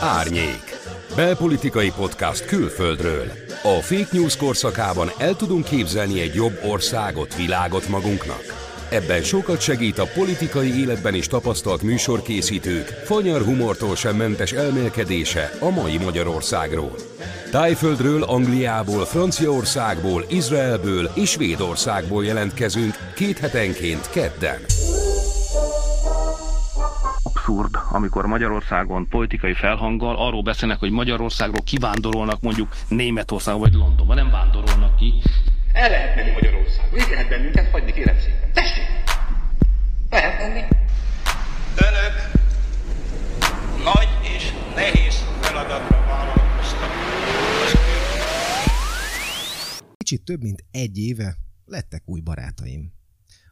Árnyék. Belpolitikai podcast külföldről. A fake news korszakában el tudunk képzelni egy jobb országot, világot magunknak. Ebben sokat segít a politikai életben is tapasztalt műsorkészítők, fanyar humortól sem mentes elmélkedése a mai Magyarországról. Tájföldről, Angliából, Franciaországból, Izraelből és Svédországból jelentkezünk két hetenként kedden abszurd, amikor Magyarországon politikai felhanggal arról beszélnek, hogy Magyarországról kivándorolnak mondjuk Németországba vagy Londonba, nem vándorolnak ki. El lehet menni Magyarországon, így lehet bennünket hagyni, kérem szépen. Tessék! Lehet menni. Önök nagy és nehéz feladatra vállalkoztak. Kicsit több mint egy éve lettek új barátaim.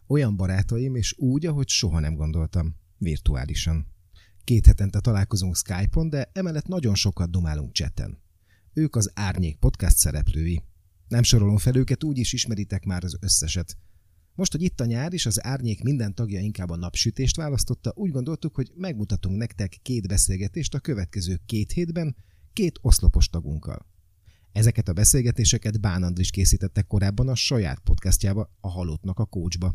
Olyan barátaim, és úgy, ahogy soha nem gondoltam virtuálisan. Két hetente találkozunk Skype-on, de emellett nagyon sokat domálunk chatten. Ők az Árnyék podcast szereplői. Nem sorolom fel őket, úgy is ismeritek már az összeset. Most, hogy itt a nyár, és az Árnyék minden tagja inkább a napsütést választotta, úgy gondoltuk, hogy megmutatunk nektek két beszélgetést a következő két hétben, két oszlopos tagunkkal. Ezeket a beszélgetéseket Bán Andris készítette korábban a saját podcastjába, a Halottnak a Kócsba.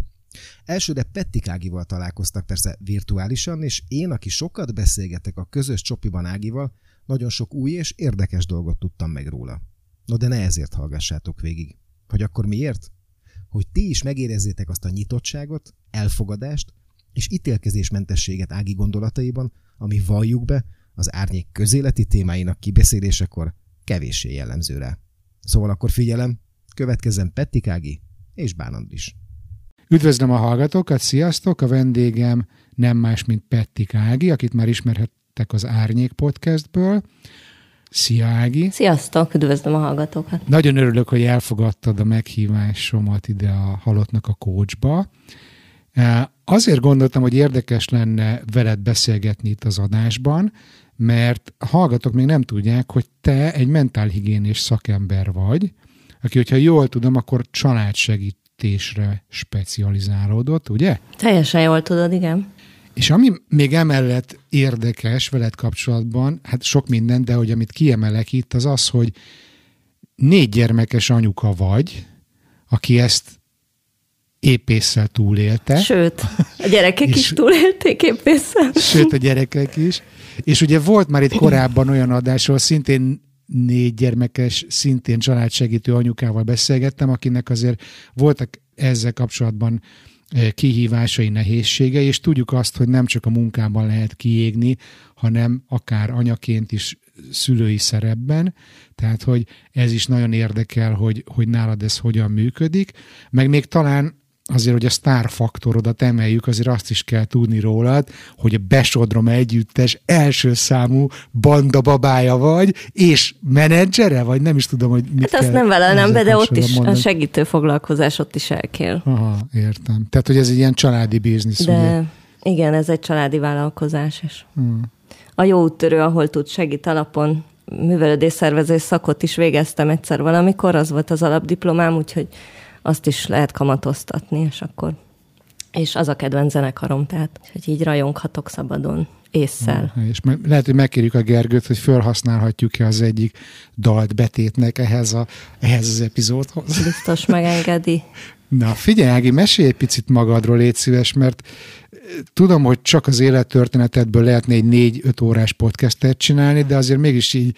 Elsőre Pettik Ágival találkoztak persze virtuálisan, és én, aki sokat beszélgetek a közös csopiban Ágival, nagyon sok új és érdekes dolgot tudtam meg róla. No de ne ezért hallgassátok végig. Hogy akkor miért? Hogy ti is megérezzétek azt a nyitottságot, elfogadást és ítélkezésmentességet Ági gondolataiban, ami valljuk be, az árnyék közéleti témáinak kibeszélésekor kevéssé jellemző rá. Szóval akkor figyelem, következzen Pettik Ági és Bán Andris. Üdvözlöm a hallgatókat, sziasztok! A vendégem nem más, mint Petti Ági, akit már ismerhettek az Árnyék podcastből. Szia Ági! Sziasztok, üdvözlöm a hallgatókat! Nagyon örülök, hogy elfogadtad a meghívásomat ide a Halottnak a kócsba. E, azért gondoltam, hogy érdekes lenne veled beszélgetni itt az adásban, mert a hallgatók még nem tudják, hogy te egy mentálhigiénés szakember vagy, aki, hogyha jól tudom, akkor családsegít festésre specializálódott, ugye? Teljesen jól tudod, igen. És ami még emellett érdekes veled kapcsolatban, hát sok minden, de hogy amit kiemelek itt, az az, hogy négy gyermekes anyuka vagy, aki ezt épésszel túlélte. Sőt, a gyerekek is túlélték épésszel. Sőt, a gyerekek is. És ugye volt már itt korábban olyan adásról, szintén négy gyermekes, szintén családsegítő anyukával beszélgettem, akinek azért voltak ezzel kapcsolatban eh, kihívásai, nehézségei, és tudjuk azt, hogy nem csak a munkában lehet kiégni, hanem akár anyaként is szülői szerepben, tehát hogy ez is nagyon érdekel, hogy, hogy nálad ez hogyan működik, meg még talán azért, hogy a sztárfaktorodat emeljük, azért azt is kell tudni rólad, hogy a Besodrom együttes első számú banda babája vagy, és menedzsere, vagy nem is tudom, hogy mit Hát azt nem nem be, de ott is mondani. a segítő foglalkozás ott is elkér. Aha, értem. Tehát, hogy ez egy ilyen családi biznisz, de, ugye? Igen, ez egy családi vállalkozás is. Hmm. A jó úttörő, ahol tud segít alapon művelődésszervezés szakot is végeztem egyszer valamikor, az volt az alapdiplomám, úgyhogy azt is lehet kamatoztatni, és akkor és az a kedvenc zenekarom, tehát hogy így rajonghatok szabadon észszel. És lehet, hogy megkérjük a Gergőt, hogy felhasználhatjuk-e az egyik dalt betétnek ehhez, a, ehhez az epizódhoz. Biztos megengedi. Na, figyelj, Ági, mesélj egy picit magadról, légy szíves, mert eh, tudom, hogy csak az élettörténetedből lehetne egy négy-öt órás podcastet csinálni, de azért mégis így,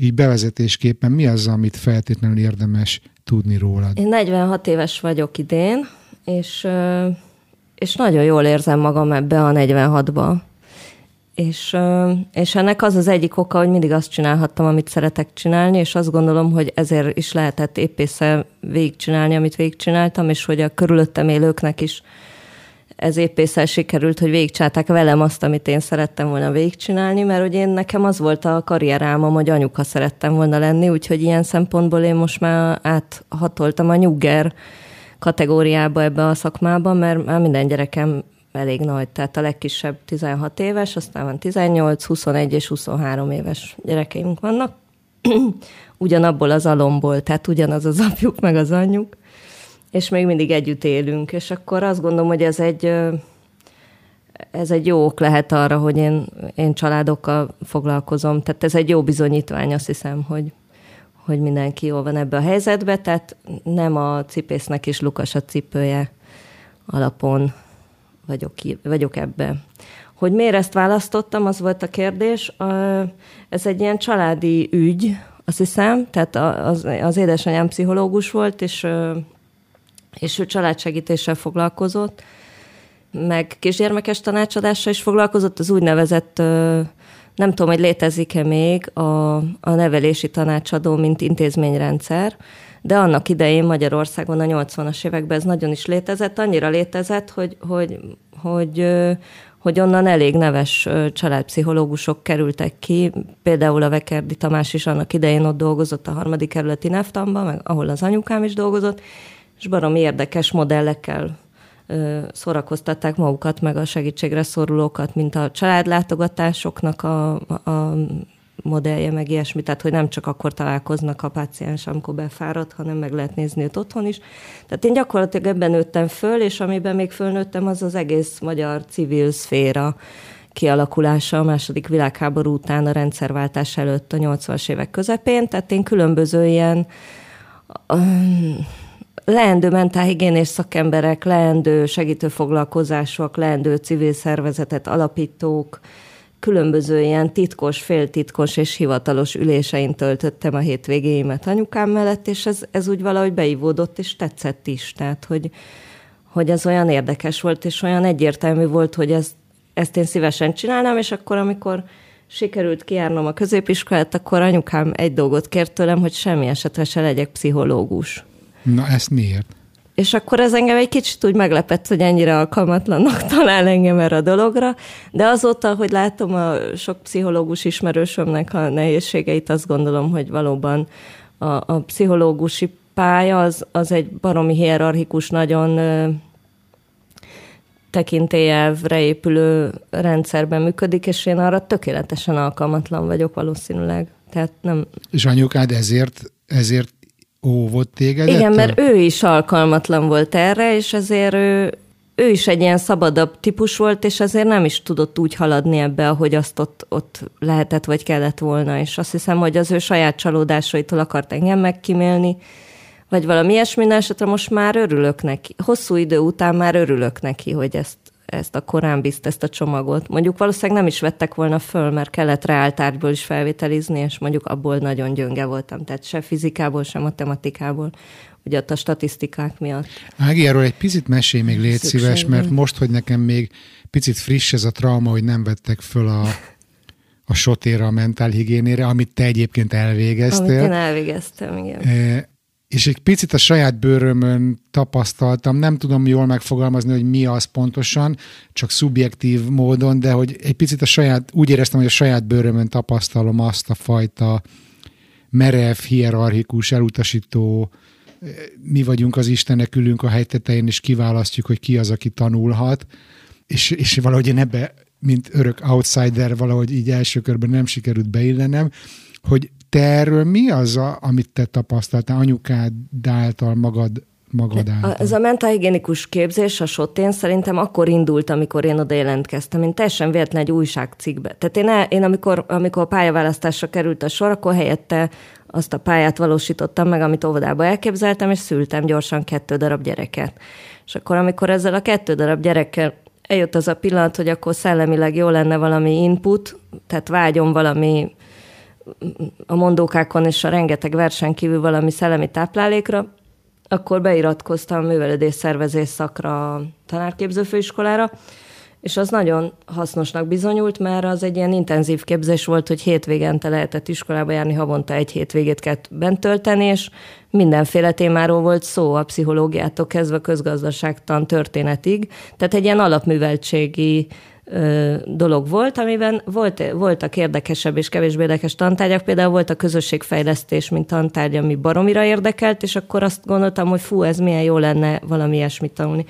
így bevezetésképpen mi az, amit feltétlenül érdemes tudni rólad? Én 46 éves vagyok idén, és, és nagyon jól érzem magam ebbe a 46-ba. És, és ennek az az egyik oka, hogy mindig azt csinálhattam, amit szeretek csinálni, és azt gondolom, hogy ezért is lehetett épésszel végigcsinálni, amit végigcsináltam, és hogy a körülöttem élőknek is ez éppészel sikerült, hogy végigcsálták velem azt, amit én szerettem volna végigcsinálni, mert hogy én nekem az volt a karrierálmom, hogy anyuka szerettem volna lenni, úgyhogy ilyen szempontból én most már áthatoltam a nyugger kategóriába ebbe a szakmába, mert már minden gyerekem elég nagy, tehát a legkisebb 16 éves, aztán van 18, 21 és 23 éves gyerekeink vannak. Ugyanabból az alomból, tehát ugyanaz az apjuk meg az anyjuk és még mindig együtt élünk, és akkor azt gondolom, hogy ez egy ez egy jó ok lehet arra, hogy én, én családokkal foglalkozom. Tehát ez egy jó bizonyítvány, azt hiszem, hogy, hogy mindenki jól van ebbe a helyzetbe, tehát nem a cipésznek is lukas a cipője alapon vagyok, vagyok ebbe. Hogy miért ezt választottam, az volt a kérdés. Ez egy ilyen családi ügy, azt hiszem, tehát az, az édesanyám pszichológus volt, és, és ő családsegítéssel foglalkozott, meg kisgyermekes tanácsadással is foglalkozott, az úgynevezett, nem tudom, hogy létezik-e még a, a nevelési tanácsadó, mint intézményrendszer, de annak idején Magyarországon a 80-as években ez nagyon is létezett, annyira létezett, hogy, hogy, hogy, hogy onnan elég neves családpszichológusok kerültek ki, például a Vekerdi Tamás is annak idején ott dolgozott a harmadik kerületi Neftamban, meg ahol az anyukám is dolgozott, és baromi érdekes modellekkel szórakoztatták magukat, meg a segítségre szorulókat, mint a családlátogatásoknak a, a modellje, meg ilyesmi, tehát hogy nem csak akkor találkoznak a páciens, amikor befáradt, hanem meg lehet nézni őt otthon is. Tehát én gyakorlatilag ebben nőttem föl, és amiben még fölnőttem, az az egész magyar civil szféra kialakulása a második világháború után a rendszerváltás előtt a 80-as évek közepén, tehát én különböző ilyen leendő mentálhigiénés szakemberek, leendő segítőfoglalkozások, leendő civil szervezetet alapítók, különböző ilyen titkos, féltitkos és hivatalos ülésein töltöttem a hétvégéimet anyukám mellett, és ez, ez úgy valahogy beivódott, és tetszett is. Tehát, hogy, hogy ez olyan érdekes volt, és olyan egyértelmű volt, hogy ezt, ezt én szívesen csinálnám, és akkor, amikor sikerült kijárnom a középiskolát, akkor anyukám egy dolgot kért tőlem, hogy semmi esetre se legyek pszichológus. Na, ezt miért? És akkor ez engem egy kicsit úgy meglepett, hogy ennyire alkalmatlannak talál engem erre a dologra, de azóta, hogy látom a sok pszichológus ismerősömnek a nehézségeit, azt gondolom, hogy valóban a, a pszichológusi pálya az, az egy baromi hierarchikus, nagyon tekintélyelvre épülő rendszerben működik, és én arra tökéletesen alkalmatlan vagyok valószínűleg. Tehát nem... És anyukád ezért, ezért óvott téged? Igen, mert ő is alkalmatlan volt erre, és ezért ő, ő is egy ilyen szabadabb típus volt, és ezért nem is tudott úgy haladni ebbe, ahogy azt ott, ott lehetett, vagy kellett volna. És azt hiszem, hogy az ő saját csalódásaitól akart engem megkímélni, vagy valami ilyesmi, esetre most már örülök neki. Hosszú idő után már örülök neki, hogy ezt ezt a korán bizt, ezt a csomagot. Mondjuk valószínűleg nem is vettek volna föl, mert kellett reáltárgyból is felvételizni, és mondjuk abból nagyon gyönge voltam, tehát se fizikából, se matematikából, ugye ott a statisztikák miatt. Ági, erről egy picit mesélj még légy Szükség szíves, mert most, hogy nekem még picit friss ez a trauma, hogy nem vettek föl a, a sotéra, a mentálhigiénére, amit te egyébként elvégeztél. Amit én elvégeztem, igen. És egy picit a saját bőrömön tapasztaltam, nem tudom jól megfogalmazni, hogy mi az pontosan, csak szubjektív módon, de hogy egy picit a saját, úgy éreztem, hogy a saját bőrömön tapasztalom azt a fajta merev, hierarchikus, elutasító, mi vagyunk az Istenek, ülünk a helytetején, és kiválasztjuk, hogy ki az, aki tanulhat, és, és valahogy én ebbe, mint örök outsider, valahogy így első körben nem sikerült beillenem, hogy te erről mi az, a, amit te tapasztaltál anyukád által, magad, magad által? Ez a mentálhigiénikus képzés a Sotén szerintem akkor indult, amikor én oda jelentkeztem. Én teljesen véletlen egy újságcikkbe. Tehát én, el, én amikor, amikor a pályaválasztásra került a sor, akkor helyette azt a pályát valósítottam meg, amit óvodába elképzeltem, és szültem gyorsan kettő darab gyereket. És akkor, amikor ezzel a kettő darab gyerekkel eljött az a pillanat, hogy akkor szellemileg jó lenne valami input, tehát vágyom valami a mondókákon és a rengeteg versen kívül valami szellemi táplálékra, akkor beiratkoztam művelődés szervezés szakra a tanárképzőfőiskolára, és az nagyon hasznosnak bizonyult, mert az egy ilyen intenzív képzés volt, hogy hétvégente lehetett iskolába járni, havonta egy hétvégét kellett bent tölteni, és mindenféle témáról volt szó, a pszichológiától kezdve közgazdaságtan történetig. Tehát egy ilyen alapműveltségi dolog volt, amiben volt, voltak érdekesebb és kevésbé érdekes tantárgyak. Például volt a közösségfejlesztés, mint tantárgy, ami baromira érdekelt, és akkor azt gondoltam, hogy fú, ez milyen jó lenne valami ilyesmit tanulni.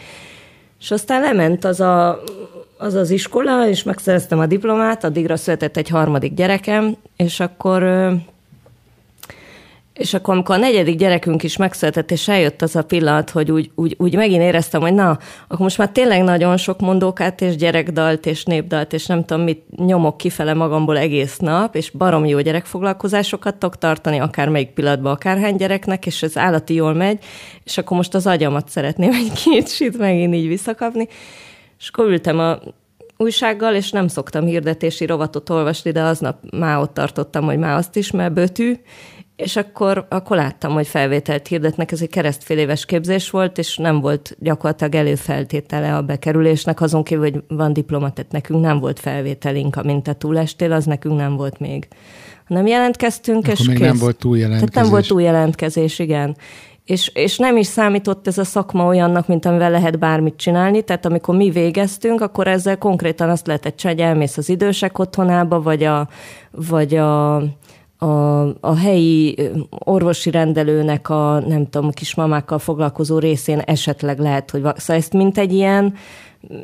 És aztán lement az a, az, az iskola, és megszereztem a diplomát, addigra született egy harmadik gyerekem, és akkor És akkor, amikor a negyedik gyerekünk is megszületett, és eljött az a pillanat, hogy úgy, úgy, úgy megint éreztem, hogy na, akkor most már tényleg nagyon sok mondókát, és gyerekdalt, és népdalt, és nem tudom mit nyomok kifele magamból egész nap, és barom jó gyerekfoglalkozásokat tudok tartani, akár melyik pillanatban, akárhány gyereknek, és ez állati jól megy, és akkor most az agyamat szeretném egy kicsit megint így visszakapni. És akkor ültem a újsággal, és nem szoktam hirdetési rovatot olvasni, de aznap már ott tartottam, hogy már azt is, mert bötű, és akkor, akkor láttam, hogy felvételt hirdetnek, ez egy keresztfél éves képzés volt, és nem volt gyakorlatilag előfeltétele a bekerülésnek, azon kívül, hogy van diploma, tehát nekünk nem volt felvételink, amint te túlestél, az nekünk nem volt még. Nem jelentkeztünk, Akkor és még kész. nem volt túljelentkezés. Tehát nem volt túljelentkezés, igen. És, és nem is számított ez a szakma olyannak, mint amivel lehet bármit csinálni, tehát amikor mi végeztünk, akkor ezzel konkrétan azt lehetett csinálni, hogy elmész az idősek otthonába, vagy a, vagy a, a, a helyi orvosi rendelőnek a, nem tudom, kismamákkal foglalkozó részén esetleg lehet, hogy... Szóval ezt mint egy ilyen,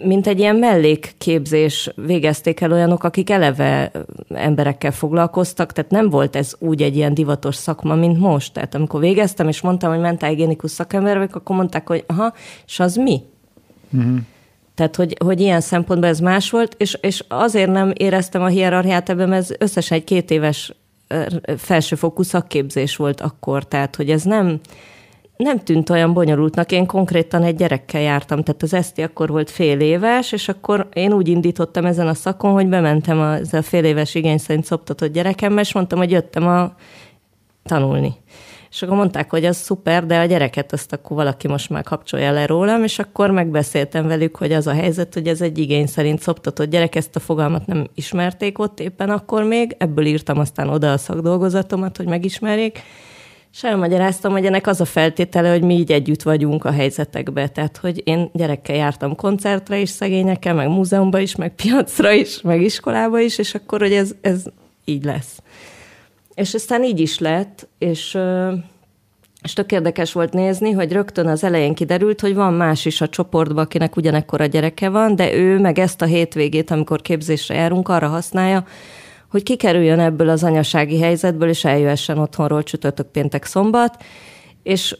mint egy ilyen mellékképzés végezték el olyanok, akik eleve emberekkel foglalkoztak, tehát nem volt ez úgy egy ilyen divatos szakma, mint most. Tehát amikor végeztem, és mondtam, hogy mentálhigiénikus szakember vagyok, akkor mondták, hogy aha, és az mi? Uh-huh. Tehát, hogy, hogy ilyen szempontból ez más volt, és, és azért nem éreztem a hierarchiát ebben, mert ez összesen egy két éves felsőfokú szakképzés volt akkor, tehát, hogy ez nem, nem tűnt olyan bonyolultnak. Én konkrétan egy gyerekkel jártam, tehát az Eszti akkor volt fél éves, és akkor én úgy indítottam ezen a szakon, hogy bementem a, a fél éves igény szerint szoptatott gyerekemmel, és mondtam, hogy jöttem a tanulni. És akkor mondták, hogy az szuper, de a gyereket azt akkor valaki most már kapcsolja le rólam, és akkor megbeszéltem velük, hogy az a helyzet, hogy ez egy igény szerint szoptatott gyerek, ezt a fogalmat nem ismerték ott éppen akkor még, ebből írtam aztán oda a szakdolgozatomat, hogy megismerjék, és elmagyaráztam, hogy ennek az a feltétele, hogy mi így együtt vagyunk a helyzetekbe. Tehát, hogy én gyerekkel jártam koncertre is szegényekkel, meg múzeumba is, meg piacra is, meg iskolába is, és akkor, hogy ez, ez így lesz. És aztán így is lett, és, és tök érdekes volt nézni, hogy rögtön az elején kiderült, hogy van más is a csoportban, akinek ugyanekkor a gyereke van, de ő meg ezt a hétvégét, amikor képzésre járunk, arra használja, hogy kikerüljön ebből az anyasági helyzetből, és eljöhessen otthonról csütörtök, péntek, szombat, és,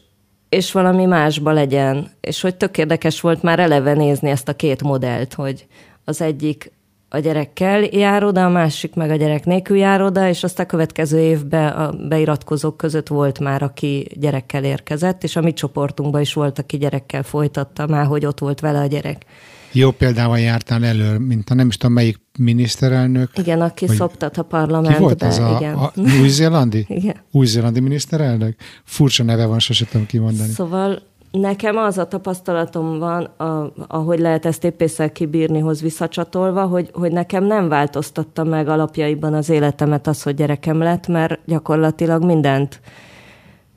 és valami másba legyen. És hogy tök érdekes volt már eleve nézni ezt a két modellt, hogy az egyik a gyerekkel jár oda, a másik meg a gyerek nélkül jár oda, és azt a következő évben a beiratkozók között volt már, aki gyerekkel érkezett, és a mi csoportunkban is volt, aki gyerekkel folytatta, már hogy ott volt vele a gyerek. Jó példával jártál elő, mint a nem is tudom melyik miniszterelnök. Igen, aki vagy szoptat a parlamentbe. Ki volt az a, igen. a új-zélandi? Igen. Új-zélandi miniszterelnök? Furcsa neve van, sose tudom kimondani. Szóval Nekem az a tapasztalatom van, a, ahogy lehet ezt éppészel kibírnihoz visszacsatolva, hogy, hogy nekem nem változtatta meg alapjaiban az életemet az, hogy gyerekem lett, mert gyakorlatilag mindent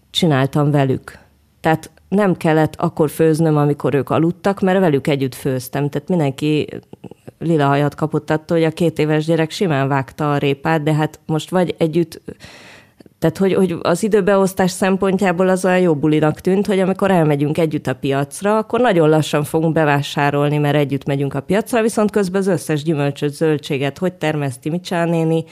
csináltam velük. Tehát nem kellett akkor főznöm, amikor ők aludtak, mert velük együtt főztem. Tehát mindenki lila hajat kapott attól, hogy a két éves gyerek simán vágta a répát, de hát most vagy együtt tehát, hogy, hogy az időbeosztás szempontjából az olyan jó bulinak tűnt, hogy amikor elmegyünk együtt a piacra, akkor nagyon lassan fogunk bevásárolni, mert együtt megyünk a piacra, viszont közben az összes gyümölcsöt, zöldséget, hogy termeszti Micsán néni,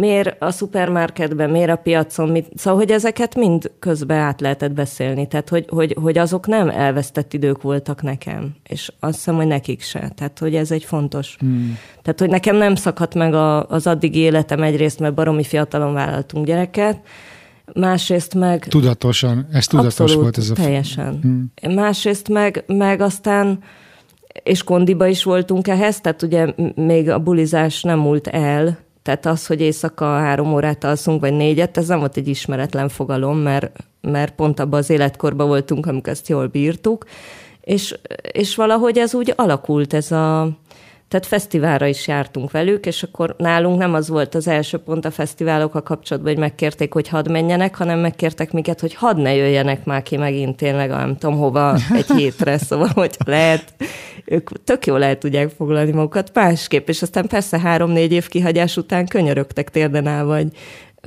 miért a szupermarketben, miért a piacon, mit, szóval, hogy ezeket mind közben át lehetett beszélni, tehát, hogy, hogy, hogy azok nem elvesztett idők voltak nekem, és azt hiszem, hogy nekik se, tehát, hogy ez egy fontos. Hmm. Tehát, hogy nekem nem szakadt meg a, az addig életem egyrészt, mert baromi fiatalon vállaltunk gyereket, másrészt meg... Tudatosan, ez tudatos abszolút, volt ez a... teljesen. Hmm. Másrészt meg, meg aztán és kondiba is voltunk ehhez, tehát ugye még a bulizás nem múlt el, tehát az, hogy éjszaka három órát alszunk, vagy négyet, ez nem volt egy ismeretlen fogalom, mert, mert pont abban az életkorban voltunk, amikor ezt jól bírtuk, és, és valahogy ez úgy alakult, ez a, tehát fesztiválra is jártunk velük, és akkor nálunk nem az volt az első pont a fesztiválokkal kapcsolatban, hogy megkérték, hogy hadd menjenek, hanem megkértek minket, hogy hadd ne jöjjenek már ki megint tényleg, nem tudom hova, egy hétre, szóval, hogy lehet, ők tök jól el tudják foglalni magukat másképp, és aztán persze három-négy év kihagyás után könyörögtek térden áll, vagy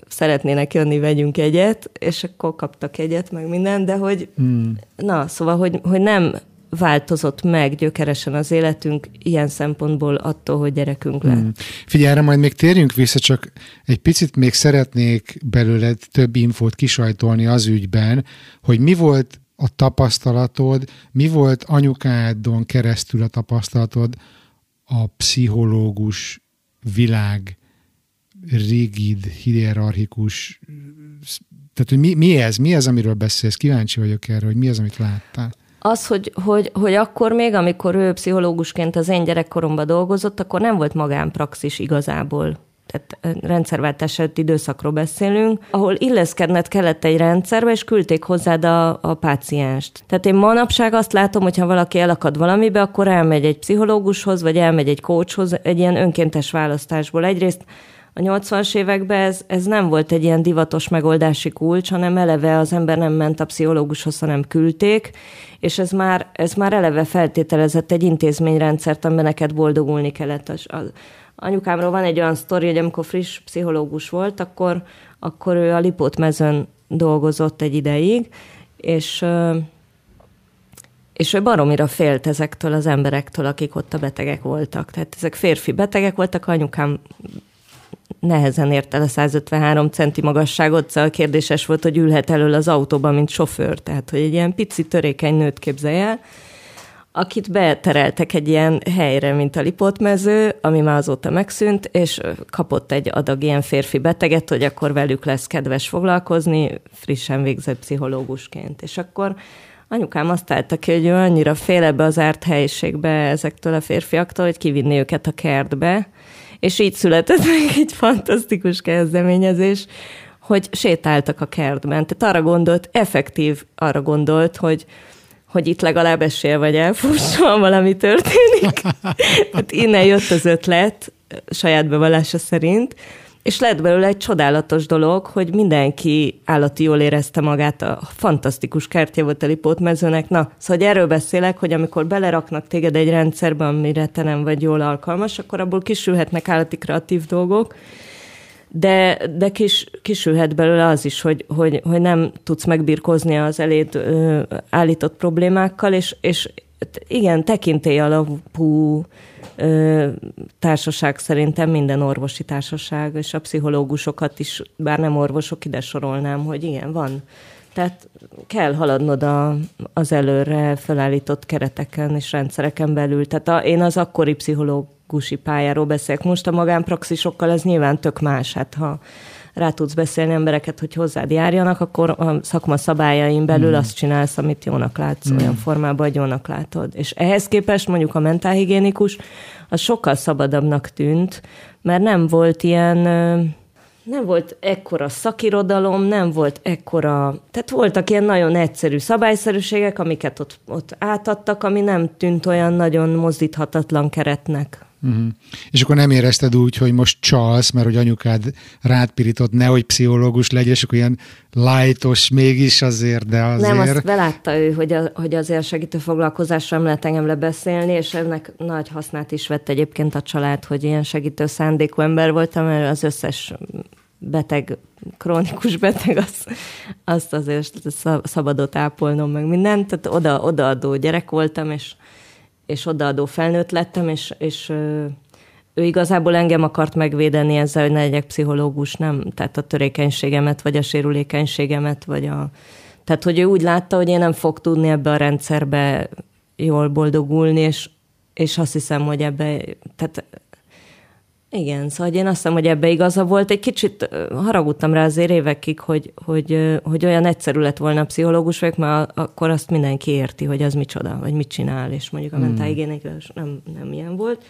szeretnének jönni, vegyünk egyet, és akkor kaptak egyet, meg minden, de hogy, hmm. na, szóval, hogy, hogy nem változott meg gyökeresen az életünk ilyen szempontból attól, hogy gyerekünk lett. Hmm. Figyelj, erre majd még térjünk vissza, csak egy picit még szeretnék belőled több infót kisajtolni az ügyben, hogy mi volt a tapasztalatod, mi volt anyukádon keresztül a tapasztalatod a pszichológus világ rigid, hierarchikus tehát, hogy mi, mi ez? Mi ez, amiről beszélsz? Kíváncsi vagyok erre, hogy mi az, amit láttál. Az, hogy, hogy, hogy akkor még, amikor ő pszichológusként az én gyerekkoromban dolgozott, akkor nem volt magánpraxis igazából tehát rendszerváltás előtt időszakról beszélünk, ahol illeszkedned kellett egy rendszerbe, és küldték hozzád a, a pácienst. Tehát én manapság azt látom, hogy ha valaki elakad valamibe, akkor elmegy egy pszichológushoz, vagy elmegy egy coachhoz egy ilyen önkéntes választásból. Egyrészt a 80-as években ez, ez nem volt egy ilyen divatos megoldási kulcs, hanem eleve az ember nem ment a pszichológushoz, hanem küldték, és ez már, ez már eleve feltételezett egy intézményrendszert, amiben neked boldogulni kellett. Az, az, anyukámról van egy olyan sztori, hogy amikor friss pszichológus volt, akkor, akkor ő a Lipót mezőn dolgozott egy ideig, és és ő baromira félt ezektől az emberektől, akik ott a betegek voltak. Tehát ezek férfi betegek voltak, anyukám nehezen ért el a 153 centi magasságot, szóval kérdéses volt, hogy ülhet elől az autóban, mint sofőr. Tehát, hogy egy ilyen pici törékeny nőt képzelj el, akit betereltek egy ilyen helyre, mint a Lipótmező, ami már azóta megszűnt, és kapott egy adag ilyen férfi beteget, hogy akkor velük lesz kedves foglalkozni, frissen végzett pszichológusként. És akkor anyukám azt állta ki, hogy ő annyira fél ebbe az árt helyiségbe ezektől a férfiaktól, hogy kivinni őket a kertbe, és így született meg egy fantasztikus kezdeményezés, hogy sétáltak a kertben. Tehát arra gondolt, effektív arra gondolt, hogy, hogy itt legalább esél vagy elfusson, valami történik. Tehát innen jött az ötlet, saját bevallása szerint, és lett belőle egy csodálatos dolog, hogy mindenki állati jól érezte magát, a fantasztikus kertje volt a Lipótmezőnek. Na, szóval erről beszélek, hogy amikor beleraknak téged egy rendszerbe, amire te nem vagy jól alkalmas, akkor abból kisülhetnek állati kreatív dolgok, de, de kis, kisülhet belőle az is, hogy, hogy, hogy nem tudsz megbirkózni az eléd ö, állított problémákkal, és, és igen, tekintély alapú ö, társaság szerintem minden orvosi társaság, és a pszichológusokat is, bár nem orvosok, ide sorolnám, hogy igen, van. Tehát kell haladnod a, az előre felállított kereteken és rendszereken belül. Tehát a, én az akkori pszichológusi pályáról beszélek. Most a magánpraxisokkal ez nyilván tök más. Hát ha rá tudsz beszélni embereket, hogy hozzád járjanak, akkor a szakma szabályain belül mm. azt csinálsz, amit jónak látsz, mm. olyan formában, hogy jónak látod. És ehhez képest mondjuk a mentálhigiénikus az sokkal szabadabbnak tűnt, mert nem volt ilyen nem volt ekkora szakirodalom, nem volt ekkora, tehát voltak ilyen nagyon egyszerű szabályszerűségek, amiket ott, ott átadtak, ami nem tűnt olyan nagyon mozdíthatatlan keretnek. Uh-huh. És akkor nem érezted úgy, hogy most csalsz, mert hogy anyukád rád pirított, nehogy pszichológus legyél, és akkor ilyen lightos mégis azért, de azért... Nem, azt belátta ő, hogy, a, hogy azért segítő foglalkozásra nem lehet engem lebeszélni, és ennek nagy hasznát is vett egyébként a család, hogy ilyen segítő szándékú ember voltam, mert az összes beteg, krónikus beteg, az, azt azért szabadot ápolnom, meg mindent, tehát oda, odaadó gyerek voltam, és és odaadó felnőtt lettem, és, és ő igazából engem akart megvédeni ezzel, hogy ne legyek pszichológus, nem? Tehát a törékenységemet, vagy a sérülékenységemet, vagy a... Tehát, hogy ő úgy látta, hogy én nem fog tudni ebbe a rendszerbe jól boldogulni, és, és azt hiszem, hogy ebbe, tehát igen, szóval én azt hiszem, hogy ebbe igaza volt. Egy kicsit haragudtam rá azért évekig, hogy, hogy, hogy olyan egyszerű lett volna a pszichológus vagyok, mert akkor azt mindenki érti, hogy az micsoda, vagy mit csinál, és mondjuk a hmm. mentálhigiénikus nem, nem ilyen volt.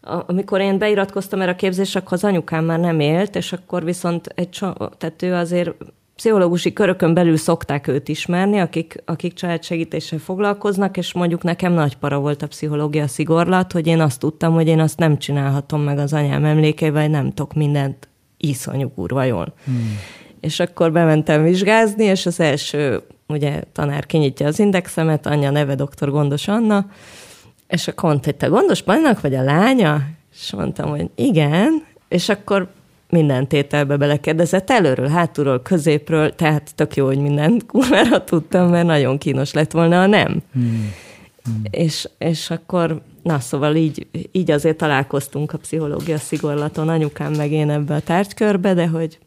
Amikor én beiratkoztam erre a képzésre, akkor az anyukám már nem élt, és akkor viszont egy, tehát ő azért pszichológusi körökön belül szokták őt ismerni, akik, akik családsegítéssel foglalkoznak, és mondjuk nekem nagy para volt a pszichológia szigorlat, hogy én azt tudtam, hogy én azt nem csinálhatom meg az anyám emlékeivel, nem tudok mindent iszonyú kurva jól. Hmm. És akkor bementem vizsgázni, és az első, ugye tanár kinyitja az indexemet, anyja neve dr. Gondos Anna, és akkor mondta, hogy te Gondos Pannak vagy a lánya? És mondtam, hogy igen, és akkor minden tételbe belekérdezett, előről, hátulról, középről, tehát tök jó, hogy mindent kurvára tudtam, mert nagyon kínos lett volna, a nem. Hmm. Hmm. És, és akkor, na szóval így, így azért találkoztunk a pszichológia szigorlaton, anyukám meg én ebbe a tárgykörbe, de hogy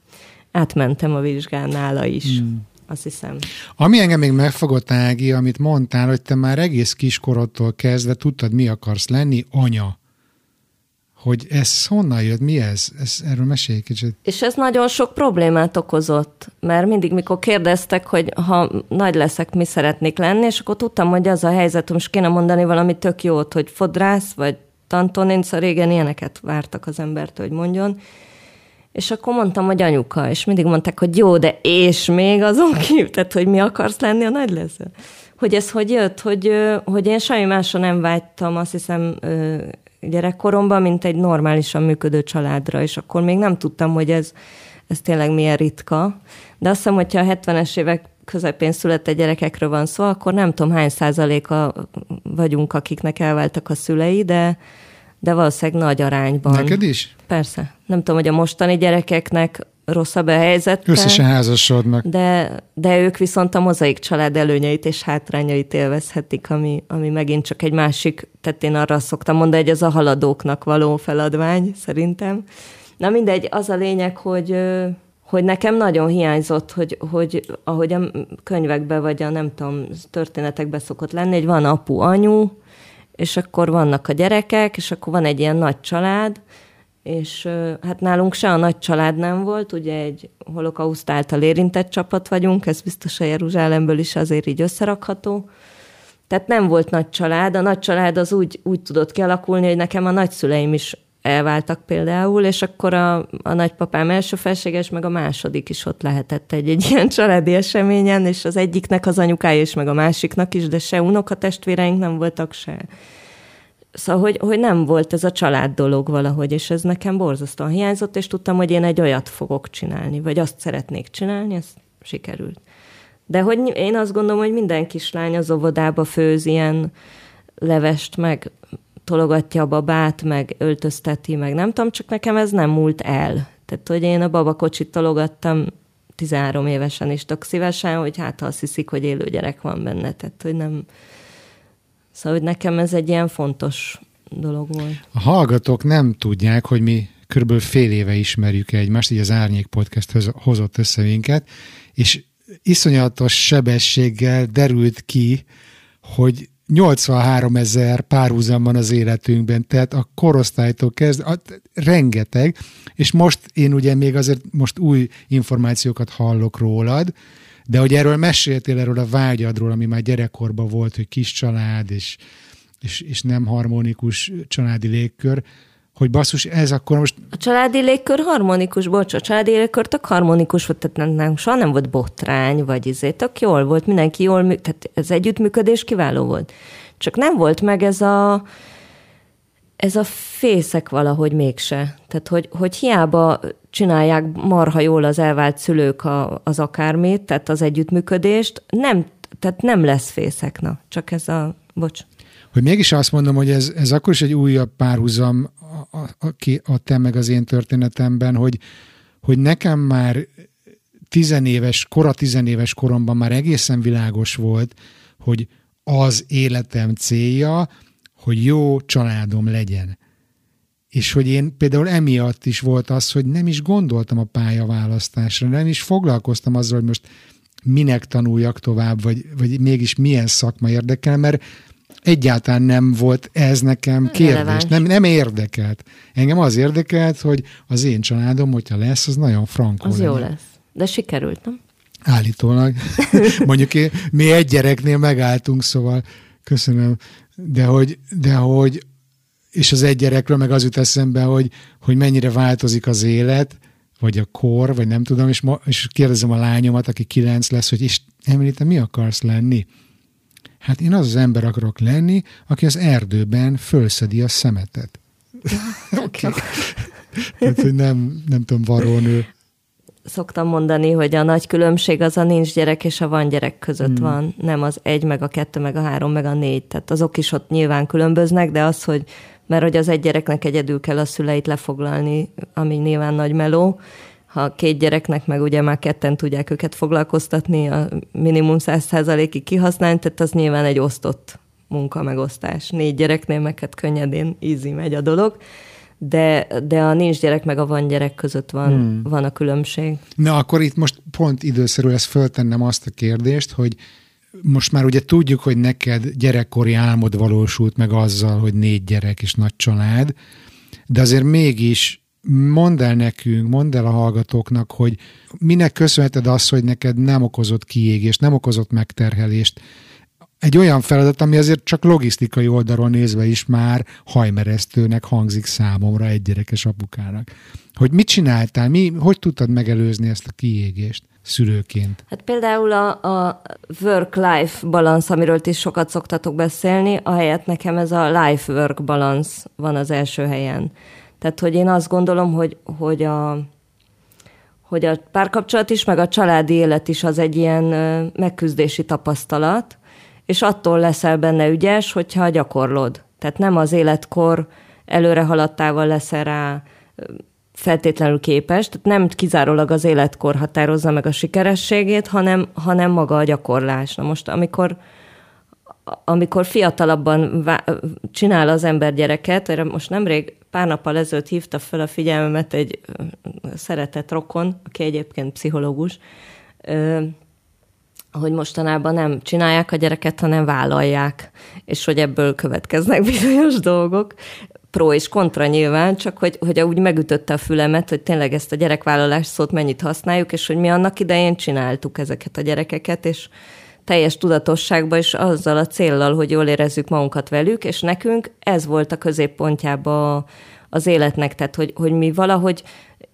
átmentem a vizsgán nála is. Hmm azt hiszem. Ami engem még megfogott, Ági, amit mondtál, hogy te már egész kiskorodtól kezdve tudtad, mi akarsz lenni, anya. Hogy ez honnan jött, mi ez? ez erről mesélj kicsit. És ez nagyon sok problémát okozott, mert mindig, mikor kérdeztek, hogy ha nagy leszek, mi szeretnék lenni, és akkor tudtam, hogy az a helyzet, most kéne mondani valami tök jót, hogy fodrász, vagy tantoninca, szóval régen ilyeneket vártak az embertől, hogy mondjon és akkor mondtam, hogy anyuka, és mindig mondták, hogy jó, de és még azon kívül, tehát hogy mi akarsz lenni a nagy lesz. Hogy ez hogy jött, hogy, hogy én semmi másra nem vágytam, azt hiszem gyerekkoromban, mint egy normálisan működő családra, és akkor még nem tudtam, hogy ez, ez tényleg milyen ritka. De azt hiszem, hogyha a 70-es évek közepén született gyerekekről van szó, akkor nem tudom hány százaléka vagyunk, akiknek elváltak a szülei, de, de valószínűleg nagy arányban. Neked is? Persze. Nem tudom, hogy a mostani gyerekeknek rosszabb a helyzet. Összesen házasodnak. De, de ők viszont a mozaik család előnyeit és hátrányait élvezhetik, ami, ami megint csak egy másik, tehát én arra szoktam mondani, hogy ez a haladóknak való feladvány, szerintem. Na mindegy, az a lényeg, hogy hogy nekem nagyon hiányzott, hogy, hogy ahogy a könyvekben vagy a nem tudom, történetekben szokott lenni, hogy van apu, anyu, és akkor vannak a gyerekek, és akkor van egy ilyen nagy család, és hát nálunk se a nagy család nem volt, ugye egy holokauszt által érintett csapat vagyunk, ez biztos a Jeruzsálemből is azért így összerakható. Tehát nem volt nagy család, a nagy család az úgy, úgy tudott kialakulni, hogy nekem a nagyszüleim is elváltak például, és akkor a, a nagypapám első felséges, meg a második is ott lehetett egy, egy ilyen családi eseményen, és az egyiknek az anyukája is, meg a másiknak is, de se unokatestvéreink nem voltak, se. Szóval, hogy, hogy nem volt ez a család dolog valahogy, és ez nekem borzasztóan hiányzott, és tudtam, hogy én egy olyat fogok csinálni, vagy azt szeretnék csinálni, ez sikerült. De hogy én azt gondolom, hogy minden kislány az óvodába főz ilyen levest, meg tologatja a babát, meg öltözteti, meg nem tudom, csak nekem ez nem múlt el. Tehát, hogy én a babakocsit tologattam 13 évesen is tök szívesen, hogy hát ha azt hiszik, hogy élő gyerek van benne, tehát, hogy nem... Szóval, hogy nekem ez egy ilyen fontos dolog volt. A hallgatók nem tudják, hogy mi körülbelül fél éve ismerjük egymást, így az Árnyék Podcast hozott össze minket, és iszonyatos sebességgel derült ki, hogy 83 ezer párhuzam van az életünkben, tehát a korosztálytól kezd, a, rengeteg, és most én ugye még azért most új információkat hallok rólad, de hogy erről meséltél, erről a vágyadról, ami már gyerekkorban volt, hogy kis család, és, és, és nem harmonikus családi légkör, hogy basszus, ez akkor most... A családi légkör harmonikus, bocs, a családi légkör tök harmonikus volt, tehát nem, nem, soha nem volt botrány, vagy izé, tök jól volt, mindenki jól, tehát ez együttműködés kiváló volt. Csak nem volt meg ez a, ez a fészek valahogy mégse. Tehát, hogy, hogy hiába csinálják marha jól az elvált szülők a, az akármit, tehát az együttműködést, nem, tehát nem lesz fészek, na, csak ez a, bocs hogy mégis azt mondom, hogy ez, ez akkor is egy újabb párhuzam a, a, a, a te meg az én történetemben, hogy, hogy nekem már tizenéves, kora tizenéves koromban már egészen világos volt, hogy az életem célja, hogy jó családom legyen. És hogy én például emiatt is volt az, hogy nem is gondoltam a pályaválasztásra, nem is foglalkoztam azzal, hogy most minek tanuljak tovább, vagy, vagy mégis milyen szakma érdekel, mert egyáltalán nem volt ez nekem kérdés. Nem, nem érdekelt. Engem az érdekelt, hogy az én családom, hogyha lesz, az nagyon frankó. Az legyen. jó lesz. De sikerült, nem? Állítólag. Mondjuk én, mi egy gyereknél megálltunk, szóval köszönöm. De hogy, de hogy és az egy gyerekről meg az jut eszembe, hogy, hogy mennyire változik az élet, vagy a kor, vagy nem tudom, és, ma, és kérdezem a lányomat, aki kilenc lesz, hogy és Emily, te mi akarsz lenni? Hát én az az ember akarok lenni, aki az erdőben fölszedi a szemetet. Okay. Tehát, hogy nem, nem tudom, varónő. Szoktam mondani, hogy a nagy különbség az a nincs gyerek és a van gyerek között hmm. van, nem az egy, meg a kettő, meg a három, meg a négy. Tehát azok is ott nyilván különböznek, de az, hogy mert hogy az egy gyereknek egyedül kell a szüleit lefoglalni, ami nyilván nagy meló, ha két gyereknek meg ugye már ketten tudják őket foglalkoztatni, a minimum 100%-ig kihasználni, tehát az nyilván egy osztott munkamegosztás. Négy gyereknél meg hát könnyedén easy megy a dolog, de, de a nincs gyerek meg a van gyerek között van, hmm. van a különbség. Na, akkor itt most pont időszerű lesz föltennem azt a kérdést, hogy most már ugye tudjuk, hogy neked gyerekkori álmod valósult meg azzal, hogy négy gyerek és nagy család, de azért mégis mondd el nekünk, mondd el a hallgatóknak, hogy minek köszönheted azt, hogy neked nem okozott kiégést, nem okozott megterhelést, egy olyan feladat, ami azért csak logisztikai oldalról nézve is már hajmeresztőnek hangzik számomra egy gyerekes apukának. Hogy mit csináltál, mi, hogy tudtad megelőzni ezt a kiégést szülőként? Hát például a, a work-life balance, amiről is sokat szoktatok beszélni, ahelyett nekem ez a life-work balance van az első helyen. Tehát, hogy én azt gondolom, hogy, hogy a, hogy a párkapcsolat is, meg a családi élet is az egy ilyen megküzdési tapasztalat, és attól leszel benne ügyes, hogyha gyakorlod. Tehát nem az életkor előre haladtával leszel rá feltétlenül képes, tehát nem kizárólag az életkor határozza meg a sikerességét, hanem, hanem maga a gyakorlás. Na most, amikor amikor fiatalabban csinál az ember gyereket, erre most nemrég pár nappal ezelőtt hívta fel a figyelmemet egy szeretett rokon, aki egyébként pszichológus, hogy mostanában nem csinálják a gyereket, hanem vállalják, és hogy ebből következnek bizonyos dolgok. Pro és kontra nyilván, csak hogy, hogy úgy megütötte a fülemet, hogy tényleg ezt a gyerekvállalás szót mennyit használjuk, és hogy mi annak idején csináltuk ezeket a gyerekeket, és teljes tudatosságban, és azzal a céllal, hogy jól érezzük magunkat velük, és nekünk ez volt a középpontjába az életnek, tehát hogy, hogy mi valahogy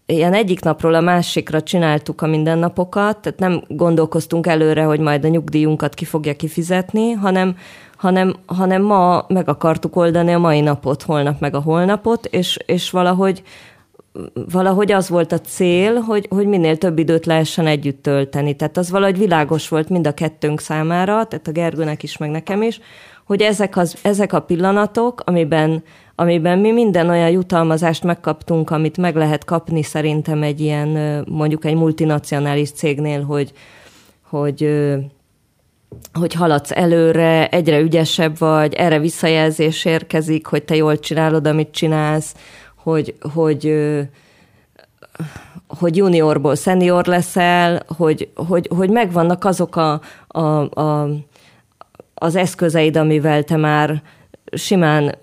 ilyen egyik napról a másikra csináltuk a mindennapokat, tehát nem gondolkoztunk előre, hogy majd a nyugdíjunkat ki fogja kifizetni, hanem, hanem, hanem ma meg akartuk oldani a mai napot, holnap meg a holnapot, és, és valahogy valahogy az volt a cél, hogy, hogy minél több időt lehessen együtt tölteni. Tehát az valahogy világos volt mind a kettőnk számára, tehát a Gergőnek is, meg nekem is, hogy ezek, az, ezek a pillanatok, amiben amiben mi minden olyan jutalmazást megkaptunk, amit meg lehet kapni szerintem egy ilyen, mondjuk egy multinacionális cégnél, hogy, hogy hogy haladsz előre, egyre ügyesebb vagy, erre visszajelzés érkezik, hogy te jól csinálod, amit csinálsz, hogy, hogy, hogy juniorból senior leszel, hogy, hogy, hogy megvannak azok a, a, a, az eszközeid, amivel te már simán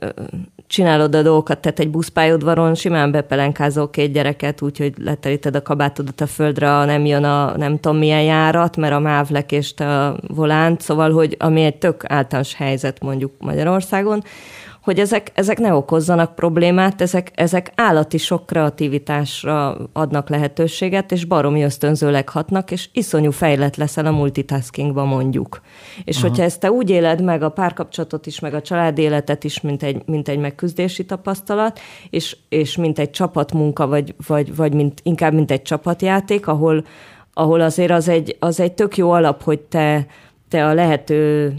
csinálod a dolgokat, tehát egy buszpályaudvaron simán bepelenkázol két gyereket, úgyhogy leteríted a kabátodat a földre, nem jön a nem tudom milyen járat, mert a mávlek és a volánt, szóval, hogy ami egy tök általános helyzet mondjuk Magyarországon, hogy ezek, ezek ne okozzanak problémát, ezek, ezek állati sok kreativitásra adnak lehetőséget, és baromi ösztönzőleg hatnak, és iszonyú fejlett leszel a multitaskingban mondjuk. És Aha. hogyha ezt te úgy éled meg a párkapcsolatot is, meg a család életet is, mint egy, mint egy megküzdési tapasztalat, és, és mint egy csapatmunka, vagy, vagy, vagy mint, inkább mint egy csapatjáték, ahol, ahol azért az egy, az egy tök jó alap, hogy te, te a lehető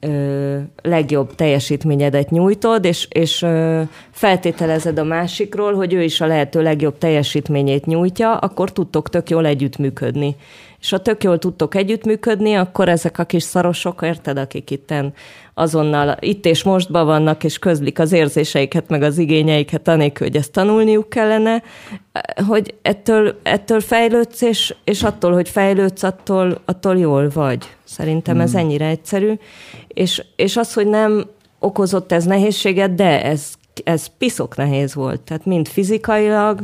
ö, legjobb teljesítményedet nyújtod, és, és ö, feltételezed a másikról, hogy ő is a lehető legjobb teljesítményét nyújtja, akkor tudtok tök jól együttműködni és ha tök jól tudtok együttműködni, akkor ezek a kis szarosok, érted, akik itten azonnal itt és mostban vannak, és közlik az érzéseiket, meg az igényeiket, anélkül, hogy ezt tanulniuk kellene, hogy ettől, ettől fejlődsz, és, és attól, hogy fejlődsz, attól, attól jól vagy. Szerintem hmm. ez ennyire egyszerű. És, és az, hogy nem okozott ez nehézséget, de ez, ez piszok nehéz volt. Tehát mind fizikailag,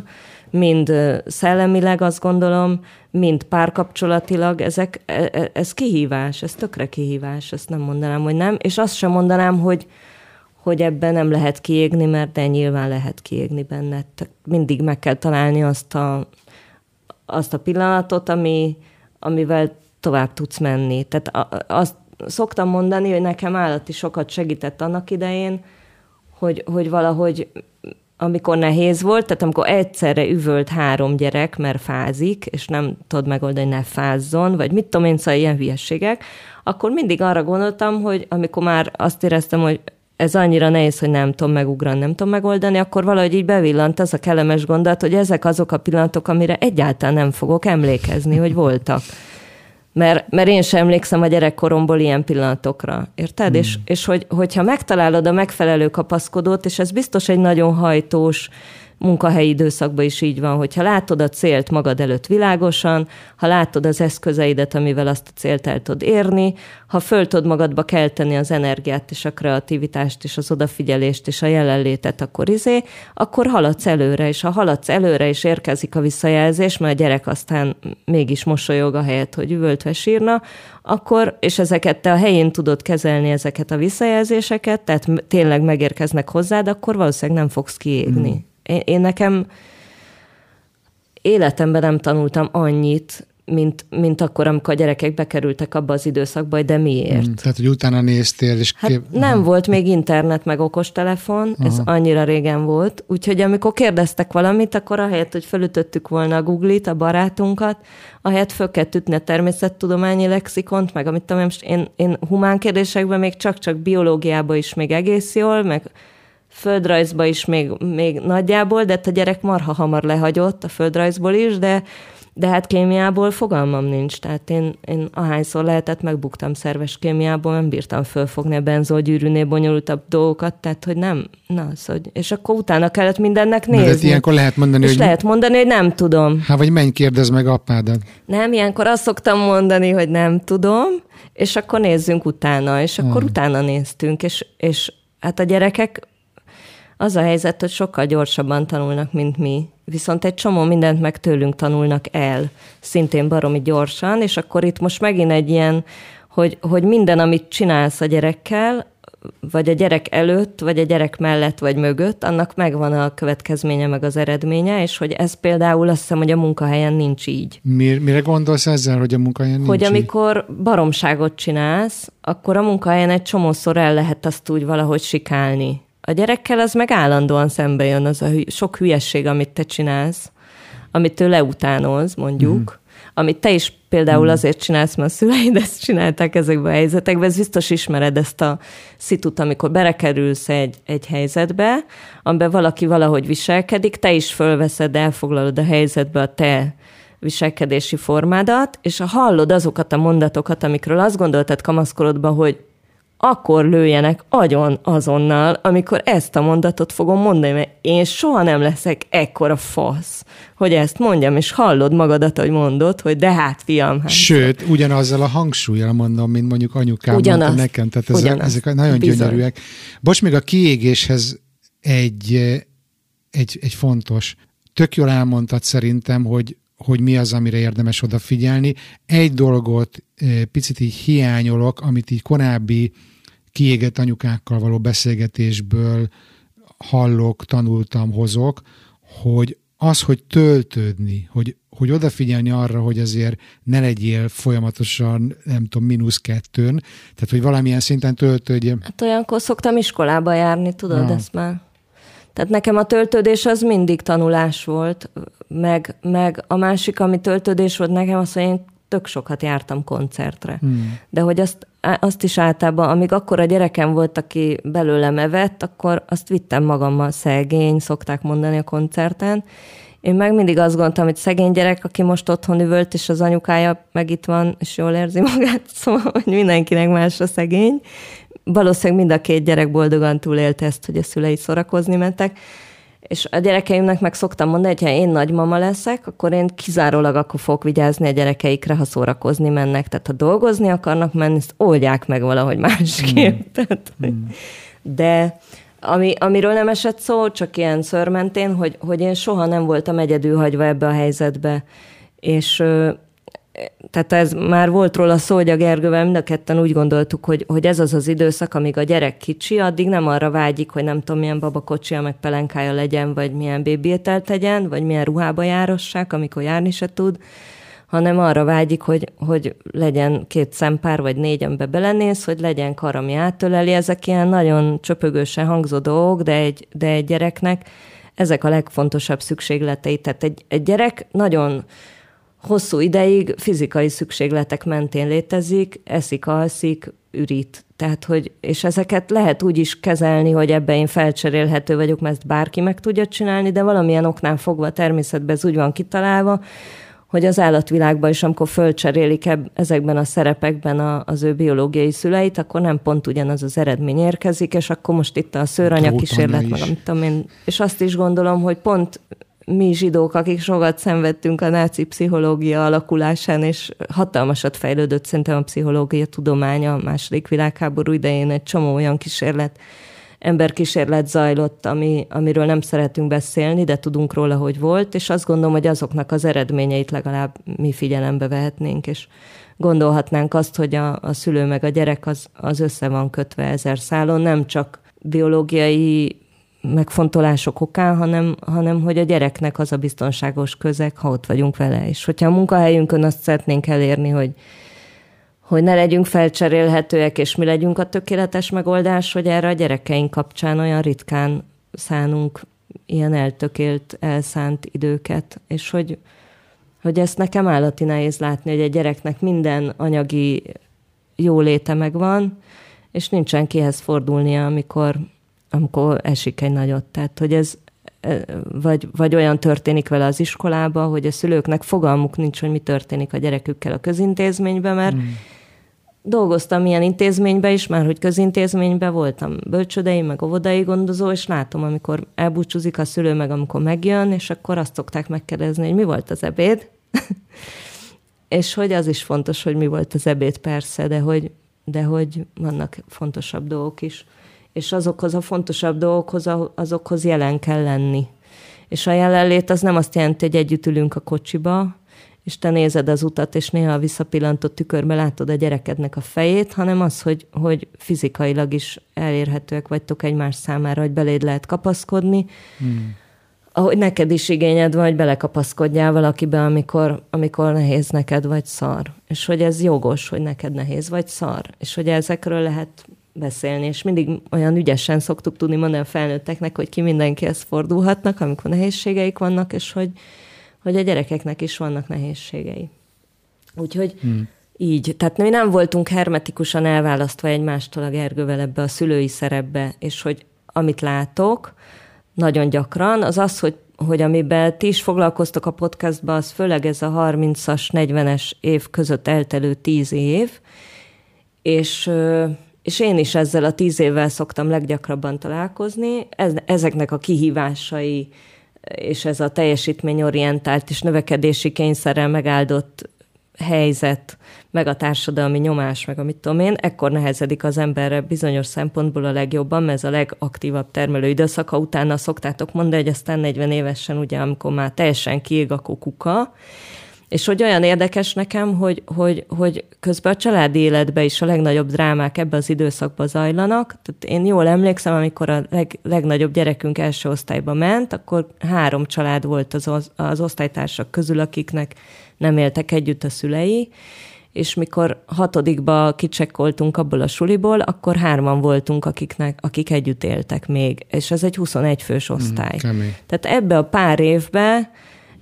mind szellemileg azt gondolom, mind párkapcsolatilag, ezek, e, e, ez kihívás, ez tökre kihívás, ezt nem mondanám, hogy nem, és azt sem mondanám, hogy, hogy ebben nem lehet kiégni, mert de nyilván lehet kiégni benne. Mindig meg kell találni azt a, azt a pillanatot, ami, amivel tovább tudsz menni. Tehát azt szoktam mondani, hogy nekem állati sokat segített annak idején, hogy, hogy valahogy amikor nehéz volt, tehát amikor egyszerre üvölt három gyerek, mert fázik, és nem tudod megoldani, hogy ne fázzon, vagy mit tudom én, szóval ilyen hülyeségek, akkor mindig arra gondoltam, hogy amikor már azt éreztem, hogy ez annyira nehéz, hogy nem tudom megugrani, nem tudom megoldani, akkor valahogy így bevillant az a kellemes gondolat, hogy ezek azok a pillanatok, amire egyáltalán nem fogok emlékezni, hogy voltak. Mert, mert én sem emlékszem a gyerekkoromból ilyen pillanatokra. Érted? Hmm. És, és hogy, hogyha megtalálod a megfelelő kapaszkodót, és ez biztos egy nagyon hajtós, munkahelyi időszakban is így van, hogyha látod a célt magad előtt világosan, ha látod az eszközeidet, amivel azt a célt el tudod érni, ha föl tudod magadba kelteni az energiát és a kreativitást és az odafigyelést és a jelenlétet, akkor izé, akkor haladsz előre, és ha haladsz előre, és érkezik a visszajelzés, mert a gyerek aztán mégis mosolyog a helyet, hogy üvöltve sírna, akkor, és ezeket te a helyén tudod kezelni ezeket a visszajelzéseket, tehát tényleg megérkeznek hozzád, akkor valószínűleg nem fogsz kiégni. Hmm. Én, én nekem életemben nem tanultam annyit, mint, mint akkor, amikor a gyerekek bekerültek abba az időszakba, de miért? Mm, tehát, hogy utána néztél, és... Hát kép... nem Aha. volt még internet, meg okostelefon, Aha. ez annyira régen volt, úgyhogy amikor kérdeztek valamit, akkor ahelyett, hogy felütöttük volna a Google-it, a barátunkat, ahelyett föl kell ütni a természettudományi lexikont, meg amit tudom, én, én humán kérdésekben még csak-csak biológiában is még egész jól, meg földrajzba is még, még nagyjából, de hát a gyerek marha hamar lehagyott a földrajzból is, de, de hát kémiából fogalmam nincs. Tehát én, én ahányszor lehetett, megbuktam szerves kémiából, nem bírtam fölfogni a benzolgyűrűnél bonyolultabb dolgokat, tehát hogy nem, na, az, hogy, és akkor utána kellett mindennek nézni. De ilyenkor lehet mondani, és hogy... lehet mondani, hogy nem tudom. Hát vagy menj kérdez meg apádat. Nem, ilyenkor azt szoktam mondani, hogy nem tudom, és akkor nézzünk utána, és akkor hmm. utána néztünk, és, és hát a gyerekek az a helyzet, hogy sokkal gyorsabban tanulnak, mint mi. Viszont egy csomó mindent meg tőlünk tanulnak el, szintén baromi gyorsan, és akkor itt most megint egy ilyen, hogy, hogy minden, amit csinálsz a gyerekkel, vagy a gyerek előtt, vagy a gyerek mellett, vagy mögött, annak megvan a következménye, meg az eredménye, és hogy ez például azt hiszem, hogy a munkahelyen nincs így. Mire, mire gondolsz ezzel, hogy a munkahelyen nincs Hogy amikor így? baromságot csinálsz, akkor a munkahelyen egy csomószor el lehet azt úgy valahogy sikálni. A gyerekkel az meg állandóan szembe jön az a sok hülyesség, amit te csinálsz, amit ő leutánoz, mondjuk, mm. amit te is például mm. azért csinálsz, mert a szüleid ezt csinálták ezekben a helyzetekben, ez biztos ismered ezt a szitut, amikor berekerülsz egy, egy helyzetbe, amiben valaki valahogy viselkedik, te is fölveszed, elfoglalod a helyzetbe a te viselkedési formádat, és ha hallod azokat a mondatokat, amikről azt gondoltad kamaszkorodban, hogy akkor lőjenek agyon azonnal, amikor ezt a mondatot fogom mondani, mert én soha nem leszek ekkora fasz, hogy ezt mondjam, és hallod magadat, hogy mondod, hogy de hát fiam. Hát Sőt, ugyanazzal a hangsúlyjal mondom, mint mondjuk anyukám Ugyanaz, mondta nekem, tehát ez a, ezek nagyon Bizony. gyönyörűek. Bocs, még a kiégéshez egy, egy, egy fontos, tök jól elmondtad szerintem, hogy hogy mi az, amire érdemes odafigyelni. Egy dolgot eh, picit így hiányolok, amit így korábbi kiégett anyukákkal való beszélgetésből hallok, tanultam, hozok, hogy az, hogy töltődni, hogy, hogy odafigyelni arra, hogy azért ne legyél folyamatosan, nem tudom, mínusz kettőn, tehát hogy valamilyen szinten töltődjél. Hát olyankor szoktam iskolába járni, tudod ja. ezt már? Tehát nekem a töltődés az mindig tanulás volt, meg, meg a másik, ami töltődés volt nekem, az, hogy én tök sokat jártam koncertre. Hmm. De hogy azt, azt is általában, amíg akkor a gyerekem volt, aki belőlem evett, akkor azt vittem magammal szegény, szokták mondani a koncerten. Én meg mindig azt gondoltam, hogy szegény gyerek, aki most otthon üvölt, és az anyukája meg itt van, és jól érzi magát, szóval, hogy mindenkinek más a szegény. Valószínűleg mind a két gyerek boldogan túlélte ezt, hogy a szülei szórakozni mentek és a gyerekeimnek meg szoktam mondani, hogy ha én nagymama leszek, akkor én kizárólag akkor fogok vigyázni a gyerekeikre, ha szórakozni mennek. Tehát ha dolgozni akarnak menni, ezt oldják meg valahogy másképp. Mm. Tehát, mm. De ami, amiről nem esett szó, csak ilyen szörmentén, hogy, hogy én soha nem voltam egyedül hagyva ebbe a helyzetbe. És tehát ez már volt róla szó, hogy a Gergővel mind a ketten úgy gondoltuk, hogy, hogy ez az az időszak, amíg a gyerek kicsi, addig nem arra vágyik, hogy nem tudom, milyen babakocsia, meg pelenkája legyen, vagy milyen bébiételt tegyen, vagy milyen ruhába járossák, amikor járni se tud, hanem arra vágyik, hogy, hogy legyen két szempár, vagy négy, amiben belenéz, hogy legyen kar, ami átöleli. Ezek ilyen nagyon csöpögősen hangzó dolgok, de egy, de egy gyereknek ezek a legfontosabb szükségletei. Tehát egy, egy gyerek nagyon hosszú ideig fizikai szükségletek mentén létezik, eszik, alszik, ürít. Tehát, hogy, és ezeket lehet úgy is kezelni, hogy ebben én felcserélhető vagyok, mert ezt bárki meg tudja csinálni, de valamilyen oknál fogva a természetben ez úgy van kitalálva, hogy az állatvilágban is, amikor fölcserélik eb- ezekben a szerepekben a, az ő biológiai szüleit, akkor nem pont ugyanaz az eredmény érkezik, és akkor most itt a szőranya kísérlet, meg amit tudom én, és azt is gondolom, hogy pont mi zsidók, akik sokat szenvedtünk a náci pszichológia alakulásán, és hatalmasat fejlődött szerintem a pszichológia tudománya a második világháború idején. Egy csomó olyan kísérlet, emberkísérlet zajlott, ami, amiről nem szeretünk beszélni, de tudunk róla, hogy volt, és azt gondolom, hogy azoknak az eredményeit legalább mi figyelembe vehetnénk, és gondolhatnánk azt, hogy a, a szülő meg a gyerek az, az össze van kötve ezer szálon, nem csak biológiai megfontolások okán, hanem, hanem hogy a gyereknek az a biztonságos közeg, ha ott vagyunk vele. És hogyha a munkahelyünkön azt szeretnénk elérni, hogy, hogy ne legyünk felcserélhetőek, és mi legyünk a tökéletes megoldás, hogy erre a gyerekeink kapcsán olyan ritkán szánunk ilyen eltökélt, elszánt időket, és hogy, hogy ezt nekem állati nehéz látni, hogy egy gyereknek minden anyagi jóléte megvan, és nincsen kihez fordulnia, amikor, amikor esik egy nagyot. Tehát, hogy ez e, vagy, vagy olyan történik vele az iskolába, hogy a szülőknek fogalmuk nincs, hogy mi történik a gyerekükkel a közintézményben, mert mm. dolgoztam ilyen intézménybe is, már hogy közintézménybe voltam bölcsödei, meg óvodai gondozó, és látom, amikor elbúcsúzik a szülő, meg amikor megjön, és akkor azt szokták megkérdezni, hogy mi volt az ebéd, és hogy az is fontos, hogy mi volt az ebéd persze, de hogy, de hogy vannak fontosabb dolgok is és azokhoz a fontosabb dolgokhoz, azokhoz jelen kell lenni. És a jelenlét az nem azt jelenti, hogy együtt ülünk a kocsiba, és te nézed az utat, és néha a visszapillantott tükörbe látod a gyerekednek a fejét, hanem az, hogy, hogy fizikailag is elérhetőek vagytok egymás számára, hogy beléd lehet kapaszkodni, hmm. ahogy neked is igényed van, hogy belekapaszkodjál valakibe, amikor, amikor nehéz neked vagy szar. És hogy ez jogos, hogy neked nehéz vagy szar. És hogy ezekről lehet beszélni, és mindig olyan ügyesen szoktuk tudni mondani a felnőtteknek, hogy ki mindenkihez fordulhatnak, amikor nehézségeik vannak, és hogy, hogy a gyerekeknek is vannak nehézségei. Úgyhogy hmm. így. Tehát mi nem voltunk hermetikusan elválasztva egymástól a Gergővel ebbe a szülői szerepbe, és hogy amit látok nagyon gyakran, az az, hogy hogy amiben ti is foglalkoztok a podcastban, az főleg ez a 30-as, 40-es év között eltelő 10 év, és és én is ezzel a tíz évvel szoktam leggyakrabban találkozni. Ez, ezeknek a kihívásai és ez a teljesítményorientált és növekedési kényszerrel megáldott helyzet, meg a társadalmi nyomás, meg amit tudom én, ekkor nehezedik az emberre bizonyos szempontból a legjobban, mert ez a legaktívabb termelő időszaka, utána szoktátok mondani, hogy aztán 40 évesen, ugye, amikor már teljesen kiég, akkor kuka, és hogy olyan érdekes nekem, hogy, hogy, hogy közben a családi életben is a legnagyobb drámák ebbe az időszakban zajlanak. Tehát én jól emlékszem, amikor a leg, legnagyobb gyerekünk első osztályba ment, akkor három család volt az, az osztálytársak közül, akiknek nem éltek együtt a szülei, és mikor hatodikba kicsekkoltunk abból a suliból, akkor hárman voltunk, akiknek, akik együtt éltek még, és ez egy 21 fős osztály. Mm, Tehát ebbe a pár évbe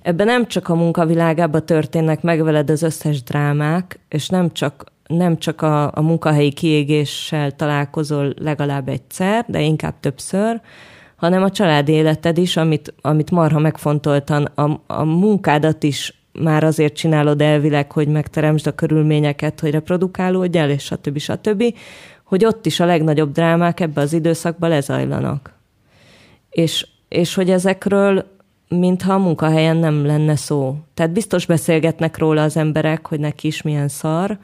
ebben nem csak a munkavilágában történnek meg veled az összes drámák, és nem csak, nem csak a, a munkahelyi kiégéssel találkozol legalább egyszer, de inkább többször, hanem a család életed is, amit, amit marha megfontoltan, a, a munkádat is már azért csinálod elvileg, hogy megteremtsd a körülményeket, hogy reprodukálódjál, és stb. stb., hogy ott is a legnagyobb drámák ebbe az időszakban lezajlanak. És, és hogy ezekről mintha a munkahelyen nem lenne szó. Tehát biztos beszélgetnek róla az emberek, hogy neki is milyen szar,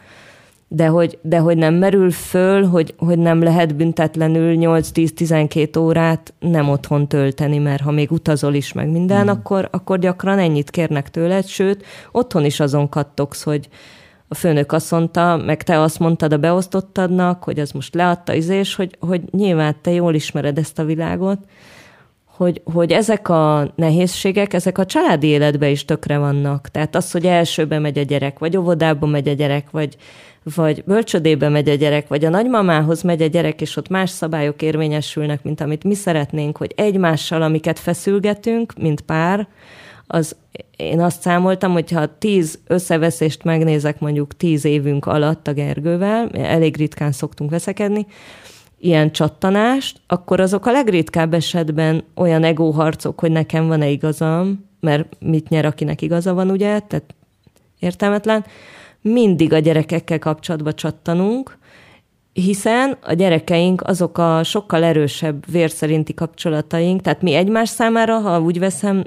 de hogy, de hogy nem merül föl, hogy, hogy nem lehet büntetlenül 8-10-12 órát nem otthon tölteni, mert ha még utazol is meg minden, mm. akkor, akkor gyakran ennyit kérnek tőled, sőt, otthon is azon kattogsz, hogy a főnök azt mondta, meg te azt mondtad a beosztottadnak, hogy az most leadta izés, hogy, hogy nyilván te jól ismered ezt a világot, hogy, hogy ezek a nehézségek, ezek a családi életben is tökre vannak. Tehát az, hogy elsőbe megy a gyerek, vagy óvodába megy a gyerek, vagy, vagy bölcsödébe megy a gyerek, vagy a nagymamához megy a gyerek, és ott más szabályok érvényesülnek, mint amit mi szeretnénk, hogy egymással, amiket feszülgetünk, mint pár, az én azt számoltam, hogy ha tíz összeveszést megnézek mondjuk tíz évünk alatt a Gergővel, elég ritkán szoktunk veszekedni, ilyen csattanást, akkor azok a legritkább esetben olyan egóharcok, hogy nekem van-e igazam, mert mit nyer, akinek igaza van, ugye? Tehát értelmetlen. Mindig a gyerekekkel kapcsolatban csattanunk, hiszen a gyerekeink azok a sokkal erősebb vérszerinti kapcsolataink, tehát mi egymás számára, ha úgy veszem,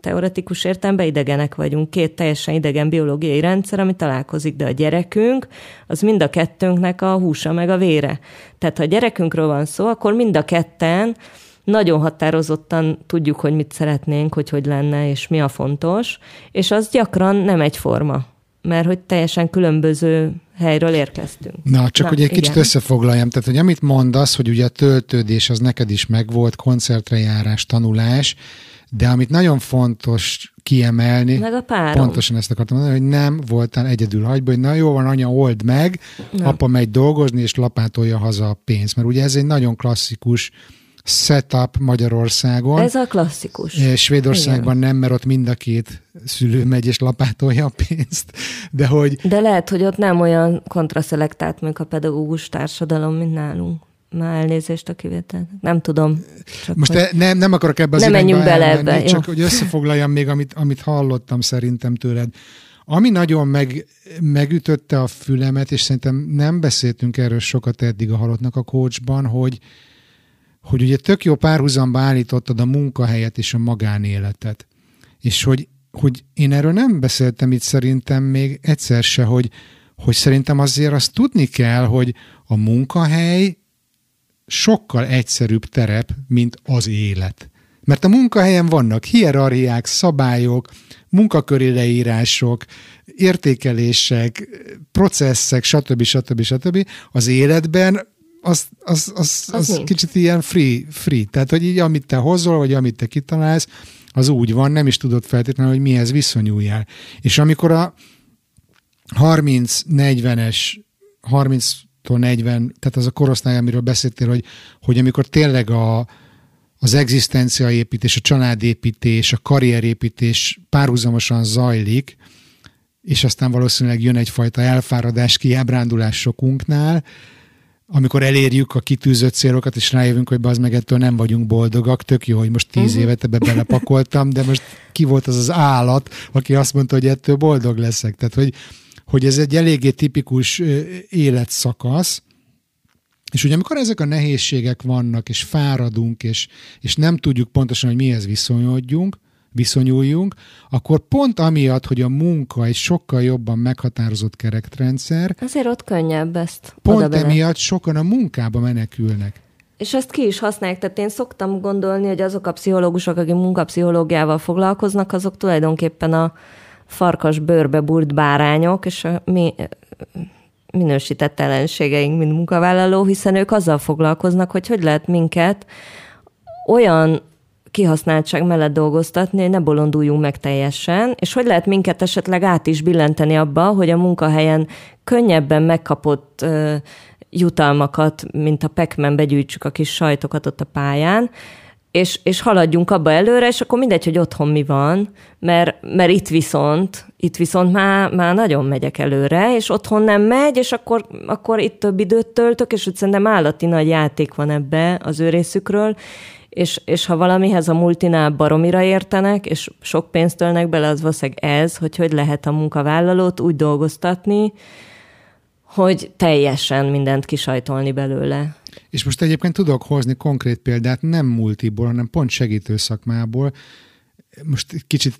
teoretikus értelemben idegenek vagyunk, két teljesen idegen biológiai rendszer, ami találkozik, de a gyerekünk, az mind a kettőnknek a húsa meg a vére. Tehát ha a gyerekünkről van szó, akkor mind a ketten nagyon határozottan tudjuk, hogy mit szeretnénk, hogy hogy lenne, és mi a fontos, és az gyakran nem egyforma mert hogy teljesen különböző helyről érkeztünk. Na, csak Na, hogy egy kicsit igen. összefoglaljam, tehát hogy amit mondasz, hogy ugye a töltődés az neked is megvolt, koncertre járás, tanulás, de amit nagyon fontos kiemelni, Meg a párom. pontosan ezt akartam mondani, hogy nem voltál egyedül hagyba, hogy na jó van, anya, old meg, Nem. apa megy dolgozni, és lapátolja haza a pénzt. Mert ugye ez egy nagyon klasszikus setup Magyarországon. Ez a klasszikus. Svédországban Igen. nem, mert ott mind a két szülő megy és lapátolja a pénzt, de hogy De lehet, hogy ott nem olyan kontraszelektált mondjuk a pedagógus társadalom, mint nálunk. Már elnézést a kivétel. Nem tudom. Csak most hogy... e- nem, nem akarok ebbe az Ne irányba menjünk bele elmenni, ebbe, jó. csak hogy összefoglaljam még, amit, amit hallottam szerintem tőled. Ami nagyon meg, megütötte a fülemet, és szerintem nem beszéltünk erről sokat eddig a halottnak a coachban, hogy, hogy ugye tök jó párhuzamba állítottad a munkahelyet és a magánéletet. És hogy, hogy én erről nem beszéltem itt szerintem még egyszer se, hogy, hogy szerintem azért azt tudni kell, hogy a munkahely sokkal egyszerűbb terep, mint az élet. Mert a munkahelyen vannak hierarchiák, szabályok, munkaköri leírások, értékelések, processzek, stb. stb. stb. Az életben az, az, az, az, Az kicsit ilyen free, free. Tehát, hogy így amit te hozol, vagy amit te kitalálsz, az úgy van, nem is tudod feltétlenül, hogy mihez viszonyuljál. És amikor a 30-40-es, 30-tól 40, tehát az a korosztály, amiről beszéltél, hogy, hogy amikor tényleg a, az egzisztenciaépítés, a családépítés, a karrierépítés párhuzamosan zajlik, és aztán valószínűleg jön egyfajta elfáradás, kiábrándulás sokunknál, amikor elérjük a kitűzött célokat, és rájövünk, hogy az meg ettől nem vagyunk boldogak, tök jó, hogy most tíz évet ebbe belepakoltam, de most ki volt az az állat, aki azt mondta, hogy ettől boldog leszek. Tehát, hogy, hogy ez egy eléggé tipikus életszakasz, és ugye amikor ezek a nehézségek vannak, és fáradunk, és, és nem tudjuk pontosan, hogy mihez viszonyodjunk, viszonyuljunk, akkor pont amiatt, hogy a munka egy sokkal jobban meghatározott kerekrendszer, Azért ott könnyebb ezt pont emiatt sokan a munkába menekülnek. És ezt ki is használják. Tehát én szoktam gondolni, hogy azok a pszichológusok, akik munkapszichológiával foglalkoznak, azok tulajdonképpen a farkas bőrbe burt bárányok, és a mi minősített ellenségeink, mint munkavállaló, hiszen ők azzal foglalkoznak, hogy hogy lehet minket olyan kihasználtság mellett dolgoztatni, ne bolonduljunk meg teljesen, és hogy lehet minket esetleg át is billenteni abba, hogy a munkahelyen könnyebben megkapott ö, jutalmakat, mint a pekmen begyűjtsük a kis sajtokat ott a pályán, és, és haladjunk abba előre, és akkor mindegy, hogy otthon mi van, mert, mert itt viszont, itt viszont már, már nagyon megyek előre, és otthon nem megy, és akkor, akkor itt több időt töltök, és úgy szerintem állati nagy játék van ebbe az ő részükről, és, és ha valamihez a multinál baromira értenek, és sok pénzt ölnek bele, az valószínűleg ez, hogy hogy lehet a munkavállalót úgy dolgoztatni, hogy teljesen mindent kisajtolni belőle. És most egyébként tudok hozni konkrét példát, nem multiból, hanem pont segítő szakmából. Most kicsit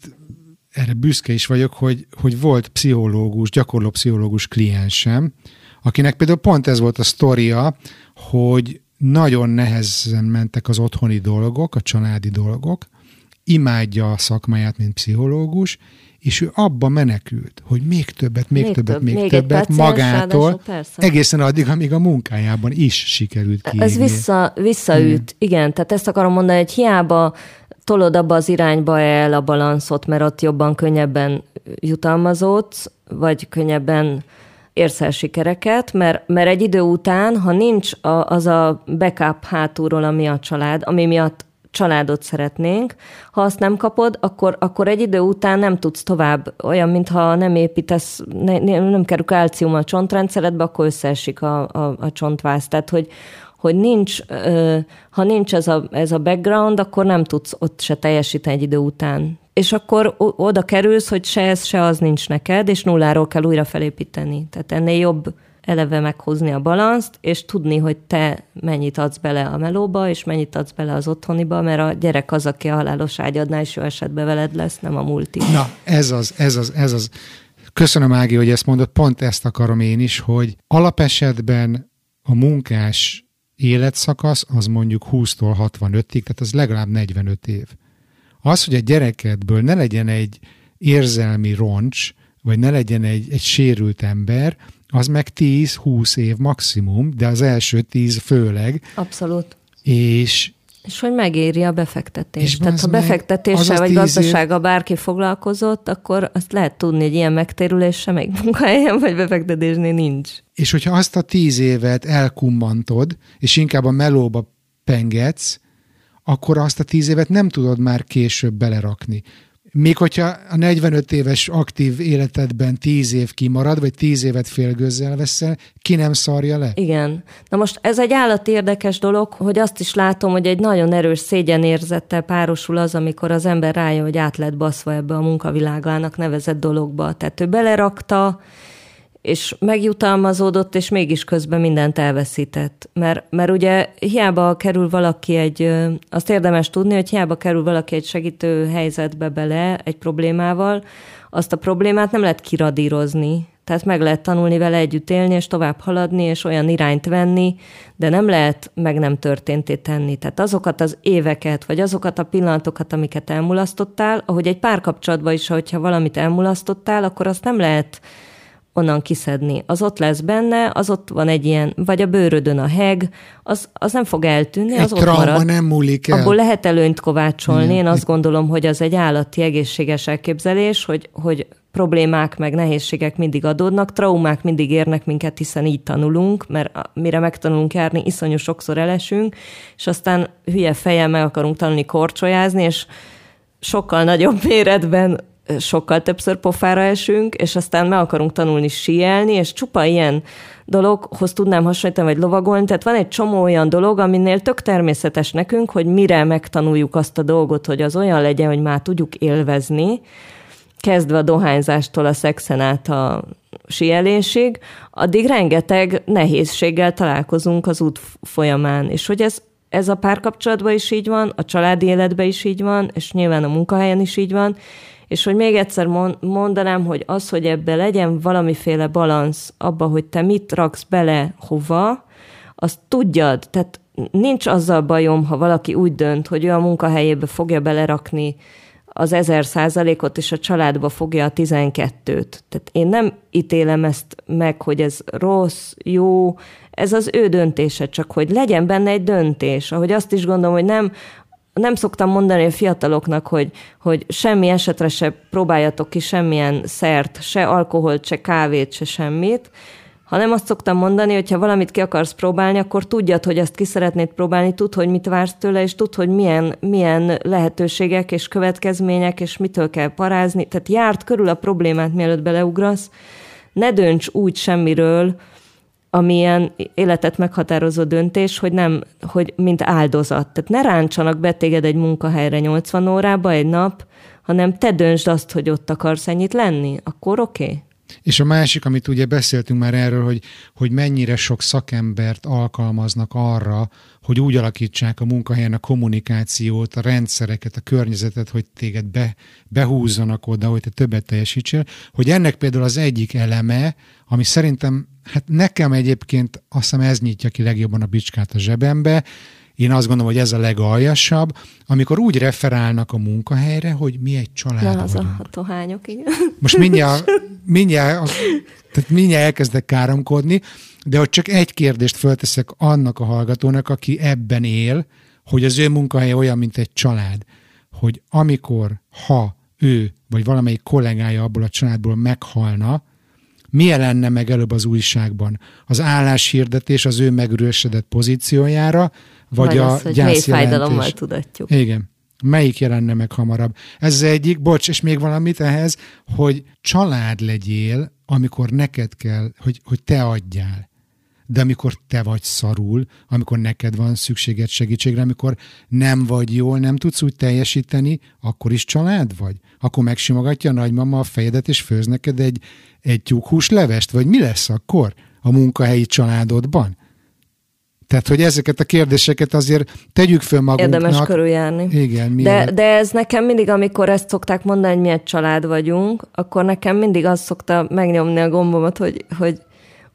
erre büszke is vagyok, hogy, hogy volt pszichológus, gyakorló pszichológus kliensem, akinek például pont ez volt a sztoria, hogy nagyon nehezen mentek az otthoni dolgok, a családi dolgok, imádja a szakmáját, mint pszichológus, és ő abba menekült, hogy még többet, még, Még többet, több, még, többet paciens, magától, persze. egészen addig, amíg a munkájában is sikerült kiégni. Ez vissza, visszaüt, igen. Tehát ezt akarom mondani, hogy hiába tolod abba az irányba el a balanszot, mert ott jobban, könnyebben jutalmazódsz, vagy könnyebben érsz el sikereket, mert, mert egy idő után, ha nincs a, az a backup hátulról, ami a család, ami miatt családot szeretnénk, ha azt nem kapod, akkor, akkor egy idő után nem tudsz tovább, olyan, mintha nem építesz, ne, ne- nem kerül kalcium a csontrendszeredbe, akkor összeesik a, a, a csontváz. Tehát, hogy, hogy nincs, ha nincs ez a, ez a background, akkor nem tudsz ott se teljesíteni egy idő után. És akkor oda kerülsz, hogy se ez, se az nincs neked, és nulláról kell újra felépíteni. Tehát ennél jobb eleve meghozni a balanszt, és tudni, hogy te mennyit adsz bele a melóba, és mennyit adsz bele az otthoniba, mert a gyerek az, aki a halálos ágyadnál, és jó esetben veled lesz, nem a multi. Na, ez az, ez az, ez az. Köszönöm, Ági, hogy ezt mondod, pont ezt akarom én is, hogy alapesetben a munkás életszakasz az mondjuk 20-tól 65-ig, tehát az legalább 45 év. Az, hogy a gyerekedből ne legyen egy érzelmi roncs, vagy ne legyen egy, egy sérült ember, az meg 10-20 év maximum, de az első 10 főleg. Abszolút. És és hogy megéri a befektetés. És Tehát ha befektetéssel vagy gazdasága év... bárki foglalkozott, akkor azt lehet tudni, hogy ilyen megtérülése még munkahelyen vagy befektetésnél nincs. És hogyha azt a tíz évet elkummantod, és inkább a melóba pengetsz, akkor azt a tíz évet nem tudod már később belerakni. Még hogyha a 45 éves aktív életedben 10 év kimarad, vagy 10 évet félgőzzel veszel, ki nem szarja le? Igen. Na most ez egy állat érdekes dolog, hogy azt is látom, hogy egy nagyon erős szégyenérzettel párosul az, amikor az ember rájön, hogy át lett baszva ebbe a munkavilágának nevezett dologba. Tehát ő belerakta, és megjutalmazódott, és mégis közben mindent elveszített. Mert, mert ugye hiába kerül valaki egy, azt érdemes tudni, hogy hiába kerül valaki egy segítő helyzetbe bele egy problémával, azt a problémát nem lehet kiradírozni. Tehát meg lehet tanulni vele együtt élni, és tovább haladni, és olyan irányt venni, de nem lehet meg nem történté tenni. Tehát azokat az éveket, vagy azokat a pillanatokat, amiket elmulasztottál, ahogy egy párkapcsolatban is, hogyha valamit elmulasztottál, akkor azt nem lehet onnan kiszedni. Az ott lesz benne, az ott van egy ilyen, vagy a bőrödön a heg, az, az nem fog eltűnni, egy az ott marad. nem múlik el. Abból lehet előnyt kovácsolni. Igen. Én azt gondolom, hogy az egy állati egészséges elképzelés, hogy, hogy problémák meg nehézségek mindig adódnak, traumák mindig érnek minket, hiszen így tanulunk, mert mire megtanulunk járni, iszonyú sokszor elesünk, és aztán hülye fejjel meg akarunk tanulni korcsolyázni, és sokkal nagyobb méretben sokkal többször pofára esünk, és aztán meg akarunk tanulni síelni, és csupa ilyen dologhoz tudnám hasonlítani, vagy lovagolni. Tehát van egy csomó olyan dolog, aminél tök természetes nekünk, hogy mire megtanuljuk azt a dolgot, hogy az olyan legyen, hogy már tudjuk élvezni, kezdve a dohányzástól a szexen át a sielésig, addig rengeteg nehézséggel találkozunk az út folyamán. És hogy ez, ez a párkapcsolatban is így van, a családi életben is így van, és nyilván a munkahelyen is így van, és hogy még egyszer mondanám, hogy az, hogy ebbe legyen valamiféle balansz abba, hogy te mit raksz bele hova, azt tudjad, tehát nincs azzal bajom, ha valaki úgy dönt, hogy ő a munkahelyébe fogja belerakni az ezer százalékot, és a családba fogja a tizenkettőt. Tehát én nem ítélem ezt meg, hogy ez rossz, jó, ez az ő döntése, csak hogy legyen benne egy döntés. Ahogy azt is gondolom, hogy nem nem szoktam mondani a fiataloknak, hogy, hogy semmi esetre se próbáljatok ki semmilyen szert, se alkoholt, se kávét, se semmit, hanem azt szoktam mondani, hogy ha valamit ki akarsz próbálni, akkor tudjad, hogy ezt ki szeretnéd próbálni, tudd, hogy mit vársz tőle, és tudd, hogy milyen, milyen lehetőségek és következmények, és mitől kell parázni. Tehát járt körül a problémát, mielőtt beleugrasz. Ne dönts úgy semmiről, amilyen életet meghatározó döntés, hogy nem, hogy mint áldozat. Tehát ne ráncsanak be téged egy munkahelyre 80 órába egy nap, hanem te döntsd azt, hogy ott akarsz ennyit lenni, akkor oké. Okay. És a másik, amit ugye beszéltünk már erről, hogy, hogy mennyire sok szakembert alkalmaznak arra, hogy úgy alakítsák a munkahelyen a kommunikációt, a rendszereket, a környezetet, hogy téged be, behúzzanak oda, hogy te többet teljesítsél, hogy ennek például az egyik eleme, ami szerintem, hát nekem egyébként azt hiszem ez nyitja ki legjobban a bicskát a zsebembe, én azt gondolom, hogy ez a legaljasabb, amikor úgy referálnak a munkahelyre, hogy mi egy család Na, az vagyunk. a tohányok, igen. Most mindjárt, mindjárt, tehát mindjárt elkezdek káromkodni, de hogy csak egy kérdést fölteszek annak a hallgatónak, aki ebben él, hogy az ő munkahelye olyan, mint egy család, hogy amikor, ha ő vagy valamelyik kollégája abból a családból meghalna, mi lenne meg előbb az újságban? Az álláshirdetés az ő megürösödött pozíciójára, vagy, vagy a az, hogy gyászjelentés? tudatjuk. Igen. Melyik jelenne meg hamarabb? Ez az egyik, bocs, és még valamit ehhez, hogy család legyél, amikor neked kell, hogy, hogy te adjál. De amikor te vagy szarul, amikor neked van szükséged segítségre, amikor nem vagy jól, nem tudsz úgy teljesíteni, akkor is család vagy? Akkor megsimogatja a nagymama a fejedet, és főz neked egy, egy tyúkhús levest? Vagy mi lesz akkor a munkahelyi családodban? Tehát, hogy ezeket a kérdéseket azért tegyük föl magunknak. Érdemes körüljárni. Igen. De, de ez nekem mindig, amikor ezt szokták mondani, hogy mi egy család vagyunk, akkor nekem mindig az szokta megnyomni a gombomat, hogy, hogy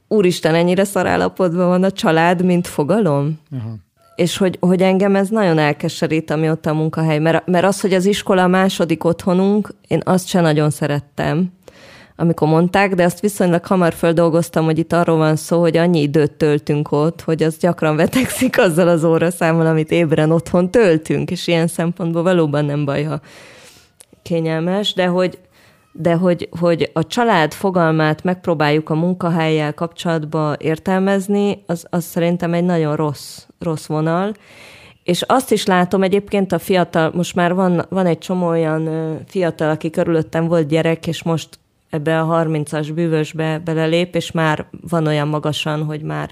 úristen, ennyire szarállapotban van a család, mint fogalom. Aha. És hogy, hogy engem ez nagyon elkeserít, ami ott a munkahely. Mert, mert az, hogy az iskola a második otthonunk, én azt se nagyon szerettem amikor mondták, de azt viszonylag hamar földolgoztam, hogy itt arról van szó, hogy annyi időt töltünk ott, hogy az gyakran vetekszik azzal az óraszámmal, amit ébren otthon töltünk, és ilyen szempontból valóban nem baj, ha kényelmes, de hogy, de hogy, hogy a család fogalmát megpróbáljuk a munkahelyjel kapcsolatba értelmezni, az, az szerintem egy nagyon rossz, rossz vonal. És azt is látom egyébként a fiatal, most már van, van egy csomó olyan fiatal, aki körülöttem volt gyerek, és most ebbe a 30-as bűvösbe belelép, és már van olyan magasan, hogy már,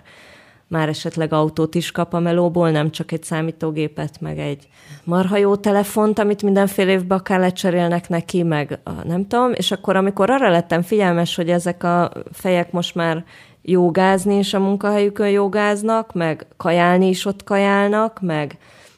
már esetleg autót is kap a melóból, nem csak egy számítógépet, meg egy marha jó telefont, amit mindenfél évben akár lecserélnek neki, meg a, nem tudom, és akkor amikor arra lettem figyelmes, hogy ezek a fejek most már jogázni is a munkahelyükön jogáznak, meg kajálni is ott kajálnak, meg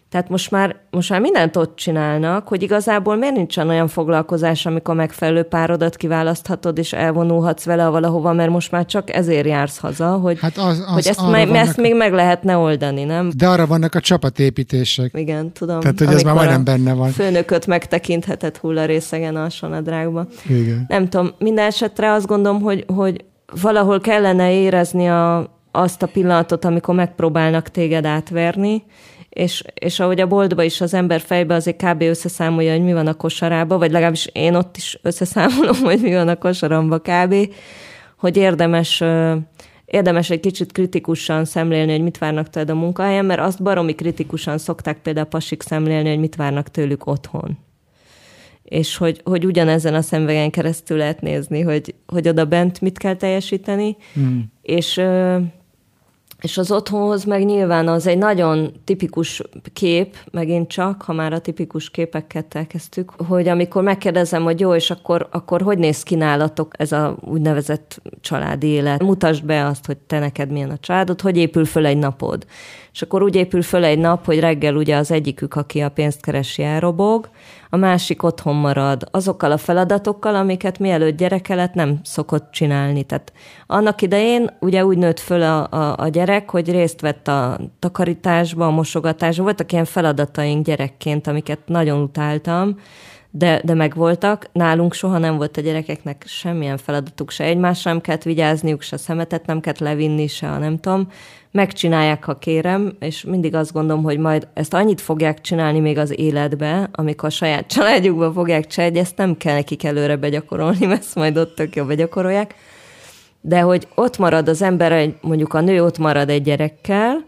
tehát most már, most már mindent ott csinálnak, hogy igazából miért nincsen olyan foglalkozás, amikor megfelelő párodat kiválaszthatod, és elvonulhatsz vele valahova, mert most már csak ezért jársz haza, hogy, hát az, az hogy ezt, me, ezt még meg lehetne oldani, nem? De arra vannak a csapatépítések. Igen, tudom. Tehát, hogy ez már majdnem benne van. Főnököt megtekintheted hullarészegen a sonadrágba. Igen. Nem tudom, minden esetre azt gondolom, hogy, hogy valahol kellene érezni a, azt a pillanatot, amikor megpróbálnak téged átverni, és, és ahogy a boltba is az ember fejbe azért kb. összeszámolja, hogy mi van a kosarába, vagy legalábbis én ott is összeszámolom, hogy mi van a kosaramba kb., hogy érdemes érdemes egy kicsit kritikusan szemlélni, hogy mit várnak tőled a munkahelyen, mert azt baromi kritikusan szokták például pasik szemlélni, hogy mit várnak tőlük otthon. És hogy, hogy ugyanezen a szemvegen keresztül lehet nézni, hogy, hogy oda bent mit kell teljesíteni, mm. és és az otthonhoz meg nyilván az egy nagyon tipikus kép, megint csak, ha már a tipikus képeket elkezdtük, hogy amikor megkérdezem, hogy jó, és akkor, akkor hogy néz ki nálatok ez a úgynevezett családi élet? Mutasd be azt, hogy te neked milyen a családod, hogy épül föl egy napod. És akkor úgy épül föl egy nap, hogy reggel ugye az egyikük, aki a pénzt keresi, elrobog, a másik otthon marad azokkal a feladatokkal, amiket mielőtt gyereke lett nem szokott csinálni. Tehát annak idején ugye úgy nőtt föl a, a, a gyerek, hogy részt vett a takarításba, a mosogatásba. Voltak ilyen feladataink gyerekként, amiket nagyon utáltam, de, de megvoltak. Nálunk soha nem volt a gyerekeknek semmilyen feladatuk, se egymásra nem kellett vigyázniuk, se szemetet nem kellett levinni, se a nem tudom megcsinálják, ha kérem, és mindig azt gondolom, hogy majd ezt annyit fogják csinálni még az életbe, amikor a saját családjukban fogják csinálni, ezt nem kell nekik előre begyakorolni, mert ezt majd ott tök jó begyakorolják. De hogy ott marad az ember, mondjuk a nő ott marad egy gyerekkel,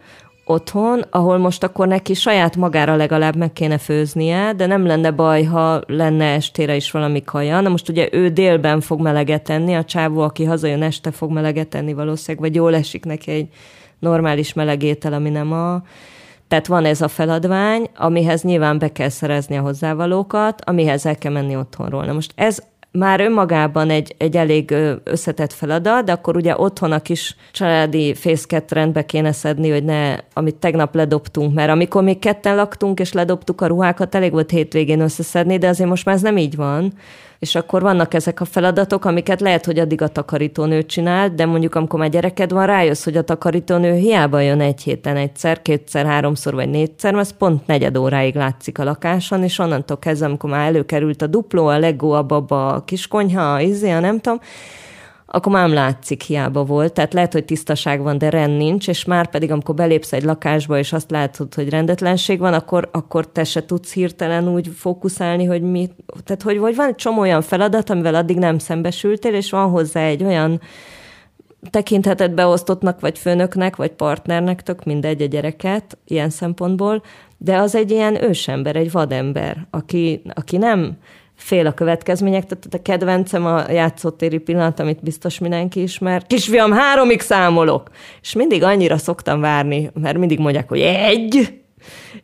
otthon, ahol most akkor neki saját magára legalább meg kéne főznie, de nem lenne baj, ha lenne estére is valami kaja. Na most ugye ő délben fog meleget enni, a csávó, aki hazajön este fog meleget enni valószínűleg, vagy jól esik neki egy normális melegétel, ami nem a... Tehát van ez a feladvány, amihez nyilván be kell szerezni a hozzávalókat, amihez el kell menni otthonról. Na most ez már önmagában egy, egy elég összetett feladat, de akkor ugye otthon a kis családi fészket rendbe kéne szedni, hogy ne, amit tegnap ledobtunk, mert amikor még ketten laktunk és ledobtuk a ruhákat, elég volt hétvégén összeszedni, de azért most már ez nem így van és akkor vannak ezek a feladatok, amiket lehet, hogy addig a takarítónő csinál, de mondjuk amikor már gyereked van, rájössz, hogy a takarítónő hiába jön egy héten egyszer, kétszer, háromszor vagy négyszer, mert ez pont negyed óráig látszik a lakáson, és onnantól kezdve, amikor már előkerült a dupló, a legó, a baba, a kiskonyha, a izé, a nem tudom, akkor már nem látszik, hiába volt. Tehát lehet, hogy tisztaság van, de rend nincs, és már pedig, amikor belépsz egy lakásba, és azt látod, hogy rendetlenség van, akkor, akkor te se tudsz hirtelen úgy fókuszálni, hogy mi... Tehát, hogy vagy van egy csomó olyan feladat, amivel addig nem szembesültél, és van hozzá egy olyan tekintheted beosztottnak, vagy főnöknek, vagy partnernek, tök mindegy a gyereket ilyen szempontból, de az egy ilyen ősember, egy vadember, aki, aki nem fél a következmények, tehát a kedvencem a játszótéri pillanat, amit biztos mindenki ismer. Kisfiam, háromig számolok! És mindig annyira szoktam várni, mert mindig mondják, hogy egy,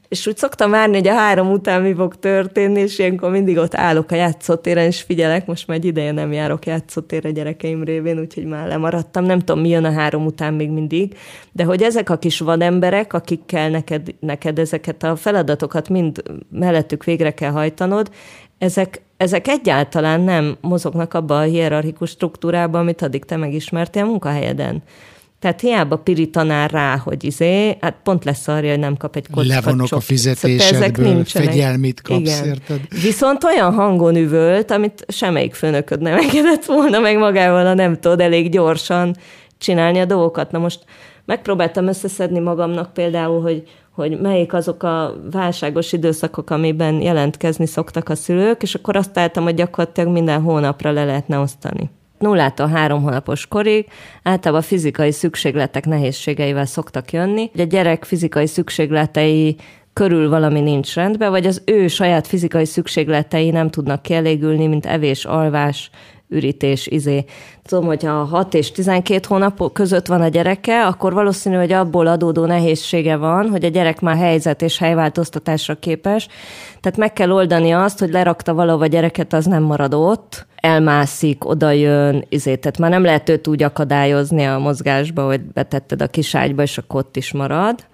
és úgy szoktam várni, hogy a három után mi fog történni, és ilyenkor mindig ott állok a játszótéren, és figyelek, most már egy ideje nem járok játszótérre gyerekeim révén, úgyhogy már lemaradtam, nem tudom, mi jön a három után még mindig, de hogy ezek a kis vademberek, akikkel neked, neked ezeket a feladatokat mind mellettük végre kell hajtanod, ezek, ezek egyáltalán nem mozognak abba a hierarchikus struktúrába, amit addig te megismertél a munkahelyeden. Tehát hiába piri tanár rá, hogy izé, hát pont lesz arra, hogy nem kap egy kockát. Levonok a fizetésedből, szóval fegyelmit kapsz, Igen. érted? Viszont olyan hangon üvölt, amit semmelyik főnököd nem engedett volna meg magával, ha nem tudod elég gyorsan csinálni a dolgokat. Na most megpróbáltam összeszedni magamnak például, hogy hogy melyik azok a válságos időszakok, amiben jelentkezni szoktak a szülők, és akkor azt álltam, hogy gyakorlatilag minden hónapra le lehetne osztani nullától három hónapos korig általában fizikai szükségletek nehézségeivel szoktak jönni. A gyerek fizikai szükségletei körül valami nincs rendben, vagy az ő saját fizikai szükségletei nem tudnak kielégülni, mint evés, alvás, ürítés, izé. Tudom, hogyha 6 és 12 hónap között van a gyereke, akkor valószínű, hogy abból adódó nehézsége van, hogy a gyerek már helyzet és helyváltoztatásra képes. Tehát meg kell oldani azt, hogy lerakta valahova a gyereket, az nem marad ott, elmászik, odajön, izé, tehát már nem lehet őt úgy akadályozni a mozgásba, hogy betetted a kiságyba, és akkor ott is marad.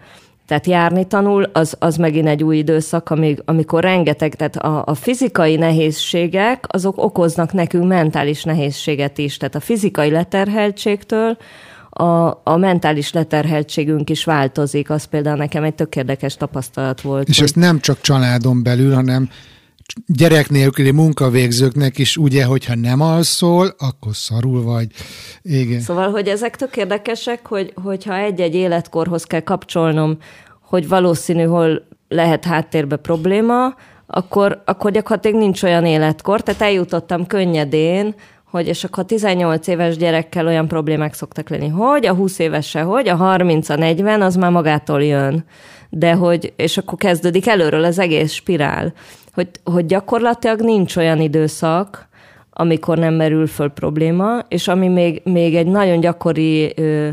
Tehát járni tanul, az, az megint egy új időszak, amíg, amikor rengeteg, tehát a, a fizikai nehézségek, azok okoznak nekünk mentális nehézséget is. Tehát a fizikai leterheltségtől a, a mentális leterheltségünk is változik. Az például nekem egy tök érdekes tapasztalat volt. És hogy... ezt nem csak családon belül, hanem gyerek nélküli munkavégzőknek is ugye, hogyha nem alszol, akkor szarul vagy. Igen. Szóval, hogy ezek tök érdekesek, hogy, hogyha egy-egy életkorhoz kell kapcsolnom, hogy valószínű, hol lehet háttérbe probléma, akkor, akkor gyakorlatilag nincs olyan életkor, tehát eljutottam könnyedén, hogy és akkor a 18 éves gyerekkel olyan problémák szoktak lenni, hogy a 20 évese, hogy a 30, a 40, az már magától jön. De hogy, és akkor kezdődik előről az egész spirál hogy, hogy gyakorlatilag nincs olyan időszak, amikor nem merül föl probléma, és ami még, még egy nagyon gyakori ö,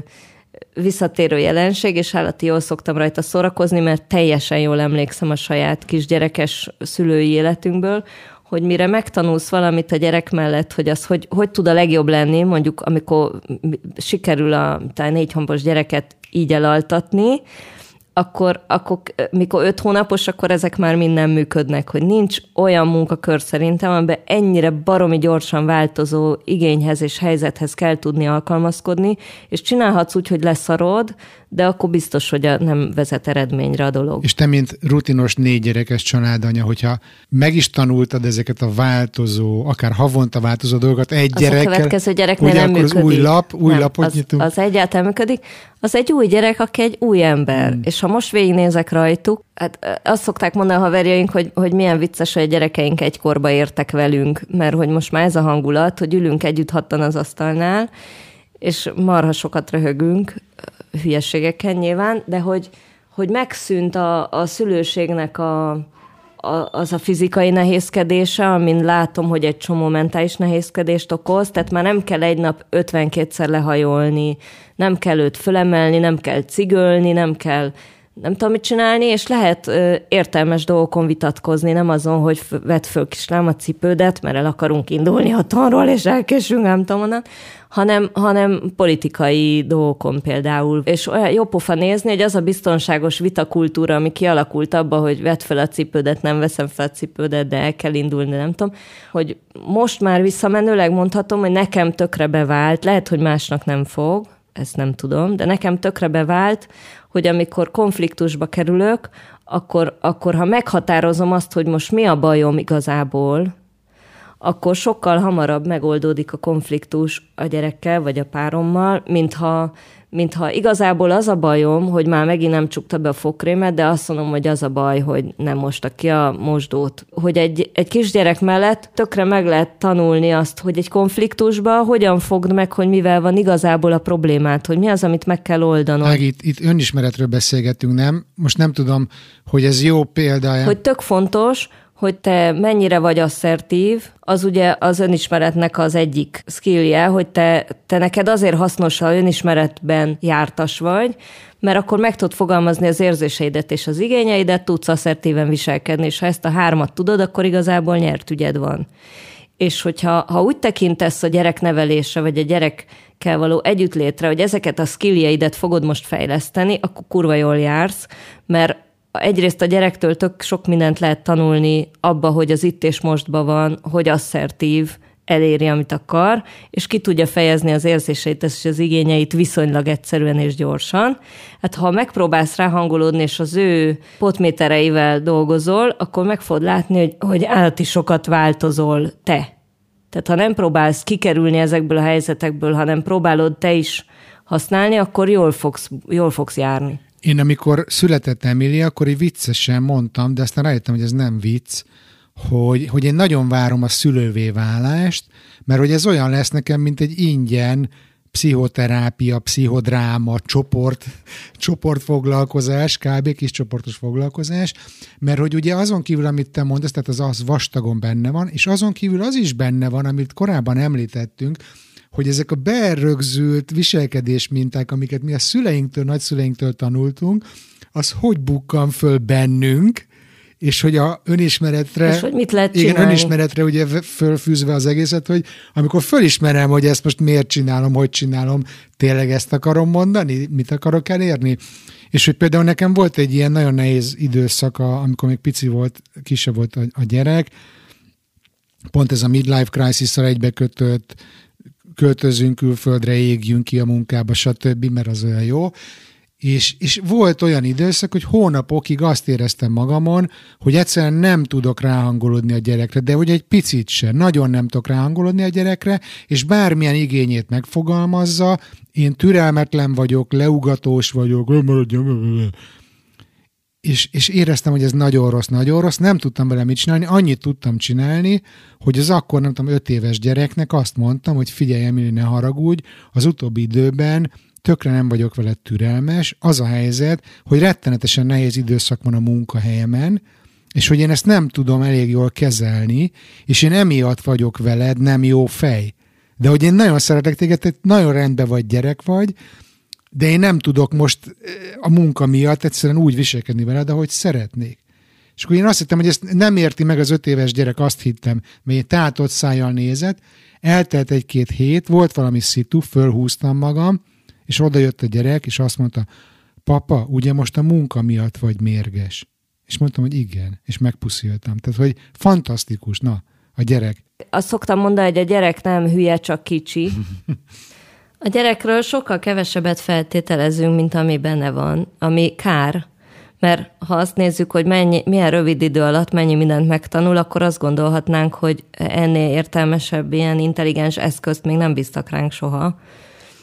visszatérő jelenség, és állati jól szoktam rajta szórakozni, mert teljesen jól emlékszem a saját kisgyerekes szülői életünkből, hogy mire megtanulsz valamit a gyerek mellett, hogy az hogy, hogy tud a legjobb lenni, mondjuk amikor sikerül a négy gyereket így elaltatni, akkor, akkor mikor öt hónapos, akkor ezek már mind nem működnek, hogy nincs olyan munkakör szerintem, amiben ennyire baromi gyorsan változó igényhez és helyzethez kell tudni alkalmazkodni, és csinálhatsz úgy, hogy leszarod, de akkor biztos, hogy a, nem vezet eredményre a dolog. És te, mint rutinos négy gyerekes családanya, hogyha meg is tanultad ezeket a változó, akár havonta változó dolgokat egy az gyerekkel, a következő gyereknél nem akkor működik. új lap, új nem, lapot az, nyitunk. Az egyáltalán működik. Az egy új gyerek, aki egy új ember. Hmm. És ha most végignézek rajtuk, hát azt szokták mondani a haverjaink, hogy, hogy milyen vicces, hogy a gyerekeink egykorba értek velünk, mert hogy most már ez a hangulat, hogy ülünk együtt hattan az asztalnál, és marha sokat röhögünk, hülyeségeken nyilván, de hogy, hogy megszűnt a, a szülőségnek a, a, az a fizikai nehézkedése, amin látom, hogy egy csomó mentális nehézkedést okoz, tehát már nem kell egy nap 52-szer lehajolni, nem kell őt fölemelni, nem kell cigölni, nem kell nem tudom mit csinálni, és lehet ö, értelmes dolgokon vitatkozni, nem azon, hogy vedd föl kislám a cipődet, mert el akarunk indulni a tanról, és elkésünk, nem tudom onnan, hanem, hanem politikai dolgokon például. És olyan jó pofa nézni, hogy az a biztonságos vitakultúra, ami kialakult abba, hogy vedd fel a cipődet, nem veszem fel a cipődet, de el kell indulni, nem tudom, hogy most már visszamenőleg mondhatom, hogy nekem tökre bevált, lehet, hogy másnak nem fog, ezt nem tudom, de nekem tökre bevált, hogy amikor konfliktusba kerülök, akkor, akkor ha meghatározom azt, hogy most mi a bajom igazából, akkor sokkal hamarabb megoldódik a konfliktus a gyerekkel vagy a párommal, mintha mintha igazából az a bajom, hogy már megint nem csukta be a fokrémet, de azt mondom, hogy az a baj, hogy nem mosta ki a mosdót. Hogy egy, egy kisgyerek mellett tökre meg lehet tanulni azt, hogy egy konfliktusba hogyan fogd meg, hogy mivel van igazából a problémát, hogy mi az, amit meg kell oldanod. Ág, itt, itt önismeretről beszélgetünk, nem? Most nem tudom, hogy ez jó példája. Hogy tök fontos, hogy te mennyire vagy asszertív, az ugye az önismeretnek az egyik skillje, hogy te, te neked azért hasznos, ha önismeretben jártas vagy, mert akkor meg tudod fogalmazni az érzéseidet és az igényeidet, tudsz asszertíven viselkedni, és ha ezt a hármat tudod, akkor igazából nyert ügyed van. És hogyha ha úgy tekintesz a gyereknevelésre, vagy a gyerekkel való együttlétre, hogy ezeket a skilljeidet fogod most fejleszteni, akkor kurva jól jársz, mert egyrészt a gyerektől tök sok mindent lehet tanulni abba, hogy az itt és mostban van, hogy asszertív, eléri, amit akar, és ki tudja fejezni az érzéseit és az igényeit viszonylag egyszerűen és gyorsan. Hát ha megpróbálsz ráhangolódni, és az ő potmétereivel dolgozol, akkor meg fogod látni, hogy, hogy állati sokat változol te. Tehát ha nem próbálsz kikerülni ezekből a helyzetekből, hanem próbálod te is használni, akkor jól fogsz, jól fogsz járni. Én amikor született Emilia, akkor egy viccesen mondtam, de aztán rájöttem, hogy ez nem vicc, hogy, hogy én nagyon várom a szülővé válást, mert hogy ez olyan lesz nekem, mint egy ingyen pszichoterápia, pszichodráma, csoport, csoportfoglalkozás, kb. kis csoportos foglalkozás, mert hogy ugye azon kívül, amit te mondasz, tehát az az vastagon benne van, és azon kívül az is benne van, amit korábban említettünk, hogy ezek a berögzült viselkedés minták, amiket mi a szüleinktől, nagyszüleinktől tanultunk, az hogy bukkan föl bennünk, és hogy a önismeretre, és hogy mit lehet igen, csinálni. önismeretre ugye fölfűzve az egészet, hogy amikor fölismerem, hogy ezt most miért csinálom, hogy csinálom, tényleg ezt akarom mondani, mit akarok elérni, és hogy például nekem volt egy ilyen nagyon nehéz időszaka, amikor még pici volt, kisebb volt a, a gyerek, pont ez a midlife crisis-szal egybekötött, költözünk külföldre, égjünk ki a munkába, stb., mert az olyan jó. És, és volt olyan időszak, hogy hónapokig azt éreztem magamon, hogy egyszerűen nem tudok ráhangolódni a gyerekre, de hogy egy picit sem, nagyon nem tudok ráhangolódni a gyerekre, és bármilyen igényét megfogalmazza, én türelmetlen vagyok, leugatós vagyok, és, és éreztem, hogy ez nagyon rossz, nagyon rossz, nem tudtam vele mit csinálni, annyit tudtam csinálni, hogy az akkor, nem tudom, öt éves gyereknek azt mondtam, hogy figyelj, Emily, ne haragudj, az utóbbi időben tökre nem vagyok vele türelmes, az a helyzet, hogy rettenetesen nehéz időszak van a munkahelyemen, és hogy én ezt nem tudom elég jól kezelni, és én emiatt vagyok veled nem jó fej. De hogy én nagyon szeretek téged, te nagyon rendben vagy gyerek vagy, de én nem tudok most eh, a munka miatt egyszerűen úgy viselkedni veled, ahogy szeretnék. És akkor én azt hittem, hogy ezt nem érti meg az öt éves gyerek, azt hittem, mert én tátott szájjal nézett, eltelt egy-két hét, volt valami szitu, fölhúztam magam, és oda jött a gyerek, és azt mondta, papa, ugye most a munka miatt vagy mérges? És mondtam, hogy igen, és megpusziltam. Tehát, hogy fantasztikus, na, a gyerek. Azt szoktam mondani, hogy a gyerek nem hülye, csak kicsi. A gyerekről sokkal kevesebbet feltételezünk, mint ami benne van, ami kár. Mert ha azt nézzük, hogy mennyi, milyen rövid idő alatt mennyi mindent megtanul, akkor azt gondolhatnánk, hogy ennél értelmesebb, ilyen intelligens eszközt még nem bíztak ránk soha.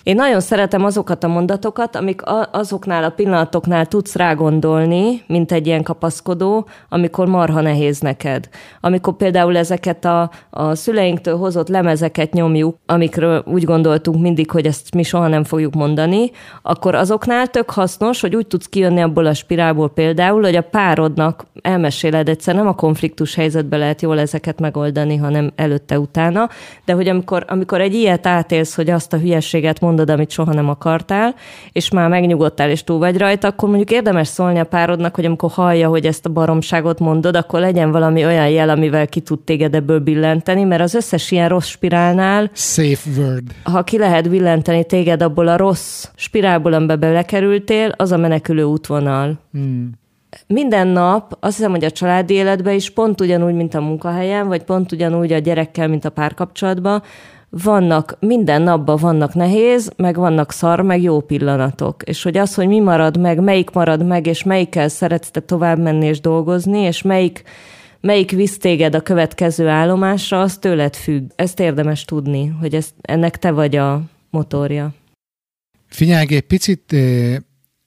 Én nagyon szeretem azokat a mondatokat, amik azoknál a pillanatoknál tudsz rágondolni, mint egy ilyen kapaszkodó, amikor marha nehéz neked. Amikor például ezeket a, a szüleinktől hozott lemezeket nyomjuk, amikről úgy gondoltunk mindig, hogy ezt mi soha nem fogjuk mondani, akkor azoknál tök hasznos, hogy úgy tudsz kijönni abból a spirálból például, hogy a párodnak elmeséled egyszer, nem a konfliktus helyzetbe lehet jól ezeket megoldani, hanem előtte-utána, de hogy amikor, amikor egy ilyet átélsz, hogy azt a hülyeséget mond, mondod, amit soha nem akartál, és már megnyugodtál, és túl vagy rajta, akkor mondjuk érdemes szólni a párodnak, hogy amikor hallja, hogy ezt a baromságot mondod, akkor legyen valami olyan jel, amivel ki tud téged ebből billenteni, mert az összes ilyen rossz spirálnál, Safe word. ha ki lehet billenteni téged abból a rossz spirálból, amiben belekerültél, az a menekülő útvonal. Hmm minden nap azt hiszem, hogy a családi életben is pont ugyanúgy, mint a munkahelyen, vagy pont ugyanúgy a gyerekkel, mint a párkapcsolatban, vannak, minden napban vannak nehéz, meg vannak szar, meg jó pillanatok. És hogy az, hogy mi marad meg, melyik marad meg, és melyikkel szeretsz te tovább menni és dolgozni, és melyik, melyik visz téged a következő állomásra, az tőled függ. Ezt érdemes tudni, hogy ezt, ennek te vagy a motorja. Figyelj, egy picit eh,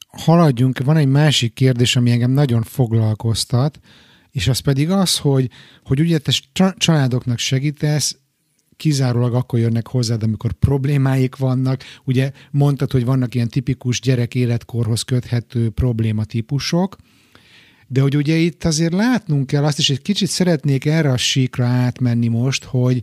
haladjunk, van egy másik kérdés, ami engem nagyon foglalkoztat, és az pedig az, hogy, hogy ugye te családoknak segítesz, kizárólag akkor jönnek hozzád, amikor problémáik vannak. Ugye mondtad, hogy vannak ilyen tipikus gyerek életkorhoz köthető problématípusok. De hogy ugye itt azért látnunk kell azt is, egy kicsit szeretnék erre a síkra átmenni most, hogy,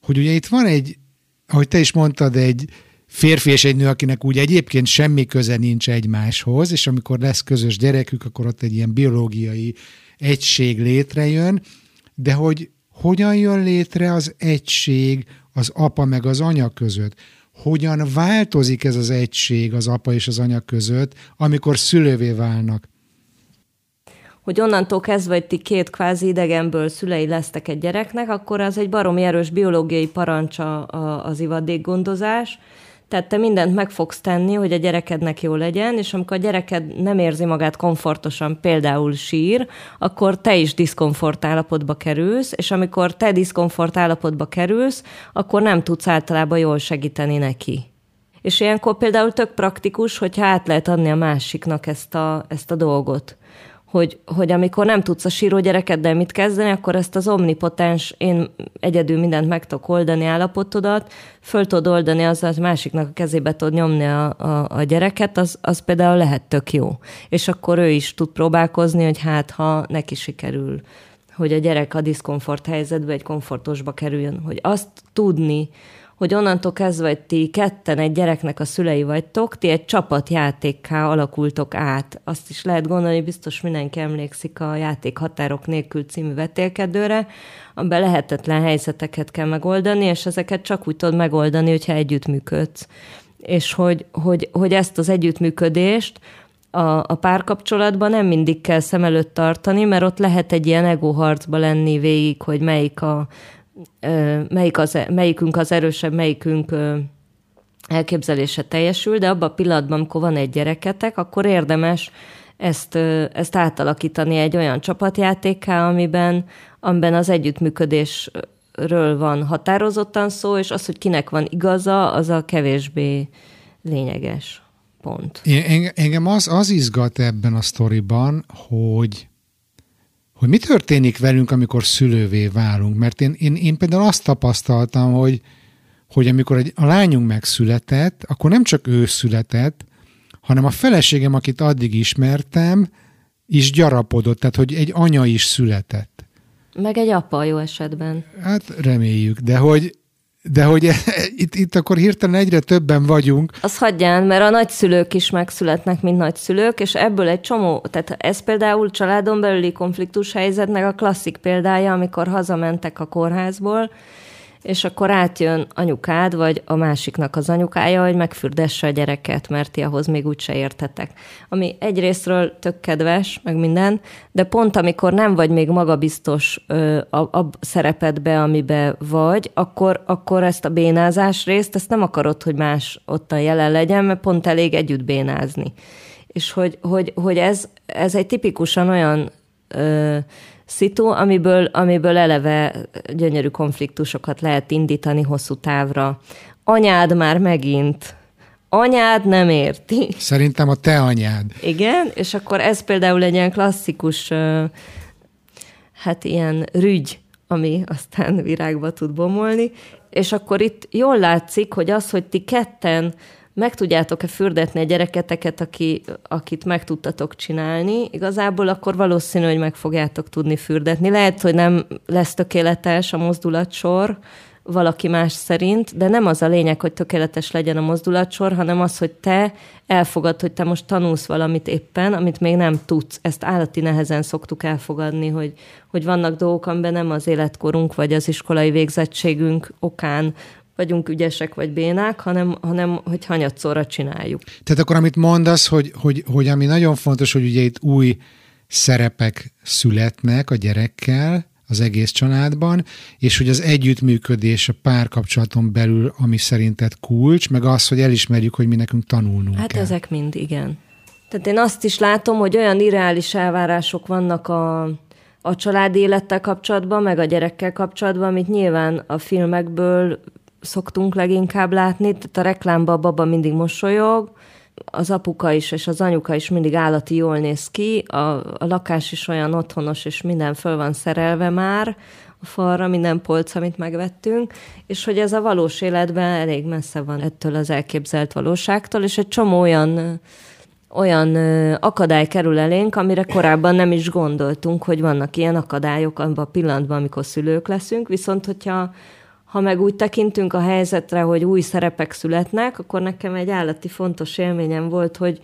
hogy ugye itt van egy, ahogy te is mondtad, egy férfi és egy nő, akinek úgy egyébként semmi köze nincs egymáshoz, és amikor lesz közös gyerekük, akkor ott egy ilyen biológiai egység létrejön, de hogy hogyan jön létre az egység az apa meg az anya között? Hogyan változik ez az egység az apa és az anya között, amikor szülővé válnak? hogy onnantól kezdve, hogy ti két kvázi idegenből szülei lesztek egy gyereknek, akkor az egy baromi erős biológiai parancsa az ivadékgondozás, tehát te mindent meg fogsz tenni, hogy a gyerekednek jó legyen, és amikor a gyereked nem érzi magát komfortosan, például sír, akkor te is diszkomfort állapotba kerülsz, és amikor te diszkomfort állapotba kerülsz, akkor nem tudsz általában jól segíteni neki. És ilyenkor például tök praktikus, hogyha át lehet adni a másiknak ezt a, ezt a dolgot hogy, hogy amikor nem tudsz a síró gyerekeddel mit kezdeni, akkor ezt az omnipotens, én egyedül mindent meg tudok oldani állapotodat, föl tudod oldani azzal, hogy másiknak a kezébe tudod nyomni a, a, a gyereket, az, az például lehet tök jó. És akkor ő is tud próbálkozni, hogy hát ha neki sikerül hogy a gyerek a diszkomfort helyzetbe egy komfortosba kerüljön, hogy azt tudni, hogy onnantól kezdve, hogy ti ketten egy gyereknek a szülei vagytok, ti egy csapatjátékká alakultok át. Azt is lehet gondolni, biztos mindenki emlékszik a játék Határok nélkül című vetélkedőre, amiben lehetetlen helyzeteket kell megoldani, és ezeket csak úgy tudod megoldani, hogyha együttműködsz. És hogy, hogy, hogy ezt az együttműködést a, a párkapcsolatban nem mindig kell szem előtt tartani, mert ott lehet egy ilyen egóharcba lenni végig, hogy melyik a, melyik az, melyikünk az erősebb, melyikünk elképzelése teljesül, de abban a pillanatban, amikor van egy gyereketek, akkor érdemes ezt, ezt átalakítani egy olyan csapatjátékká, amiben, amiben az együttműködésről van határozottan szó, és az, hogy kinek van igaza, az a kevésbé lényeges pont. Engem az, az izgat ebben a sztoriban, hogy hogy mi történik velünk, amikor szülővé válunk. Mert én, én, én például azt tapasztaltam, hogy, hogy amikor egy, a lányunk megszületett, akkor nem csak ő született, hanem a feleségem, akit addig ismertem, is gyarapodott, tehát hogy egy anya is született. Meg egy apa jó esetben. Hát reméljük, de hogy, de hogy itt, itt akkor hirtelen egyre többen vagyunk. Az hagyján, mert a nagyszülők is megszületnek, mint nagyszülők, és ebből egy csomó, tehát ez például családon belüli konfliktus helyzetnek a klasszik példája, amikor hazamentek a kórházból, és akkor átjön anyukád, vagy a másiknak az anyukája, hogy megfürdesse a gyereket, mert ti ahhoz még úgyse értetek. Ami egyrésztről tök kedves, meg minden, de pont amikor nem vagy még magabiztos ö, a, a szerepedbe, amibe vagy, akkor, akkor ezt a bénázás részt, ezt nem akarod, hogy más ottan jelen legyen, mert pont elég együtt bénázni. És hogy, hogy, hogy ez, ez egy tipikusan olyan ö, szitu, amiből, amiből eleve gyönyörű konfliktusokat lehet indítani hosszú távra. Anyád már megint anyád nem érti. Szerintem a te anyád. Igen, és akkor ez például egy ilyen klasszikus, hát ilyen rügy, ami aztán virágba tud bomolni, és akkor itt jól látszik, hogy az, hogy ti ketten meg tudjátok-e fürdetni a gyereketeket, aki, akit meg tudtatok csinálni, igazából akkor valószínű, hogy meg fogjátok tudni fürdetni. Lehet, hogy nem lesz tökéletes a mozdulatsor, valaki más szerint, de nem az a lényeg, hogy tökéletes legyen a mozdulatsor, hanem az, hogy te elfogad, hogy te most tanulsz valamit éppen, amit még nem tudsz. Ezt állati nehezen szoktuk elfogadni, hogy, hogy vannak dolgok, amiben nem az életkorunk vagy az iskolai végzettségünk okán vagyunk ügyesek vagy bénák, hanem, hanem hogy hanyatszorra csináljuk. Tehát akkor amit mondasz, hogy, hogy, hogy ami nagyon fontos, hogy ugye itt új szerepek születnek a gyerekkel, az egész családban, és hogy az együttműködés a párkapcsolaton belül, ami szerinted kulcs, meg az, hogy elismerjük, hogy mi nekünk tanulnunk Hát kell. ezek mind, igen. Tehát én azt is látom, hogy olyan irreális elvárások vannak a, a családi élettel kapcsolatban, meg a gyerekkel kapcsolatban, amit nyilván a filmekből szoktunk leginkább látni, tehát a reklámban a baba mindig mosolyog, az apuka is és az anyuka is mindig állati jól néz ki, a, a lakás is olyan otthonos, és minden föl van szerelve már a falra, minden polc, amit megvettünk, és hogy ez a valós életben elég messze van ettől az elképzelt valóságtól, és egy csomó olyan olyan akadály kerül elénk, amire korábban nem is gondoltunk, hogy vannak ilyen akadályok abban a pillanatban, amikor szülők leszünk, viszont hogyha ha meg úgy tekintünk a helyzetre, hogy új szerepek születnek, akkor nekem egy állati fontos élményem volt, hogy,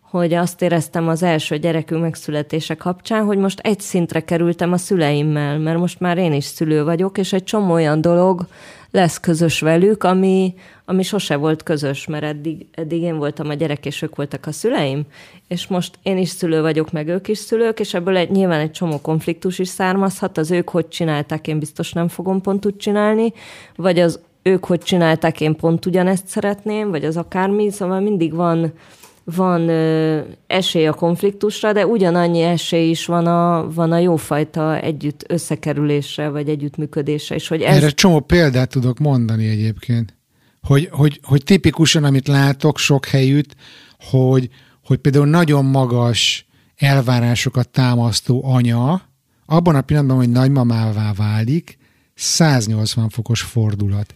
hogy azt éreztem az első gyerekünk megszületése kapcsán, hogy most egy szintre kerültem a szüleimmel, mert most már én is szülő vagyok, és egy csomó olyan dolog lesz közös velük, ami, ami sose volt közös, mert eddig, eddig én voltam a gyerek, és ők voltak a szüleim, és most én is szülő vagyok, meg ők is szülők, és ebből egy, nyilván egy csomó konfliktus is származhat, az ők hogy csinálták, én biztos nem fogom pont úgy csinálni, vagy az ők hogy csinálták, én pont ugyanezt szeretném, vagy az akármi, szóval mindig van, van ö, esély a konfliktusra, de ugyanannyi esély is van a, van a jófajta együtt összekerülésre, vagy együttműködésre. És hogy ez... Erre csomó példát tudok mondani egyébként. Hogy, hogy, hogy tipikusan, amit látok sok helyütt, hogy, hogy például nagyon magas elvárásokat támasztó anya, abban a pillanatban, hogy nagymamává válik, 180 fokos fordulat.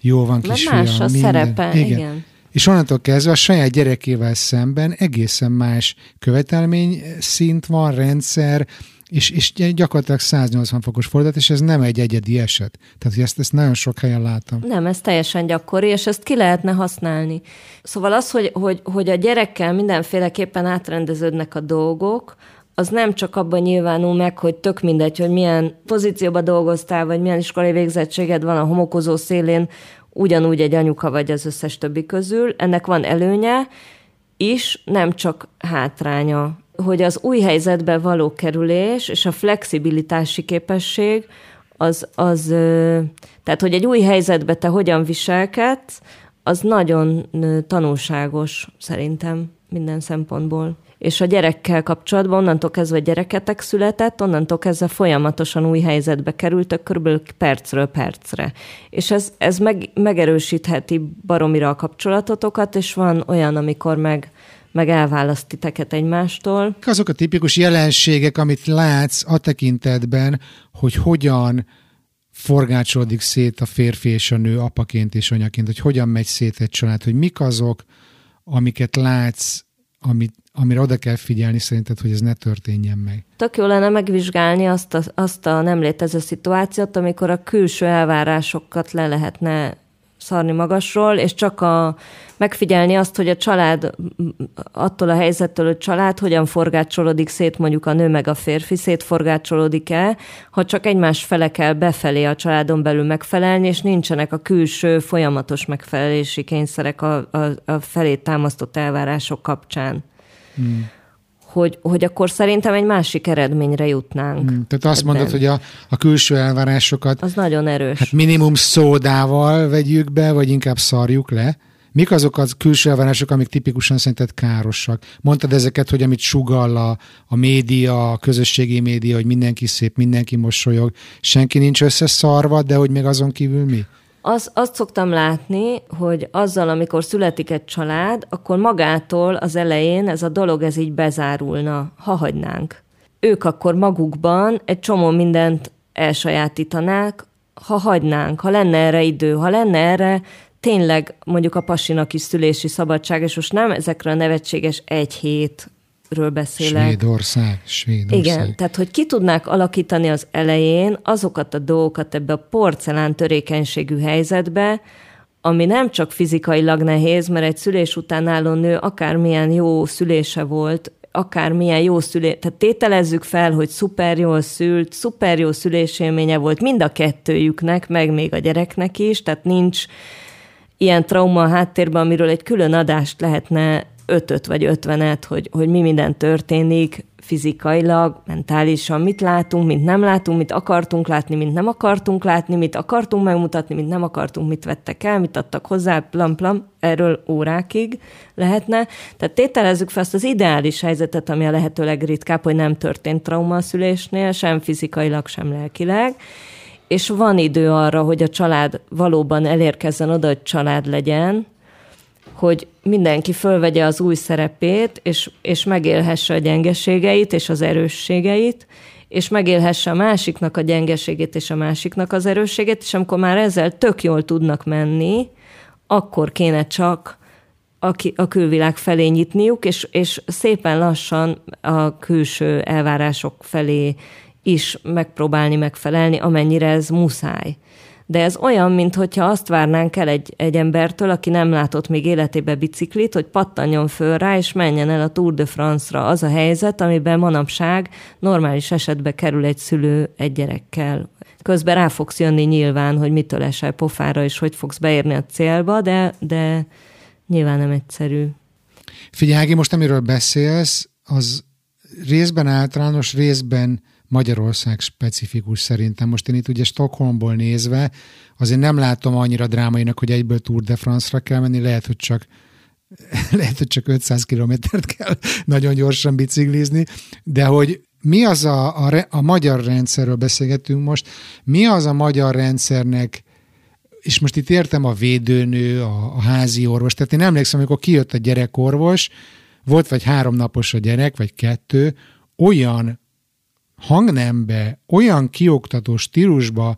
Jó van, Mert kisfiam. más a minden. szerepe, igen. És onnantól kezdve a saját gyerekével szemben egészen más követelmény szint van, rendszer, és, és gyakorlatilag 180 fokos fordulat, és ez nem egy egyedi eset. Tehát ezt, ezt nagyon sok helyen látom. Nem, ez teljesen gyakori, és ezt ki lehetne használni. Szóval az, hogy, hogy, hogy a gyerekkel mindenféleképpen átrendeződnek a dolgok, az nem csak abban nyilvánul meg, hogy tök mindegy, hogy milyen pozícióban dolgoztál, vagy milyen iskolai végzettséged van a homokozó szélén, ugyanúgy egy anyuka vagy az összes többi közül. Ennek van előnye is, nem csak hátránya. Hogy az új helyzetbe való kerülés és a flexibilitási képesség az, az tehát, hogy egy új helyzetbe te hogyan viselkedsz, az nagyon tanulságos szerintem minden szempontból. És a gyerekkel kapcsolatban onnantól kezdve gyereketek született, onnantól kezdve folyamatosan új helyzetbe kerültök, körülbelül percről percre. És ez, ez meg, megerősítheti baromira a kapcsolatotokat, és van olyan, amikor meg, meg elválaszt titeket egymástól. Azok a tipikus jelenségek, amit látsz a tekintetben, hogy hogyan forgácsolódik szét a férfi és a nő apaként és anyaként, hogy hogyan megy szét egy család, hogy mik azok, amiket látsz, amit, amire oda kell figyelni szerinted, hogy ez ne történjen meg. Tök jó lenne megvizsgálni azt a, azt a nem létező szituációt, amikor a külső elvárásokat le lehetne szarni magasról, és csak a, megfigyelni azt, hogy a család attól a helyzettől, hogy család hogyan forgácsolódik szét mondjuk a nő meg a férfi, szétforgácsolódik-e, ha csak egymás fele kell befelé a családon belül megfelelni, és nincsenek a külső folyamatos megfelelési kényszerek a, a, a felé támasztott elvárások kapcsán. Hogy, hogy akkor szerintem egy másik eredményre jutnánk. Hmm, tehát azt ebben. mondod, hogy a, a külső elvárásokat Az nagyon erős. hát minimum szódával vegyük be, vagy inkább szarjuk le. Mik azok az külső elvárások, amik tipikusan szerinted károsak? Mondtad ezeket, hogy amit sugall a, a média, a közösségi média, hogy mindenki szép, mindenki mosolyog, senki nincs összeszarva, de hogy még azon kívül mi? Az, azt szoktam látni, hogy azzal, amikor születik egy család, akkor magától az elején ez a dolog ez így bezárulna, ha hagynánk. Ők akkor magukban egy csomó mindent elsajátítanák, ha hagynánk, ha lenne erre idő, ha lenne erre tényleg mondjuk a pasinak is szülési szabadság, és most nem ezekről a nevetséges egy hétről beszélek. Svédország, Svédország. Igen, tehát hogy ki tudnák alakítani az elején azokat a dolgokat ebbe a porcelán törékenységű helyzetbe, ami nem csak fizikailag nehéz, mert egy szülés után álló nő akármilyen jó szülése volt, akármilyen jó szülés, tehát tételezzük fel, hogy szuper jól szült, szuper jó szülésélménye volt mind a kettőjüknek, meg még a gyereknek is, tehát nincs ilyen trauma a háttérben, amiről egy külön adást lehetne ötöt vagy ötvenet, hogy, hogy mi minden történik fizikailag, mentálisan, mit látunk, mit nem látunk, mit akartunk látni, mit nem akartunk látni, mit akartunk megmutatni, mit nem akartunk, mit vettek el, mit adtak hozzá, plam, plam, erről órákig lehetne. Tehát tételezzük fel azt az ideális helyzetet, ami a lehető legritkább, hogy nem történt trauma a szülésnél, sem fizikailag, sem lelkileg, és van idő arra, hogy a család valóban elérkezzen oda, hogy család legyen, hogy mindenki fölvegye az új szerepét, és, és megélhesse a gyengeségeit és az erősségeit, és megélhesse a másiknak a gyengeségét és a másiknak az erősségét, és amikor már ezzel tök jól tudnak menni, akkor kéne csak a külvilág felé nyitniuk, és, és szépen lassan a külső elvárások felé is megpróbálni megfelelni, amennyire ez muszáj. De ez olyan, mintha azt várnánk el egy, egy embertől, aki nem látott még életébe biciklit, hogy pattanjon föl rá, és menjen el a Tour de France-ra. Az a helyzet, amiben manapság normális esetben kerül egy szülő egy gyerekkel. Közben rá fogsz jönni nyilván, hogy mitől esel pofára, és hogy fogsz beérni a célba, de, de nyilván nem egyszerű. Figyelj, Ági, most amiről beszélsz, az részben általános, részben Magyarország specifikus szerintem. Most én itt ugye Stockholmból nézve, azért nem látom annyira drámainak, hogy egyből Tour de France-ra kell menni, lehet, hogy csak lehet, hogy csak 500 kilométert kell nagyon gyorsan biciklizni, de hogy mi az a, a, a magyar rendszerről beszélgetünk most, mi az a magyar rendszernek és most itt értem a védőnő, a, a házi orvos, tehát én emlékszem, amikor kijött a gyerekorvos, volt vagy három napos a gyerek, vagy kettő, olyan hangnembe, olyan kioktató stílusba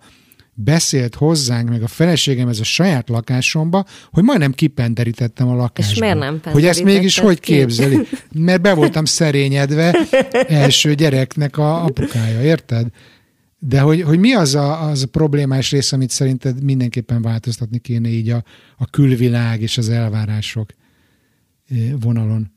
beszélt hozzánk, meg a feleségem ez a saját lakásomba, hogy majdnem kipenderítettem a lakásba. És miért nem Hogy ezt mégis hogy képzeli? Mert be voltam szerényedve első gyereknek a apukája, érted? De hogy, hogy mi az a, az a problémás rész, amit szerinted mindenképpen változtatni kéne így a, a külvilág és az elvárások eh, vonalon?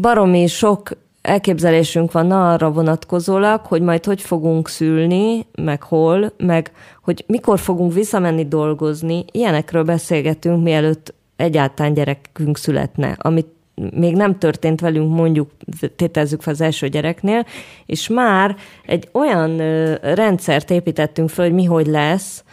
Baromi sok elképzelésünk van arra vonatkozólag, hogy majd hogy fogunk szülni, meg hol, meg hogy mikor fogunk visszamenni dolgozni. Ilyenekről beszélgetünk, mielőtt egyáltalán gyerekünk születne, amit még nem történt velünk, mondjuk tétezzük fel az első gyereknél, és már egy olyan rendszert építettünk fel, hogy mi hogy lesz,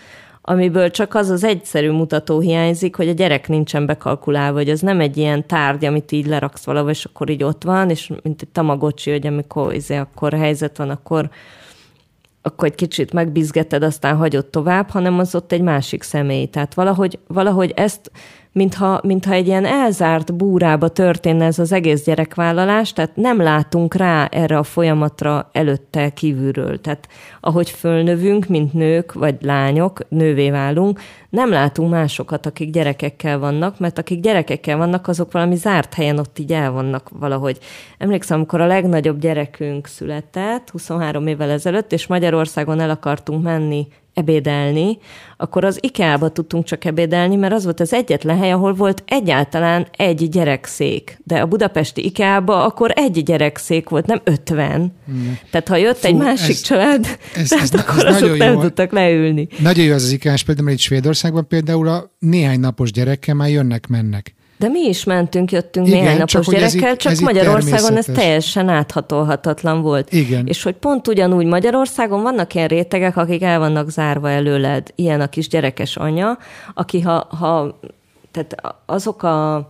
amiből csak az az egyszerű mutató hiányzik, hogy a gyerek nincsen bekalkulálva, hogy az nem egy ilyen tárgy, amit így leraksz valahol, és akkor így ott van, és mint egy tamagocsi, hogy amikor izé, akkor helyzet van, akkor akkor egy kicsit megbizgeted, aztán hagyod tovább, hanem az ott egy másik személy. Tehát valahogy, valahogy ezt mintha, mintha egy ilyen elzárt búrába történne ez az egész gyerekvállalás, tehát nem látunk rá erre a folyamatra előtte kívülről. Tehát ahogy fölnövünk, mint nők vagy lányok, nővé válunk, nem látunk másokat, akik gyerekekkel vannak, mert akik gyerekekkel vannak, azok valami zárt helyen ott így el vannak valahogy. Emlékszem, amikor a legnagyobb gyerekünk született, 23 évvel ezelőtt, és Magyarországon el akartunk menni ebédelni, akkor az IKEA-ba tudtunk csak ebédelni, mert az volt az egyetlen hely, ahol volt egyáltalán egy gyerekszék. De a budapesti IKEA-ba akkor egy gyerekszék volt, nem ötven. Mm. Tehát ha jött Fú, egy másik ez, család, ez, tehát ez, akkor ez azok nem jó. tudtak leülni. Nagyon jó az az IKEA-s például, itt Svédországban például a néhány napos gyerekkel már jönnek-mennek. De mi is mentünk, jöttünk Igen, néhány napos csak, gyerekkel, ez csak ez Magyarországon ez teljesen áthatolhatatlan volt. Igen. És hogy pont ugyanúgy Magyarországon vannak ilyen rétegek, akik el vannak zárva előled, ilyen a kis gyerekes anya, aki ha, ha tehát azok a,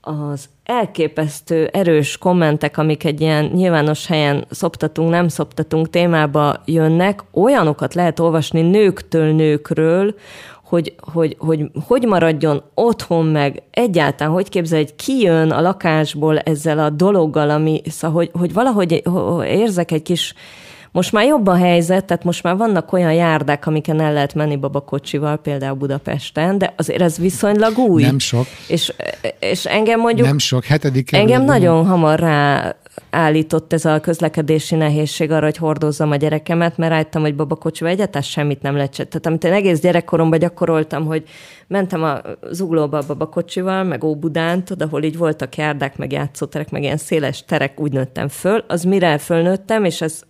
az elképesztő erős kommentek, amik egy ilyen nyilvános helyen szoptatunk, nem szoptatunk témába jönnek, olyanokat lehet olvasni nőktől nőkről, hogy, hogy, hogy hogy maradjon otthon meg, egyáltalán hogy képzel, hogy ki jön a lakásból ezzel a dologgal, ami, szóval, hogy, hogy valahogy érzek egy kis, most már jobb a helyzet, tehát most már vannak olyan járdák, amiken el lehet menni babakocsival, például Budapesten, de azért ez viszonylag új. Nem sok. És, és engem mondjuk... Nem sok, hetedik Engem nagyon hamar rá állított ez a közlekedési nehézség arra, hogy hordozzam a gyerekemet, mert rájöttem, hogy babakocsival egyáltalán semmit nem lehet. Tehát amit én egész gyerekkoromban gyakoroltam, hogy mentem a zuglóba a babakocsival, meg Óbudánt, oda, ahol így voltak járdák, meg játszóterek, meg ilyen széles terek, úgy nőttem föl. Az mire fölnőttem, és ez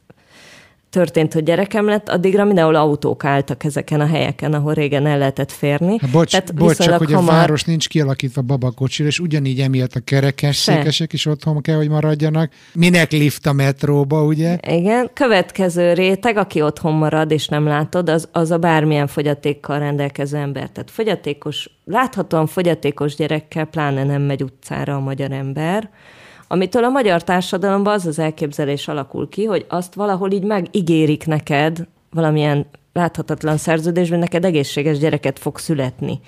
történt, hogy gyerekem lett, addigra mindenhol autók álltak ezeken a helyeken, ahol régen el lehetett férni. Hát bocs, Tehát bocs csak hogy hamar... a város nincs kialakítva babakocsira, és ugyanígy emiatt a kerekes Se. székesek is otthon kell, hogy maradjanak. Minek lift a metróba, ugye? Igen. Következő réteg, aki otthon marad, és nem látod, az, az a bármilyen fogyatékkal rendelkező ember. Tehát fogyatékos, láthatóan fogyatékos gyerekkel pláne nem megy utcára a magyar ember amitől a magyar társadalomban az az elképzelés alakul ki, hogy azt valahol így megígérik neked, valamilyen láthatatlan szerződésben neked egészséges gyereket fog születni.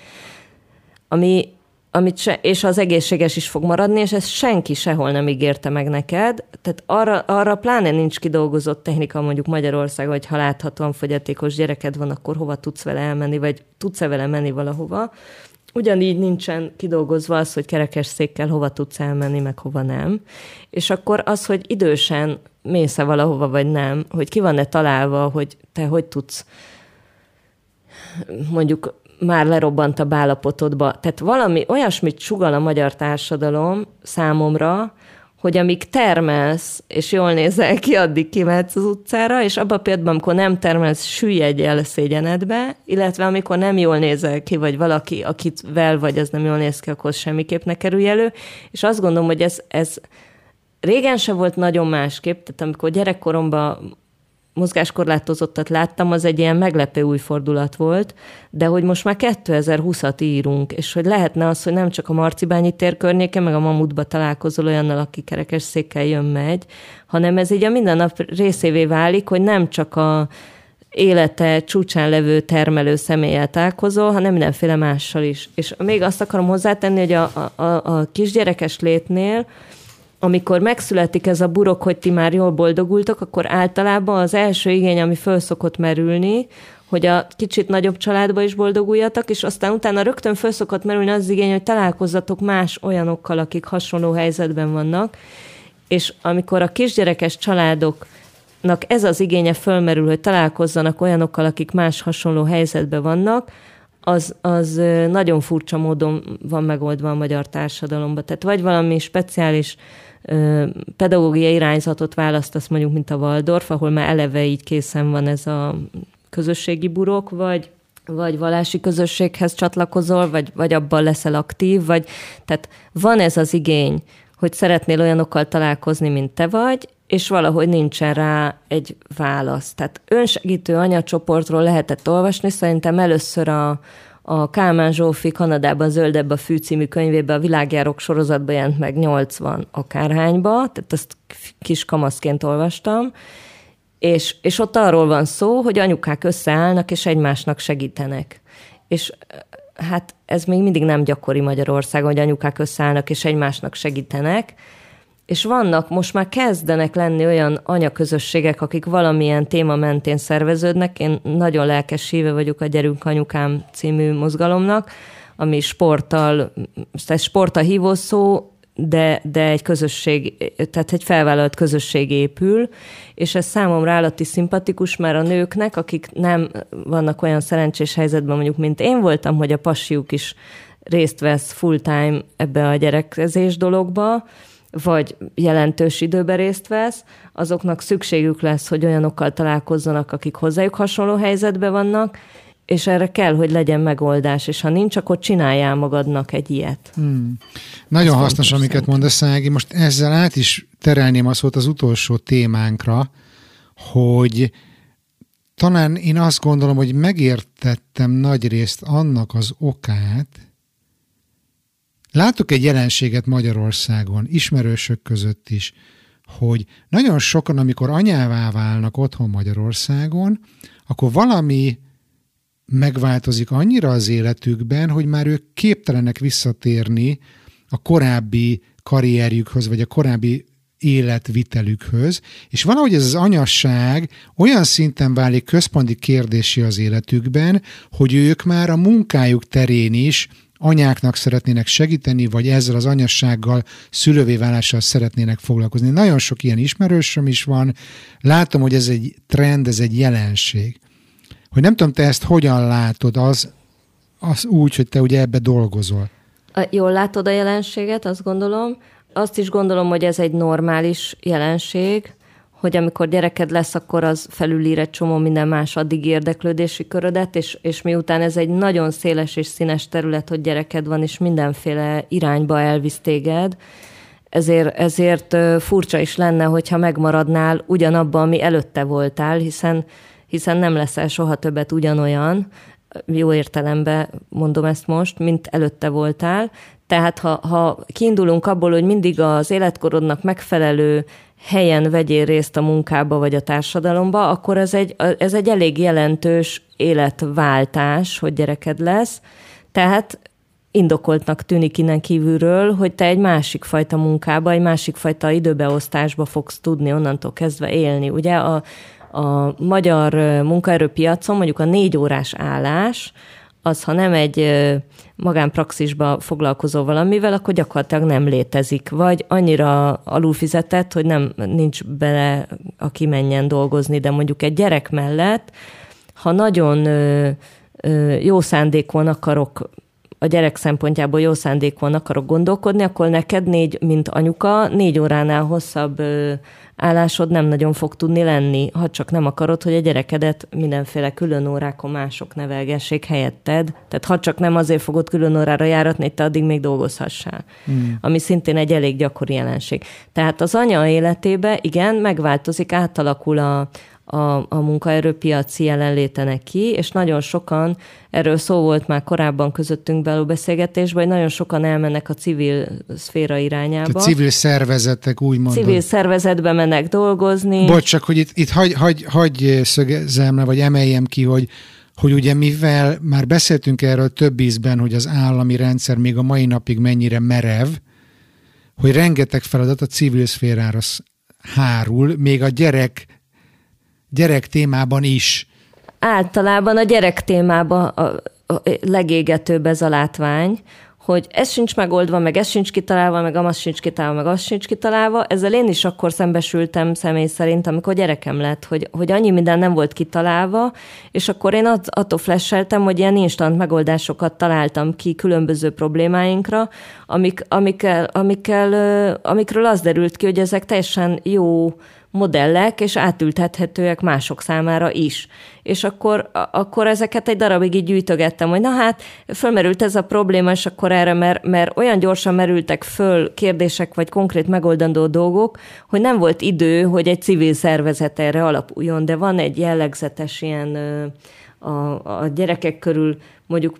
Ami, amit se, és az egészséges is fog maradni, és ezt senki sehol nem ígérte meg neked. Tehát arra, arra pláne nincs kidolgozott technika mondjuk Magyarországon, hogy ha láthatóan fogyatékos gyereked van, akkor hova tudsz vele elmenni, vagy tudsz-e vele menni valahova ugyanígy nincsen kidolgozva az, hogy kerekes székkel hova tudsz elmenni, meg hova nem. És akkor az, hogy idősen mész-e valahova, vagy nem, hogy ki van-e találva, hogy te hogy tudsz mondjuk már lerobbant a bálapotodba. Tehát valami olyasmit sugal a magyar társadalom számomra, hogy amíg termelsz, és jól nézel ki, addig kimehetsz az utcára, és abban a pillanatban, amikor nem termelsz, süllyedj el szégyenedbe, illetve amikor nem jól nézel ki, vagy valaki, akit vel vagy, az nem jól néz ki, akkor semmiképp ne kerülj elő. És azt gondolom, hogy ez, ez régen se volt nagyon másképp, tehát amikor gyerekkoromban mozgáskorlátozottat láttam, az egy ilyen meglepő új fordulat volt, de hogy most már 2020-at írunk, és hogy lehetne az, hogy nem csak a Marcibányi tér környéke, meg a Mamutba találkozol olyannal, aki kerekes székkel jön-megy, hanem ez így a mindennap részévé válik, hogy nem csak a élete csúcsán levő termelő személlyel találkozol, hanem mindenféle mással is. És még azt akarom hozzátenni, hogy a, a, a kisgyerekes létnél amikor megszületik ez a burok, hogy ti már jól boldogultok, akkor általában az első igény, ami föl szokott merülni, hogy a kicsit nagyobb családba is boldoguljatok, és aztán utána rögtön föl szokott merülni az igény, hogy találkozzatok más olyanokkal, akik hasonló helyzetben vannak, és amikor a kisgyerekes családoknak ez az igénye fölmerül, hogy találkozzanak olyanokkal, akik más hasonló helyzetben vannak, az, az nagyon furcsa módon van megoldva a magyar társadalomban. Tehát vagy valami speciális pedagógiai irányzatot választasz, mondjuk, mint a Waldorf, ahol már eleve így készen van ez a közösségi burok, vagy vagy vallási közösséghez csatlakozol, vagy, vagy abban leszel aktív, vagy tehát van ez az igény, hogy szeretnél olyanokkal találkozni, mint te vagy, és valahogy nincsen rá egy válasz. Tehát önsegítő anyacsoportról lehetett olvasni, szerintem először a, a Kálmán Zsófi Kanadában Zöldebb a fű című könyvében a világjárok sorozatban jelent meg 80 akárhányba, tehát ezt kis kamaszként olvastam, és, és ott arról van szó, hogy anyukák összeállnak és egymásnak segítenek. És hát ez még mindig nem gyakori Magyarországon, hogy anyukák összeállnak és egymásnak segítenek, és vannak, most már kezdenek lenni olyan anyaközösségek, akik valamilyen téma mentén szerveződnek. Én nagyon lelkes híve vagyok a Gyerünk Anyukám című mozgalomnak, ami sporttal, ez sport a hívószó, de, de egy közösség, tehát egy felvállalt közösség épül, és ez számomra állati szimpatikus, mert a nőknek, akik nem vannak olyan szerencsés helyzetben, mondjuk, mint én voltam, hogy a pasiuk is részt vesz full-time ebbe a gyerekezés dologba, vagy jelentős időben részt vesz, azoknak szükségük lesz, hogy olyanokkal találkozzanak, akik hozzájuk hasonló helyzetben vannak, és erre kell, hogy legyen megoldás, és ha nincs, akkor csináljál magadnak egy ilyet. Hmm. Nagyon Ezt hasznos, amiket mondasz, Ági. Most ezzel át is terelném a szót az utolsó témánkra, hogy talán én azt gondolom, hogy megértettem nagy részt annak az okát, Látok egy jelenséget Magyarországon, ismerősök között is, hogy nagyon sokan, amikor anyává válnak otthon Magyarországon, akkor valami megváltozik annyira az életükben, hogy már ők képtelenek visszatérni a korábbi karrierjükhöz, vagy a korábbi életvitelükhöz, és valahogy ez az anyasság olyan szinten válik központi kérdési az életükben, hogy ők már a munkájuk terén is anyáknak szeretnének segíteni, vagy ezzel az anyassággal, szülővé válással szeretnének foglalkozni. Nagyon sok ilyen ismerősöm is van. Látom, hogy ez egy trend, ez egy jelenség. Hogy nem tudom, te ezt hogyan látod, az, az úgy, hogy te ugye ebbe dolgozol. Jól látod a jelenséget, azt gondolom. Azt is gondolom, hogy ez egy normális jelenség, hogy amikor gyereked lesz, akkor az felülír egy csomó minden más addig érdeklődési körödet, és, és miután ez egy nagyon széles és színes terület, hogy gyereked van, és mindenféle irányba elvisz téged, ezért, ezért furcsa is lenne, hogyha megmaradnál ugyanabban, ami előtte voltál, hiszen, hiszen nem leszel soha többet ugyanolyan, jó értelemben mondom ezt most, mint előtte voltál. Tehát ha, ha kiindulunk abból, hogy mindig az életkorodnak megfelelő helyen vegyél részt a munkába vagy a társadalomba, akkor ez egy, ez egy elég jelentős életváltás, hogy gyereked lesz. Tehát indokoltnak tűnik innen kívülről, hogy te egy másik fajta munkába, egy másik fajta időbeosztásba fogsz tudni onnantól kezdve élni. Ugye a, a magyar munkaerőpiacon mondjuk a négy órás állás, az, ha nem egy magánpraxisba foglalkozó valamivel, akkor gyakorlatilag nem létezik. Vagy annyira alulfizetett, hogy nem nincs bele, aki menjen dolgozni, de mondjuk egy gyerek mellett, ha nagyon jó szándékon akarok a gyerek szempontjából jó szándékon akarok gondolkodni, akkor neked négy, mint anyuka, négy óránál hosszabb állásod nem nagyon fog tudni lenni, ha csak nem akarod, hogy a gyerekedet mindenféle külön órákon mások nevelgessék helyetted. Tehát ha csak nem azért fogod külön órára járatni, hogy te addig még dolgozhassál. Hmm. Ami szintén egy elég gyakori jelenség. Tehát az anya életébe, igen, megváltozik, átalakul a, a, a munkaerőpiaci jelenléte neki, és nagyon sokan, erről szó volt már korábban közöttünk belül beszélgetésben, hogy nagyon sokan elmennek a civil szféra irányába. A civil szervezetek, úgy mondod. Civil szervezetbe mennek dolgozni. Bocs, csak hogy itt, itt hagy, hagy, hagy szögezem le, vagy emeljem ki, hogy hogy ugye mivel már beszéltünk erről több ízben, hogy az állami rendszer még a mai napig mennyire merev, hogy rengeteg feladat a civil szférára hárul, még a gyerek gyerek témában is? Általában a gyerek témában a, legégetőbb ez a látvány, hogy ez sincs megoldva, meg ez sincs kitalálva, meg az sincs kitalálva, meg az sincs kitalálva. Ezzel én is akkor szembesültem személy szerint, amikor gyerekem lett, hogy, hogy annyi minden nem volt kitalálva, és akkor én att, attól flasheltem, hogy ilyen instant megoldásokat találtam ki különböző problémáinkra, amik, amikkel, amikkel, amikről az derült ki, hogy ezek teljesen jó modellek, és átültethetőek mások számára is. És akkor, akkor ezeket egy darabig így gyűjtögettem, hogy na hát, fölmerült ez a probléma, és akkor erre, mert, mert olyan gyorsan merültek föl kérdések, vagy konkrét megoldandó dolgok, hogy nem volt idő, hogy egy civil szervezet erre alapuljon, de van egy jellegzetes ilyen a, a gyerekek körül mondjuk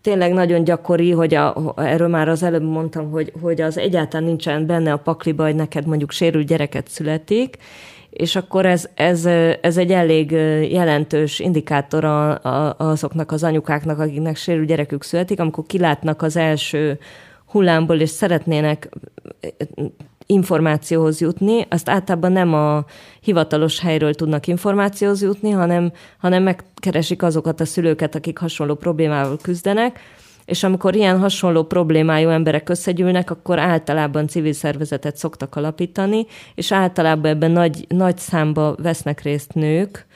tényleg nagyon gyakori, hogy a, erről már az előbb mondtam, hogy, hogy az egyáltalán nincsen benne a pakliba, hogy neked mondjuk sérült gyereket születik, és akkor ez, ez, ez egy elég jelentős indikátor azoknak az anyukáknak, akiknek sérült gyerekük születik, amikor kilátnak az első hullámból, és szeretnének információhoz jutni, azt általában nem a hivatalos helyről tudnak információhoz jutni, hanem, hanem megkeresik azokat a szülőket, akik hasonló problémával küzdenek, és amikor ilyen hasonló problémájú emberek összegyűlnek, akkor általában civil szervezetet szoktak alapítani, és általában ebben nagy, nagy számba vesznek részt nők,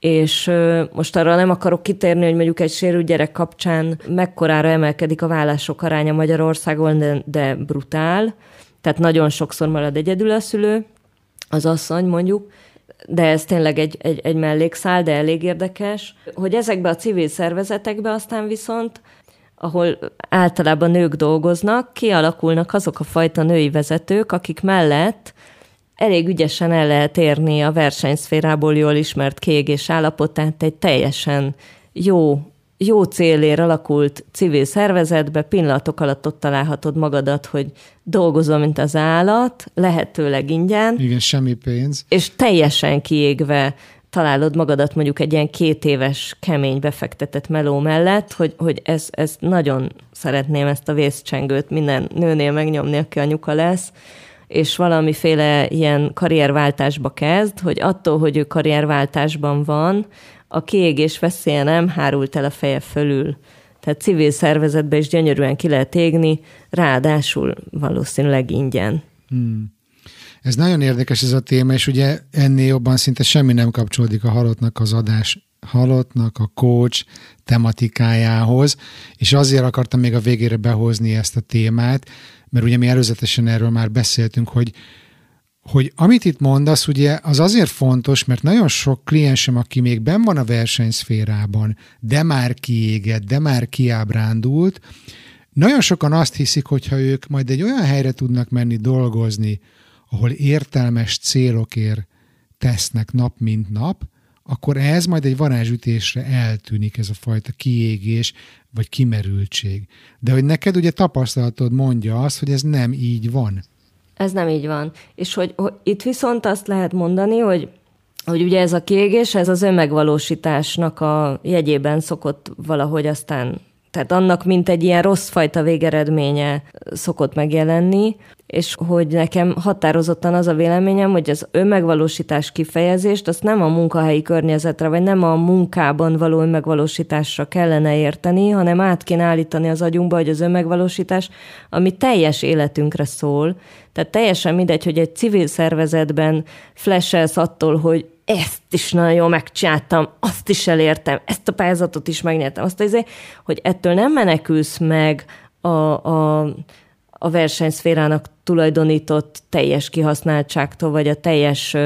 és most arra nem akarok kitérni, hogy mondjuk egy sérült gyerek kapcsán mekkorára emelkedik a vállások aránya Magyarországon, de, de brutál. Tehát nagyon sokszor marad egyedül a szülő, az asszony mondjuk, de ez tényleg egy, egy, egy mellékszál, de elég érdekes, hogy ezekbe a civil szervezetekbe aztán viszont, ahol általában nők dolgoznak, kialakulnak azok a fajta női vezetők, akik mellett elég ügyesen el lehet érni a versenyszférából jól ismert kiégés állapotát egy teljesen jó jó célér alakult civil szervezetbe, pillanatok alatt ott találhatod magadat, hogy dolgozol, mint az állat, lehetőleg ingyen. Igen, semmi pénz. És teljesen kiégve találod magadat mondjuk egy ilyen két éves kemény befektetett meló mellett, hogy, hogy ez, ez nagyon szeretném ezt a vészcsengőt minden nőnél megnyomni, aki anyuka lesz, és valamiféle ilyen karrierváltásba kezd, hogy attól, hogy ő karrierváltásban van, a kiégés veszélye nem hárult el a feje fölül. Tehát civil szervezetbe is gyönyörűen ki lehet égni, ráadásul valószínűleg ingyen. Hmm. Ez nagyon érdekes ez a téma, és ugye ennél jobban szinte semmi nem kapcsolódik a halottnak az adás halottnak a coach tematikájához, és azért akartam még a végére behozni ezt a témát, mert ugye mi előzetesen erről már beszéltünk, hogy hogy amit itt mondasz, ugye az azért fontos, mert nagyon sok kliensem, aki még ben van a versenyszférában, de már kiégett, de már kiábrándult, nagyon sokan azt hiszik, hogy ha ők majd egy olyan helyre tudnak menni dolgozni, ahol értelmes célokért tesznek nap mint nap, akkor ez majd egy varázsütésre eltűnik ez a fajta kiégés, vagy kimerültség. De hogy neked ugye tapasztalatod mondja azt, hogy ez nem így van. Ez nem így van. És hogy, hogy itt viszont azt lehet mondani, hogy hogy ugye ez a kiégés, ez az önmegvalósításnak a jegyében szokott valahogy aztán, tehát annak, mint egy ilyen rossz fajta végeredménye szokott megjelenni, és hogy nekem határozottan az a véleményem, hogy az önmegvalósítás kifejezést azt nem a munkahelyi környezetre, vagy nem a munkában való önmegvalósításra kellene érteni, hanem át kéne állítani az agyunkba, hogy az önmegvalósítás, ami teljes életünkre szól, tehát teljesen mindegy, hogy egy civil szervezetben flashelsz attól, hogy ezt is nagyon jól megcsináltam, azt is elértem, ezt a pályázatot is megnyertem, azt azért, hogy ettől nem menekülsz meg a, a, a versenyszférának tulajdonított teljes kihasználtságtól, vagy a teljes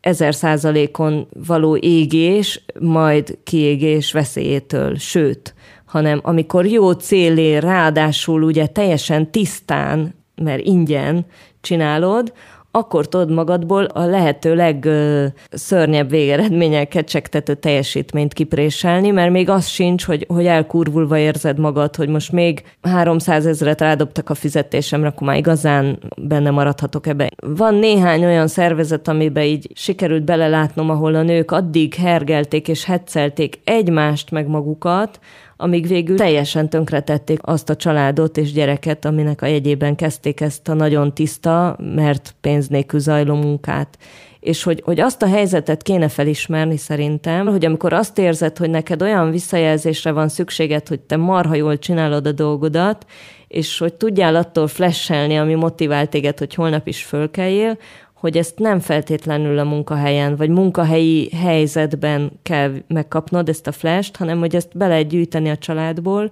ezer százalékon való égés, majd kiégés veszélyétől. Sőt, hanem amikor jó célé, ráadásul ugye teljesen tisztán, mert ingyen csinálod, akkor tudod magadból a lehető legszörnyebb végeredménnyel kecsegtető teljesítményt kipréselni, mert még az sincs, hogy, hogy elkurvulva érzed magad, hogy most még 300 ezeret rádobtak a fizetésemre, akkor már igazán benne maradhatok ebbe. Van néhány olyan szervezet, amiben így sikerült belelátnom, ahol a nők addig hergelték és hetszelték egymást meg magukat, amíg végül teljesen tönkretették azt a családot és gyereket, aminek a jegyében kezdték ezt a nagyon tiszta, mert pénz nélkül zajló munkát. És hogy, hogy azt a helyzetet kéne felismerni szerintem, hogy amikor azt érzed, hogy neked olyan visszajelzésre van szükséged, hogy te marha jól csinálod a dolgodat, és hogy tudjál attól flashelni, ami motivál téged, hogy holnap is fölkeljél, hogy ezt nem feltétlenül a munkahelyen, vagy munkahelyi helyzetben kell megkapnod ezt a flash hanem hogy ezt be lehet gyűjteni a családból,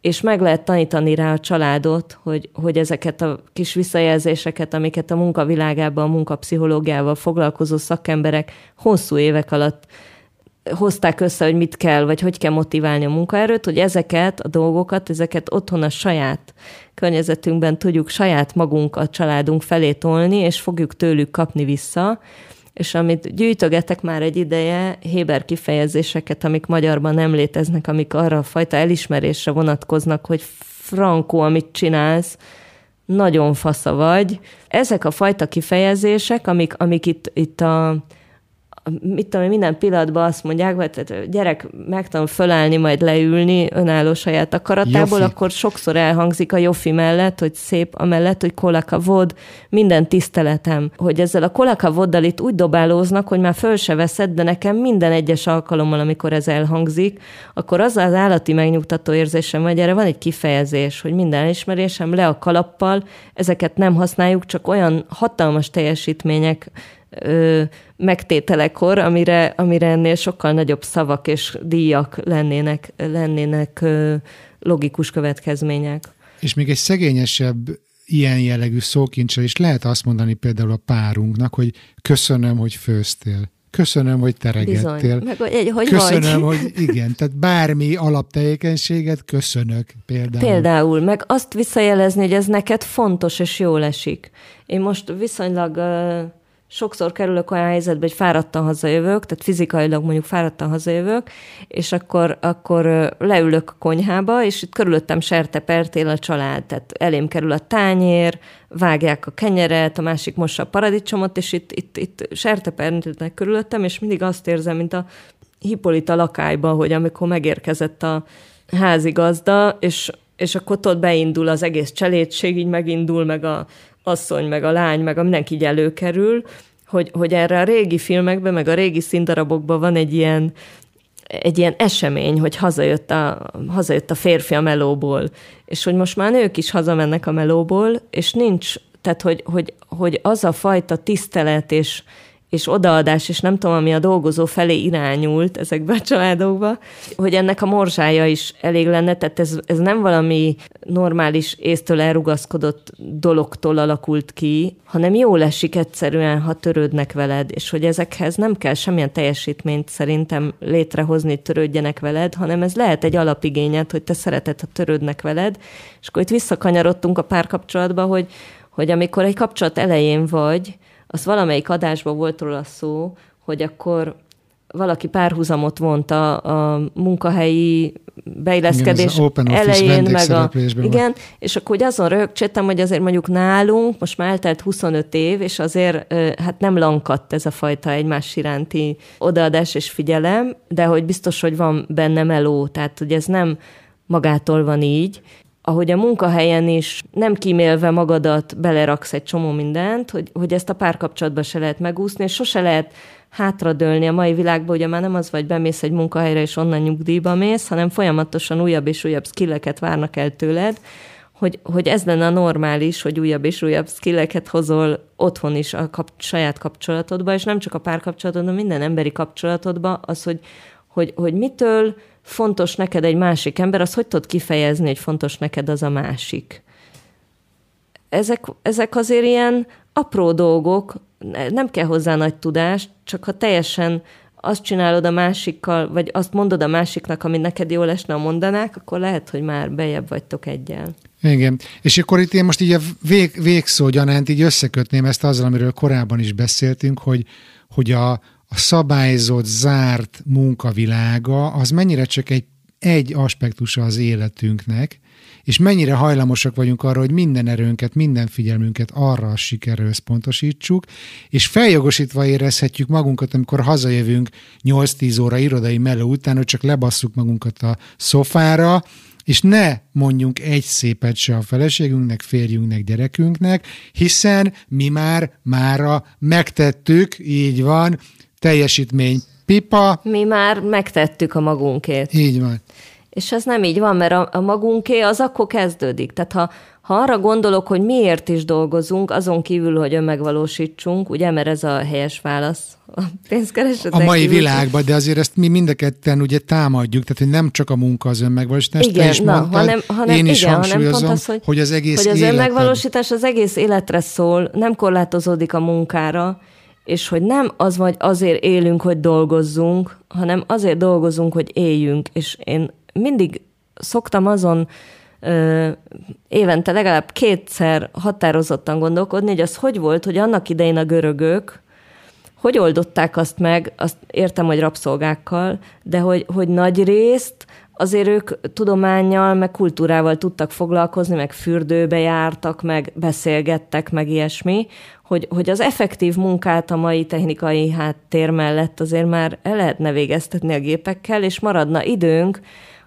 és meg lehet tanítani rá a családot, hogy, hogy ezeket a kis visszajelzéseket, amiket a munkavilágában, a munkapszichológiával foglalkozó szakemberek hosszú évek alatt hozták össze, hogy mit kell, vagy hogy kell motiválni a munkaerőt, hogy ezeket a dolgokat, ezeket otthon a saját környezetünkben tudjuk saját magunk a családunk felé tolni, és fogjuk tőlük kapni vissza, és amit gyűjtögetek már egy ideje, Héber kifejezéseket, amik magyarban nem léteznek, amik arra a fajta elismerésre vonatkoznak, hogy frankó, amit csinálsz, nagyon fasza vagy. Ezek a fajta kifejezések, amik, amik itt, itt a mit tudom, minden pillanatban azt mondják, hogy tehát gyerek megtanul fölállni, majd leülni önálló saját akaratából, Jofi. akkor sokszor elhangzik a Jofi mellett, hogy szép, amellett, hogy kolaka vod, minden tiszteletem. Hogy ezzel a kolaka voddal itt úgy dobálóznak, hogy már föl se veszed, de nekem minden egyes alkalommal, amikor ez elhangzik, akkor az az állati megnyugtató érzésem, hogy erre van egy kifejezés, hogy minden ismerésem le a kalappal, ezeket nem használjuk, csak olyan hatalmas teljesítmények ö, megtételekor, amire, amire ennél sokkal nagyobb szavak és díjak lennének, lennének ö, logikus következmények. És még egy szegényesebb ilyen jellegű szókincsel is lehet azt mondani például a párunknak, hogy köszönöm, hogy főztél. Köszönöm, hogy teregettél. Bizony. Meg, hogy köszönöm, vagy. hogy igen, tehát bármi alaptevékenységet köszönök például. Például, meg azt visszajelezni, hogy ez neked fontos és jól esik. Én most viszonylag uh, sokszor kerülök olyan helyzetbe, hogy fáradtan hazajövök, tehát fizikailag mondjuk fáradtan hazajövök, és akkor, akkor leülök a konyhába, és itt körülöttem sertepertél a család, tehát elém kerül a tányér, vágják a kenyeret, a másik mossa a paradicsomot, és itt, itt, itt sertepertélnek körülöttem, és mindig azt érzem, mint a Hippolita lakályba, hogy amikor megérkezett a házigazda, és és akkor ott beindul az egész cselédség, így megindul, meg a asszony, meg a lány, meg a mindenki így előkerül, hogy, hogy erre a régi filmekben, meg a régi színdarabokban van egy ilyen, egy ilyen esemény, hogy hazajött a, hazajött a férfi a melóból, és hogy most már nők is hazamennek a melóból, és nincs, tehát hogy, hogy, hogy az a fajta tisztelet és, és odaadás, és nem tudom, ami a dolgozó felé irányult ezekbe a családokba, hogy ennek a morzsája is elég lenne, tehát ez, ez nem valami normális észtől elrugaszkodott dologtól alakult ki, hanem jól esik egyszerűen, ha törődnek veled, és hogy ezekhez nem kell semmilyen teljesítményt szerintem létrehozni, törődjenek veled, hanem ez lehet egy alapigényed, hogy te szereted, ha törődnek veled, és akkor itt visszakanyarodtunk a párkapcsolatba, hogy, hogy amikor egy kapcsolat elején vagy, az valamelyik adásban volt róla szó, hogy akkor valaki párhuzamot vont a, a munkahelyi beilleszkedés igen, elején, meg a... Igen, és akkor úgy azon rögcsöttem, hogy azért mondjuk nálunk, most már eltelt 25 év, és azért hát nem lankadt ez a fajta egymás iránti odaadás és figyelem, de hogy biztos, hogy van benne meló, tehát hogy ez nem magától van így, ahogy a munkahelyen is nem kímélve magadat beleraksz egy csomó mindent, hogy, hogy ezt a párkapcsolatban se lehet megúszni, és sose lehet hátradőlni a mai világban, ugye már nem az vagy bemész egy munkahelyre, és onnan nyugdíjba mész, hanem folyamatosan újabb és újabb skilleket várnak el tőled, hogy, hogy ez lenne a normális, hogy újabb és újabb skilleket hozol otthon is a kap, saját kapcsolatodba, és nem csak a párkapcsolatodban, minden emberi kapcsolatodba, az, hogy, hogy, hogy mitől fontos neked egy másik ember, az hogy tudod kifejezni, hogy fontos neked az a másik? Ezek, ezek azért ilyen apró dolgok, nem kell hozzá nagy tudást, csak ha teljesen azt csinálod a másikkal, vagy azt mondod a másiknak, amit neked jól esne, a mondanák, akkor lehet, hogy már bejebb vagytok egyel. Igen. És akkor itt én most így a vég, végszó gyanánt így összekötném ezt azzal, amiről korábban is beszéltünk, hogy, hogy a, a szabályzott, zárt munkavilága az mennyire csak egy, egy aspektusa az életünknek, és mennyire hajlamosak vagyunk arra, hogy minden erőnket, minden figyelmünket arra a sikerre összpontosítsuk, és feljogosítva érezhetjük magunkat, amikor hazajövünk 8-10 óra irodai melő után, hogy csak lebasszuk magunkat a szofára, és ne mondjunk egy szépet se a feleségünknek, férjünknek, gyerekünknek, hiszen mi már mára megtettük, így van, teljesítmény pipa. Mi már megtettük a magunkét. Így van. És ez nem így van, mert a, a magunké az akkor kezdődik. Tehát ha, ha arra gondolok, hogy miért is dolgozunk, azon kívül, hogy önmegvalósítsunk, ugye, mert ez a helyes válasz a pénzkeresetek A mai kívül. világban, de azért ezt mi mind a ketten ugye támadjuk, tehát hogy nem csak a munka az önmegvalósítás, Igen, te is na, mondtad, hanem, hanem, én is igen, hanem hangsúlyozom, pont az, hogy, hogy az egész hogy az életed- önmegvalósítás az egész életre szól, nem korlátozódik a munkára, és hogy nem az vagy azért élünk, hogy dolgozzunk, hanem azért dolgozunk, hogy éljünk. És én mindig szoktam azon ö, évente legalább kétszer határozottan gondolkodni, hogy az hogy volt, hogy annak idején a görögök, hogy oldották azt meg, azt értem, hogy rabszolgákkal, de hogy, hogy nagy részt azért ők tudományjal, meg kultúrával tudtak foglalkozni, meg fürdőbe jártak, meg beszélgettek, meg ilyesmi, hogy, hogy az effektív munkát a mai technikai háttér mellett azért már el lehetne végeztetni a gépekkel, és maradna időnk,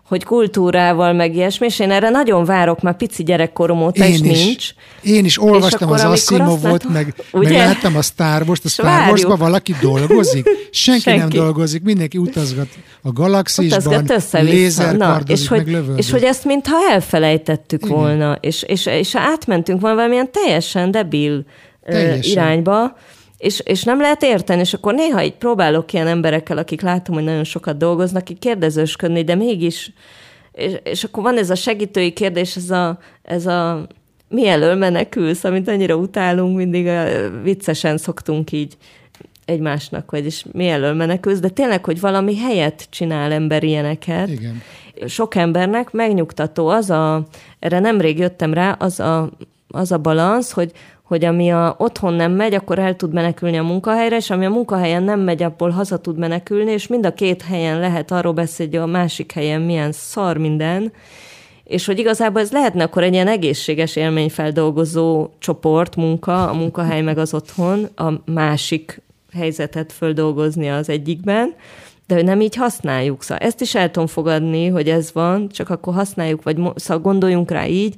hogy kultúrával, meg ilyesmi, és én erre nagyon várok, már pici gyerekkorom óta, Én is. nincs. Én is olvastam az Asimovot, meg, meg Ugye? láttam a Star Wars-t, a Star Wars-ban várjuk. valaki dolgozik? Senki, nem Senki. dolgozik, mindenki utazgat a galaxisban, lézerkardozik, és, hogy, meg lövöldözik. és hogy ezt mintha elfelejtettük Igen. volna, és, és, és átmentünk volna valamilyen teljesen debil teljesen. irányba, és, és nem lehet érteni, és akkor néha így próbálok ilyen emberekkel, akik látom, hogy nagyon sokat dolgoznak, így kérdezősködni, de mégis, és, és akkor van ez a segítői kérdés, ez a, ez a mi elől menekülsz, amit annyira utálunk, mindig a, viccesen szoktunk így egymásnak, vagyis mi elől menekülsz, de tényleg, hogy valami helyet csinál ember ilyeneket. Igen. Sok embernek megnyugtató az a, erre nemrég jöttem rá, az a, az a balansz, hogy, hogy ami a otthon nem megy, akkor el tud menekülni a munkahelyre, és ami a munkahelyen nem megy, abból haza tud menekülni, és mind a két helyen lehet arról beszélni, hogy a másik helyen milyen szar minden, és hogy igazából ez lehetne akkor egy ilyen egészséges élményfeldolgozó csoport, munka, a munkahely meg az otthon, a másik helyzetet földolgozni az egyikben, de hogy nem így használjuk. Szóval ezt is el tudom fogadni, hogy ez van, csak akkor használjuk, vagy szóval gondoljunk rá így.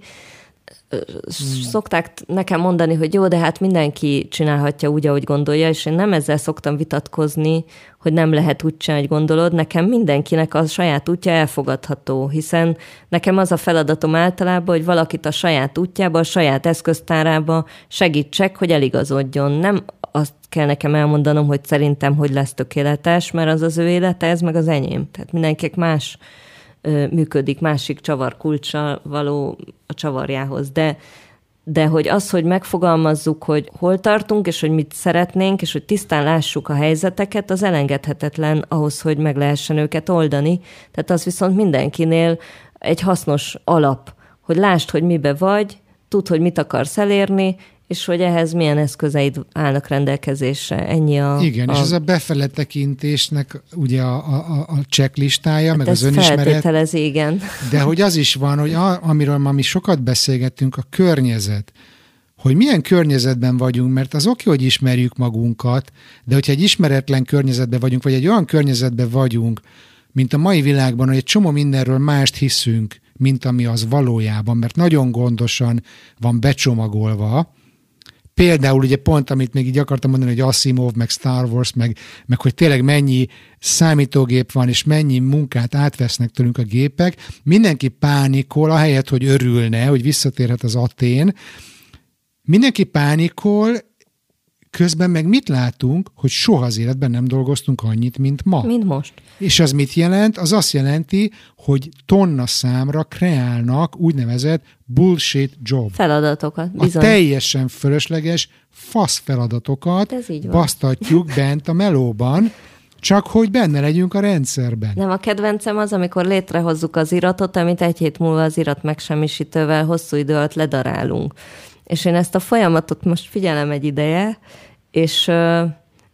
Szokták nekem mondani, hogy jó, de hát mindenki csinálhatja úgy, ahogy gondolja, és én nem ezzel szoktam vitatkozni, hogy nem lehet úgy csinálni, hogy gondolod. Nekem mindenkinek a saját útja elfogadható, hiszen nekem az a feladatom általában, hogy valakit a saját útjába, a saját eszköztárába segítsek, hogy eligazodjon. Nem azt kell nekem elmondanom, hogy szerintem hogy lesz tökéletes, mert az az ő élete, ez meg az enyém. Tehát mindenkinek más működik, másik csavar kulcsa való a csavarjához. De, de hogy az, hogy megfogalmazzuk, hogy hol tartunk, és hogy mit szeretnénk, és hogy tisztán lássuk a helyzeteket, az elengedhetetlen ahhoz, hogy meg lehessen őket oldani. Tehát az viszont mindenkinél egy hasznos alap, hogy lásd, hogy mibe vagy, tudd, hogy mit akarsz elérni, és hogy ehhez milyen eszközeid állnak rendelkezésre. Ennyi a... Igen, a, és ez a befele tekintésnek ugye a, a, a checklistája, meg az önismeret, igen. de hogy az is van, hogy a, amiről ma mi sokat beszélgettünk, a környezet. Hogy milyen környezetben vagyunk, mert az oké, hogy ismerjük magunkat, de hogyha egy ismeretlen környezetben vagyunk, vagy egy olyan környezetben vagyunk, mint a mai világban, hogy egy csomó mindenről mást hiszünk, mint ami az valójában, mert nagyon gondosan van becsomagolva, Például ugye pont, amit még így akartam mondani, hogy Asimov, meg Star Wars, meg, meg hogy tényleg mennyi számítógép van, és mennyi munkát átvesznek tőlünk a gépek, mindenki pánikol, ahelyett, hogy örülne, hogy visszatérhet az Atén, mindenki pánikol, Közben meg mit látunk, hogy soha az életben nem dolgoztunk annyit, mint ma. Mint most. És az mit jelent? Az azt jelenti, hogy tonna számra kreálnak úgynevezett bullshit job. Feladatokat, bizony. A teljesen fölösleges fasz feladatokat van. basztatjuk bent a melóban, csak hogy benne legyünk a rendszerben. Nem, a kedvencem az, amikor létrehozzuk az iratot, amit egy hét múlva az irat megsemmisítővel hosszú idő alatt ledarálunk. És én ezt a folyamatot most figyelem egy ideje, és,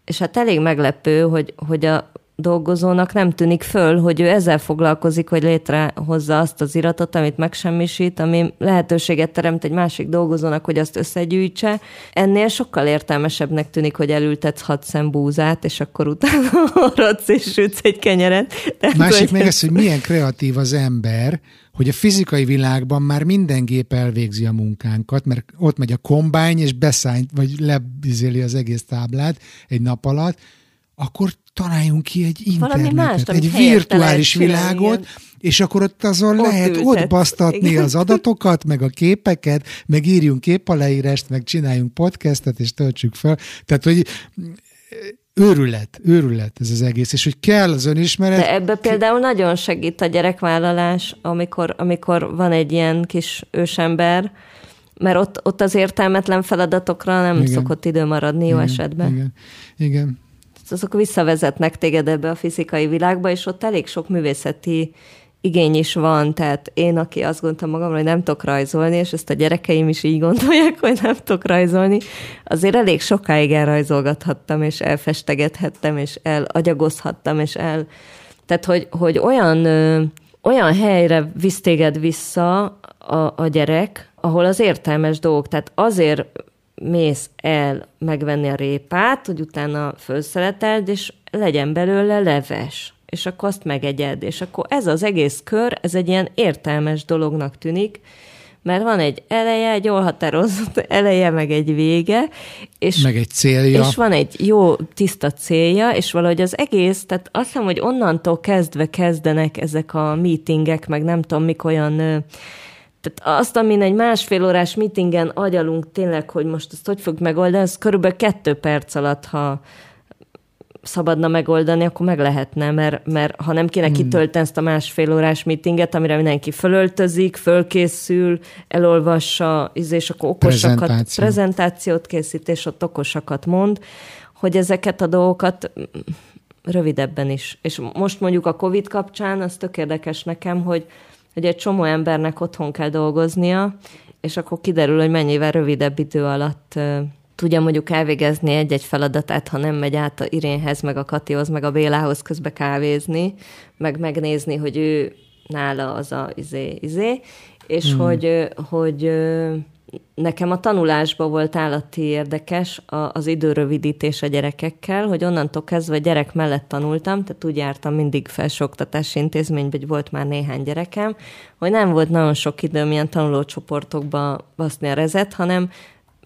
és hát elég meglepő, hogy, hogy a dolgozónak nem tűnik föl, hogy ő ezzel foglalkozik, hogy létrehozza azt az iratot, amit megsemmisít, ami lehetőséget teremt egy másik dolgozónak, hogy azt összegyűjtse. Ennél sokkal értelmesebbnek tűnik, hogy elültetsz hat szem búzát, és akkor utána maradsz és sütsz egy kenyeret. Tehát, Másik hogy meg ez- az, hogy milyen kreatív az ember, hogy a fizikai világban már minden gép elvégzi a munkánkat, mert ott megy a kombány, és beszáll, vagy lebizéli az egész táblát egy nap alatt, akkor találjunk ki egy internetet, mást, egy virtuális világot, és akkor ott azon Ott lehet ültetsz, ott basztatni igen. az adatokat, meg a képeket, meg írjunk képaleírást, meg csináljunk podcastet, és töltsük fel. Tehát, hogy őrület, őrület ez az egész, és hogy kell az önismeret, De ebbe például nagyon segít a gyerekvállalás, amikor, amikor van egy ilyen kis ősember, mert ott, ott az értelmetlen feladatokra nem Igen. Szokott idő maradni jó igen, esetben. Igen, igen. Azok visszavezetnek téged ebbe a fizikai világba, és ott elég sok művészeti igény is van, tehát én, aki azt gondoltam magamra, hogy nem tudok rajzolni, és ezt a gyerekeim is így gondolják, hogy nem tudok rajzolni, azért elég sokáig elrajzolgathattam, és elfestegethettem, és elagyagozhattam, és el... Tehát, hogy, hogy olyan, ö, olyan helyre visz téged vissza a, a gyerek, ahol az értelmes dolgok, tehát azért mész el megvenni a répát, hogy utána felszeleteld, és legyen belőle leves és akkor azt megegyed, és akkor ez az egész kör, ez egy ilyen értelmes dolognak tűnik, mert van egy eleje, egy jól határozott eleje, meg egy vége, és, Meg egy célja. és van egy jó, tiszta célja, és valahogy az egész, tehát azt hiszem, hogy onnantól kezdve kezdenek ezek a meetingek, meg nem tudom, mik olyan tehát azt, amin egy másfél órás meetingen agyalunk tényleg, hogy most ezt hogy fogjuk megoldani, az körülbelül kettő perc alatt, ha szabadna megoldani, akkor meg lehetne, mert, mert ha nem kéne kitölteni ezt a másfél órás meetinget, amire mindenki fölöltözik, fölkészül, elolvassa, és akkor okosakat, Prezentáció. prezentációt készít, és ott okosakat mond, hogy ezeket a dolgokat mm, rövidebben is. És most mondjuk a Covid kapcsán, az tök érdekes nekem, hogy, hogy egy csomó embernek otthon kell dolgoznia, és akkor kiderül, hogy mennyivel rövidebb idő alatt tudja mondjuk elvégezni egy-egy feladatát, ha nem megy át a Irénhez, meg a Katihoz, meg a Bélához közbe kávézni, meg megnézni, hogy ő nála az a izé, izé, és hmm. hogy, hogy nekem a tanulásban volt állati érdekes az időrövidítés a gyerekekkel, hogy onnantól kezdve a gyerek mellett tanultam, tehát úgy jártam mindig felsőoktatási intézménybe, hogy volt már néhány gyerekem, hogy nem volt nagyon sok időm ilyen tanulócsoportokba baszni a rezet, hanem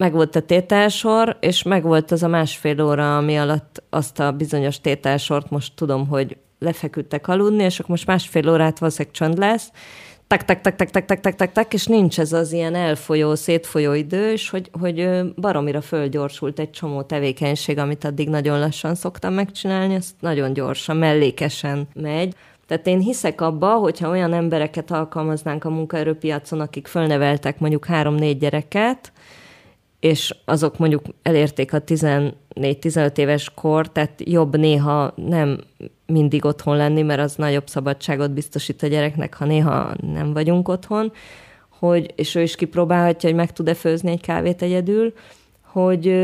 meg volt a tételsor, és meg volt az a másfél óra, ami alatt azt a bizonyos tételsort most tudom, hogy lefeküdtek aludni, és akkor most másfél órát valószínűleg csönd lesz, tak, tak, tak, tak, tak, tak, tak, tak, tak, és nincs ez az ilyen elfolyó, szétfolyó idő, és hogy, hogy baromira fölgyorsult egy csomó tevékenység, amit addig nagyon lassan szoktam megcsinálni, ez nagyon gyorsan, mellékesen megy. Tehát én hiszek abba, hogyha olyan embereket alkalmaznánk a munkaerőpiacon, akik fölneveltek mondjuk három-négy gyereket, és azok mondjuk elérték a 14-15 éves kor, tehát jobb néha nem mindig otthon lenni, mert az nagyobb szabadságot biztosít a gyereknek, ha néha nem vagyunk otthon, hogy, és ő is kipróbálhatja, hogy meg tud-e főzni egy kávét egyedül, hogy,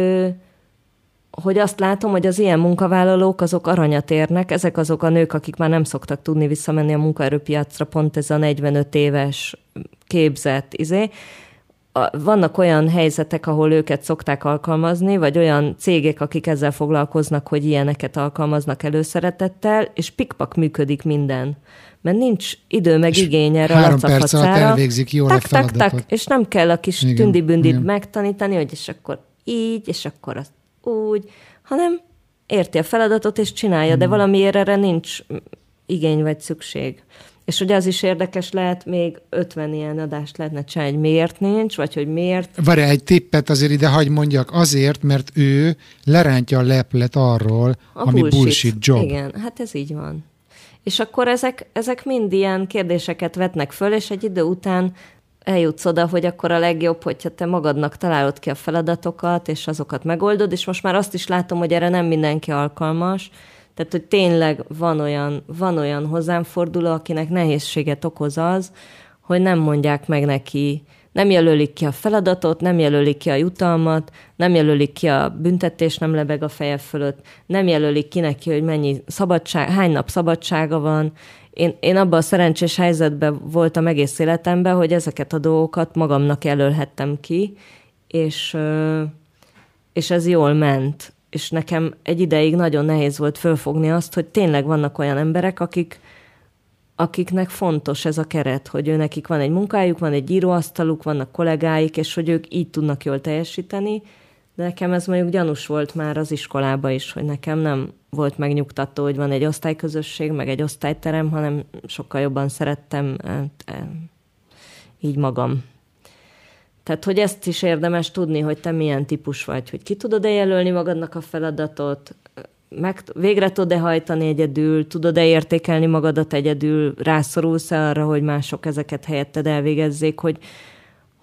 hogy azt látom, hogy az ilyen munkavállalók azok aranyat érnek, ezek azok a nők, akik már nem szoktak tudni visszamenni a munkaerőpiacra, pont ez a 45 éves képzett izé, vannak olyan helyzetek, ahol őket szokták alkalmazni, vagy olyan cégek, akik ezzel foglalkoznak, hogy ilyeneket alkalmaznak előszeretettel, és pikpak működik minden. mert nincs idő meg igény erre a három perc alatt elvégzik jól a tak, tak, feladatot. tak, és nem kell a kis Igen, tündi-bündit igen. megtanítani, hogy és akkor így, és akkor az úgy, hanem érti a feladatot, és csinálja, Hmm. de valamiért erre nincs igény vagy szükség. És hogy az is érdekes lehet, még 50 ilyen adást lehetne csinálni, hogy miért nincs, vagy hogy miért. Várj, egy tippet azért ide hagy mondjak, azért, mert ő lerántja a leplet arról, A ami bullshit, job. Igen, hát ez így van. És akkor ezek, ezek mind ilyen kérdéseket vetnek föl, és egy idő után eljutsz oda, hogy akkor a legjobb, hogyha te magadnak találod ki a feladatokat, és azokat megoldod, és most már azt is látom, hogy erre nem mindenki alkalmas, tehát, hogy tényleg van olyan, van olyan hozzám forduló, akinek nehézséget okoz az, hogy nem mondják meg neki, nem jelölik ki a feladatot, nem jelölik ki a jutalmat, nem jelölik ki a büntetés, nem lebeg a feje fölött, nem jelölik ki neki, hogy mennyi szabadság, hány nap szabadsága van. Én, én abban a szerencsés helyzetben voltam egész életemben, hogy ezeket a dolgokat magamnak jelölhettem ki, és, és ez jól ment. És nekem egy ideig nagyon nehéz volt fölfogni azt, hogy tényleg vannak olyan emberek, akik, akiknek fontos ez a keret, hogy ő nekik van egy munkájuk, van egy íróasztaluk, vannak kollégáik, és hogy ők így tudnak jól teljesíteni, de nekem ez mondjuk gyanús volt már az iskolába is, hogy nekem nem volt megnyugtató, hogy van egy osztályközösség, meg egy osztályterem, hanem sokkal jobban szerettem eh, eh, így magam. Tehát, hogy ezt is érdemes tudni, hogy te milyen típus vagy, hogy ki tudod-e jelölni magadnak a feladatot, meg, végre tudod-e hajtani egyedül, tudod-e értékelni magadat egyedül, rászorulsz-e arra, hogy mások ezeket helyetted elvégezzék, hogy,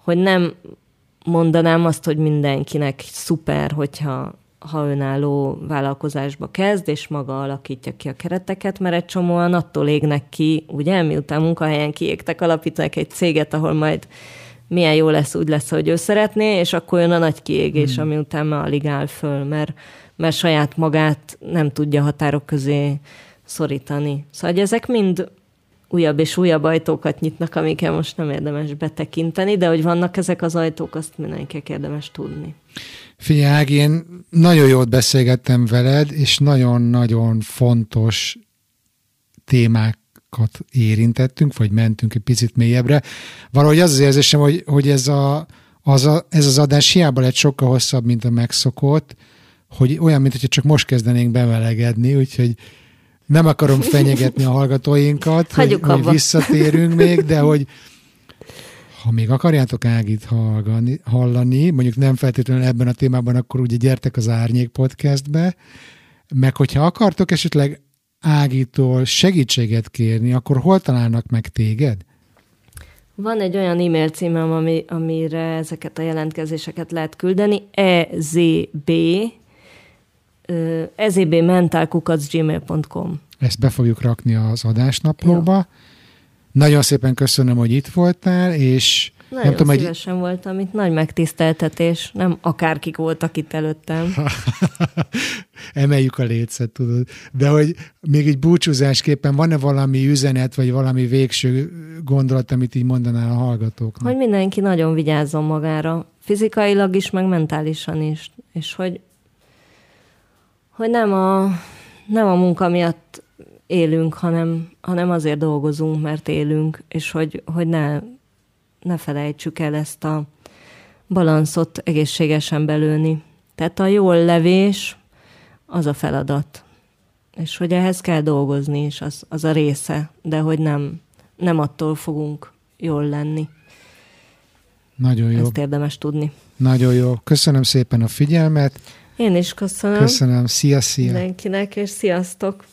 hogy nem mondanám azt, hogy mindenkinek szuper, hogyha ha önálló vállalkozásba kezd, és maga alakítja ki a kereteket, mert egy csomóan attól égnek ki, ugye, miután munkahelyen kiégtek, alapítanak egy céget, ahol majd milyen jó lesz, úgy lesz, hogy ő szeretné, és akkor jön a nagy kiégés, hmm. ami után már alig áll föl, mert, mert saját magát nem tudja határok közé szorítani. Szóval hogy ezek mind újabb és újabb ajtókat nyitnak, amikkel most nem érdemes betekinteni, de hogy vannak ezek az ajtók, azt mindenkinek érdemes tudni. Ági, én nagyon jót beszélgettem veled, és nagyon-nagyon fontos témákat érintettünk, vagy mentünk egy picit mélyebbre. Valahogy az az érzésem, hogy, hogy ez, a, az a, ez az adás hiába lett sokkal hosszabb, mint a megszokott, hogy olyan, mint hogyha csak most kezdenénk bemelegedni, úgyhogy nem akarom fenyegetni a hallgatóinkat, hogy, hogy visszatérünk még, de hogy ha még akarjátok Ágit hallgani, hallani, mondjuk nem feltétlenül ebben a témában, akkor ugye gyertek az Árnyék podcastbe, meg hogyha akartok esetleg Ágitól segítséget kérni, akkor hol találnak meg téged? Van egy olyan e-mail címem, ami, amire ezeket a jelentkezéseket lehet küldeni, ezb, ezbmentalkukacgmail.com. Ezt be fogjuk rakni az adásnaplóba. Nagyon szépen köszönöm, hogy itt voltál, és Nagyon nem tudom, hogy szívesen voltam itt, nagy megtiszteltetés, nem akárkik voltak itt előttem. emeljük a lécet, tudod. De hogy még egy búcsúzásképpen van-e valami üzenet, vagy valami végső gondolat, amit így mondanál a hallgatóknak? Hogy mindenki nagyon vigyázzon magára, fizikailag is, meg mentálisan is, és hogy, hogy nem, a, nem a munka miatt élünk, hanem, hanem azért dolgozunk, mert élünk, és hogy, hogy ne, ne felejtsük el ezt a balanszot egészségesen belőni. Tehát a jól levés az a feladat. És hogy ehhez kell dolgozni is, az, az a része, de hogy nem, nem attól fogunk jól lenni. Nagyon jó. Ezt érdemes tudni. Nagyon jó. Köszönöm szépen a figyelmet. Én is köszönöm, Köszönöm. Szia, szia. mindenkinek, és sziasztok!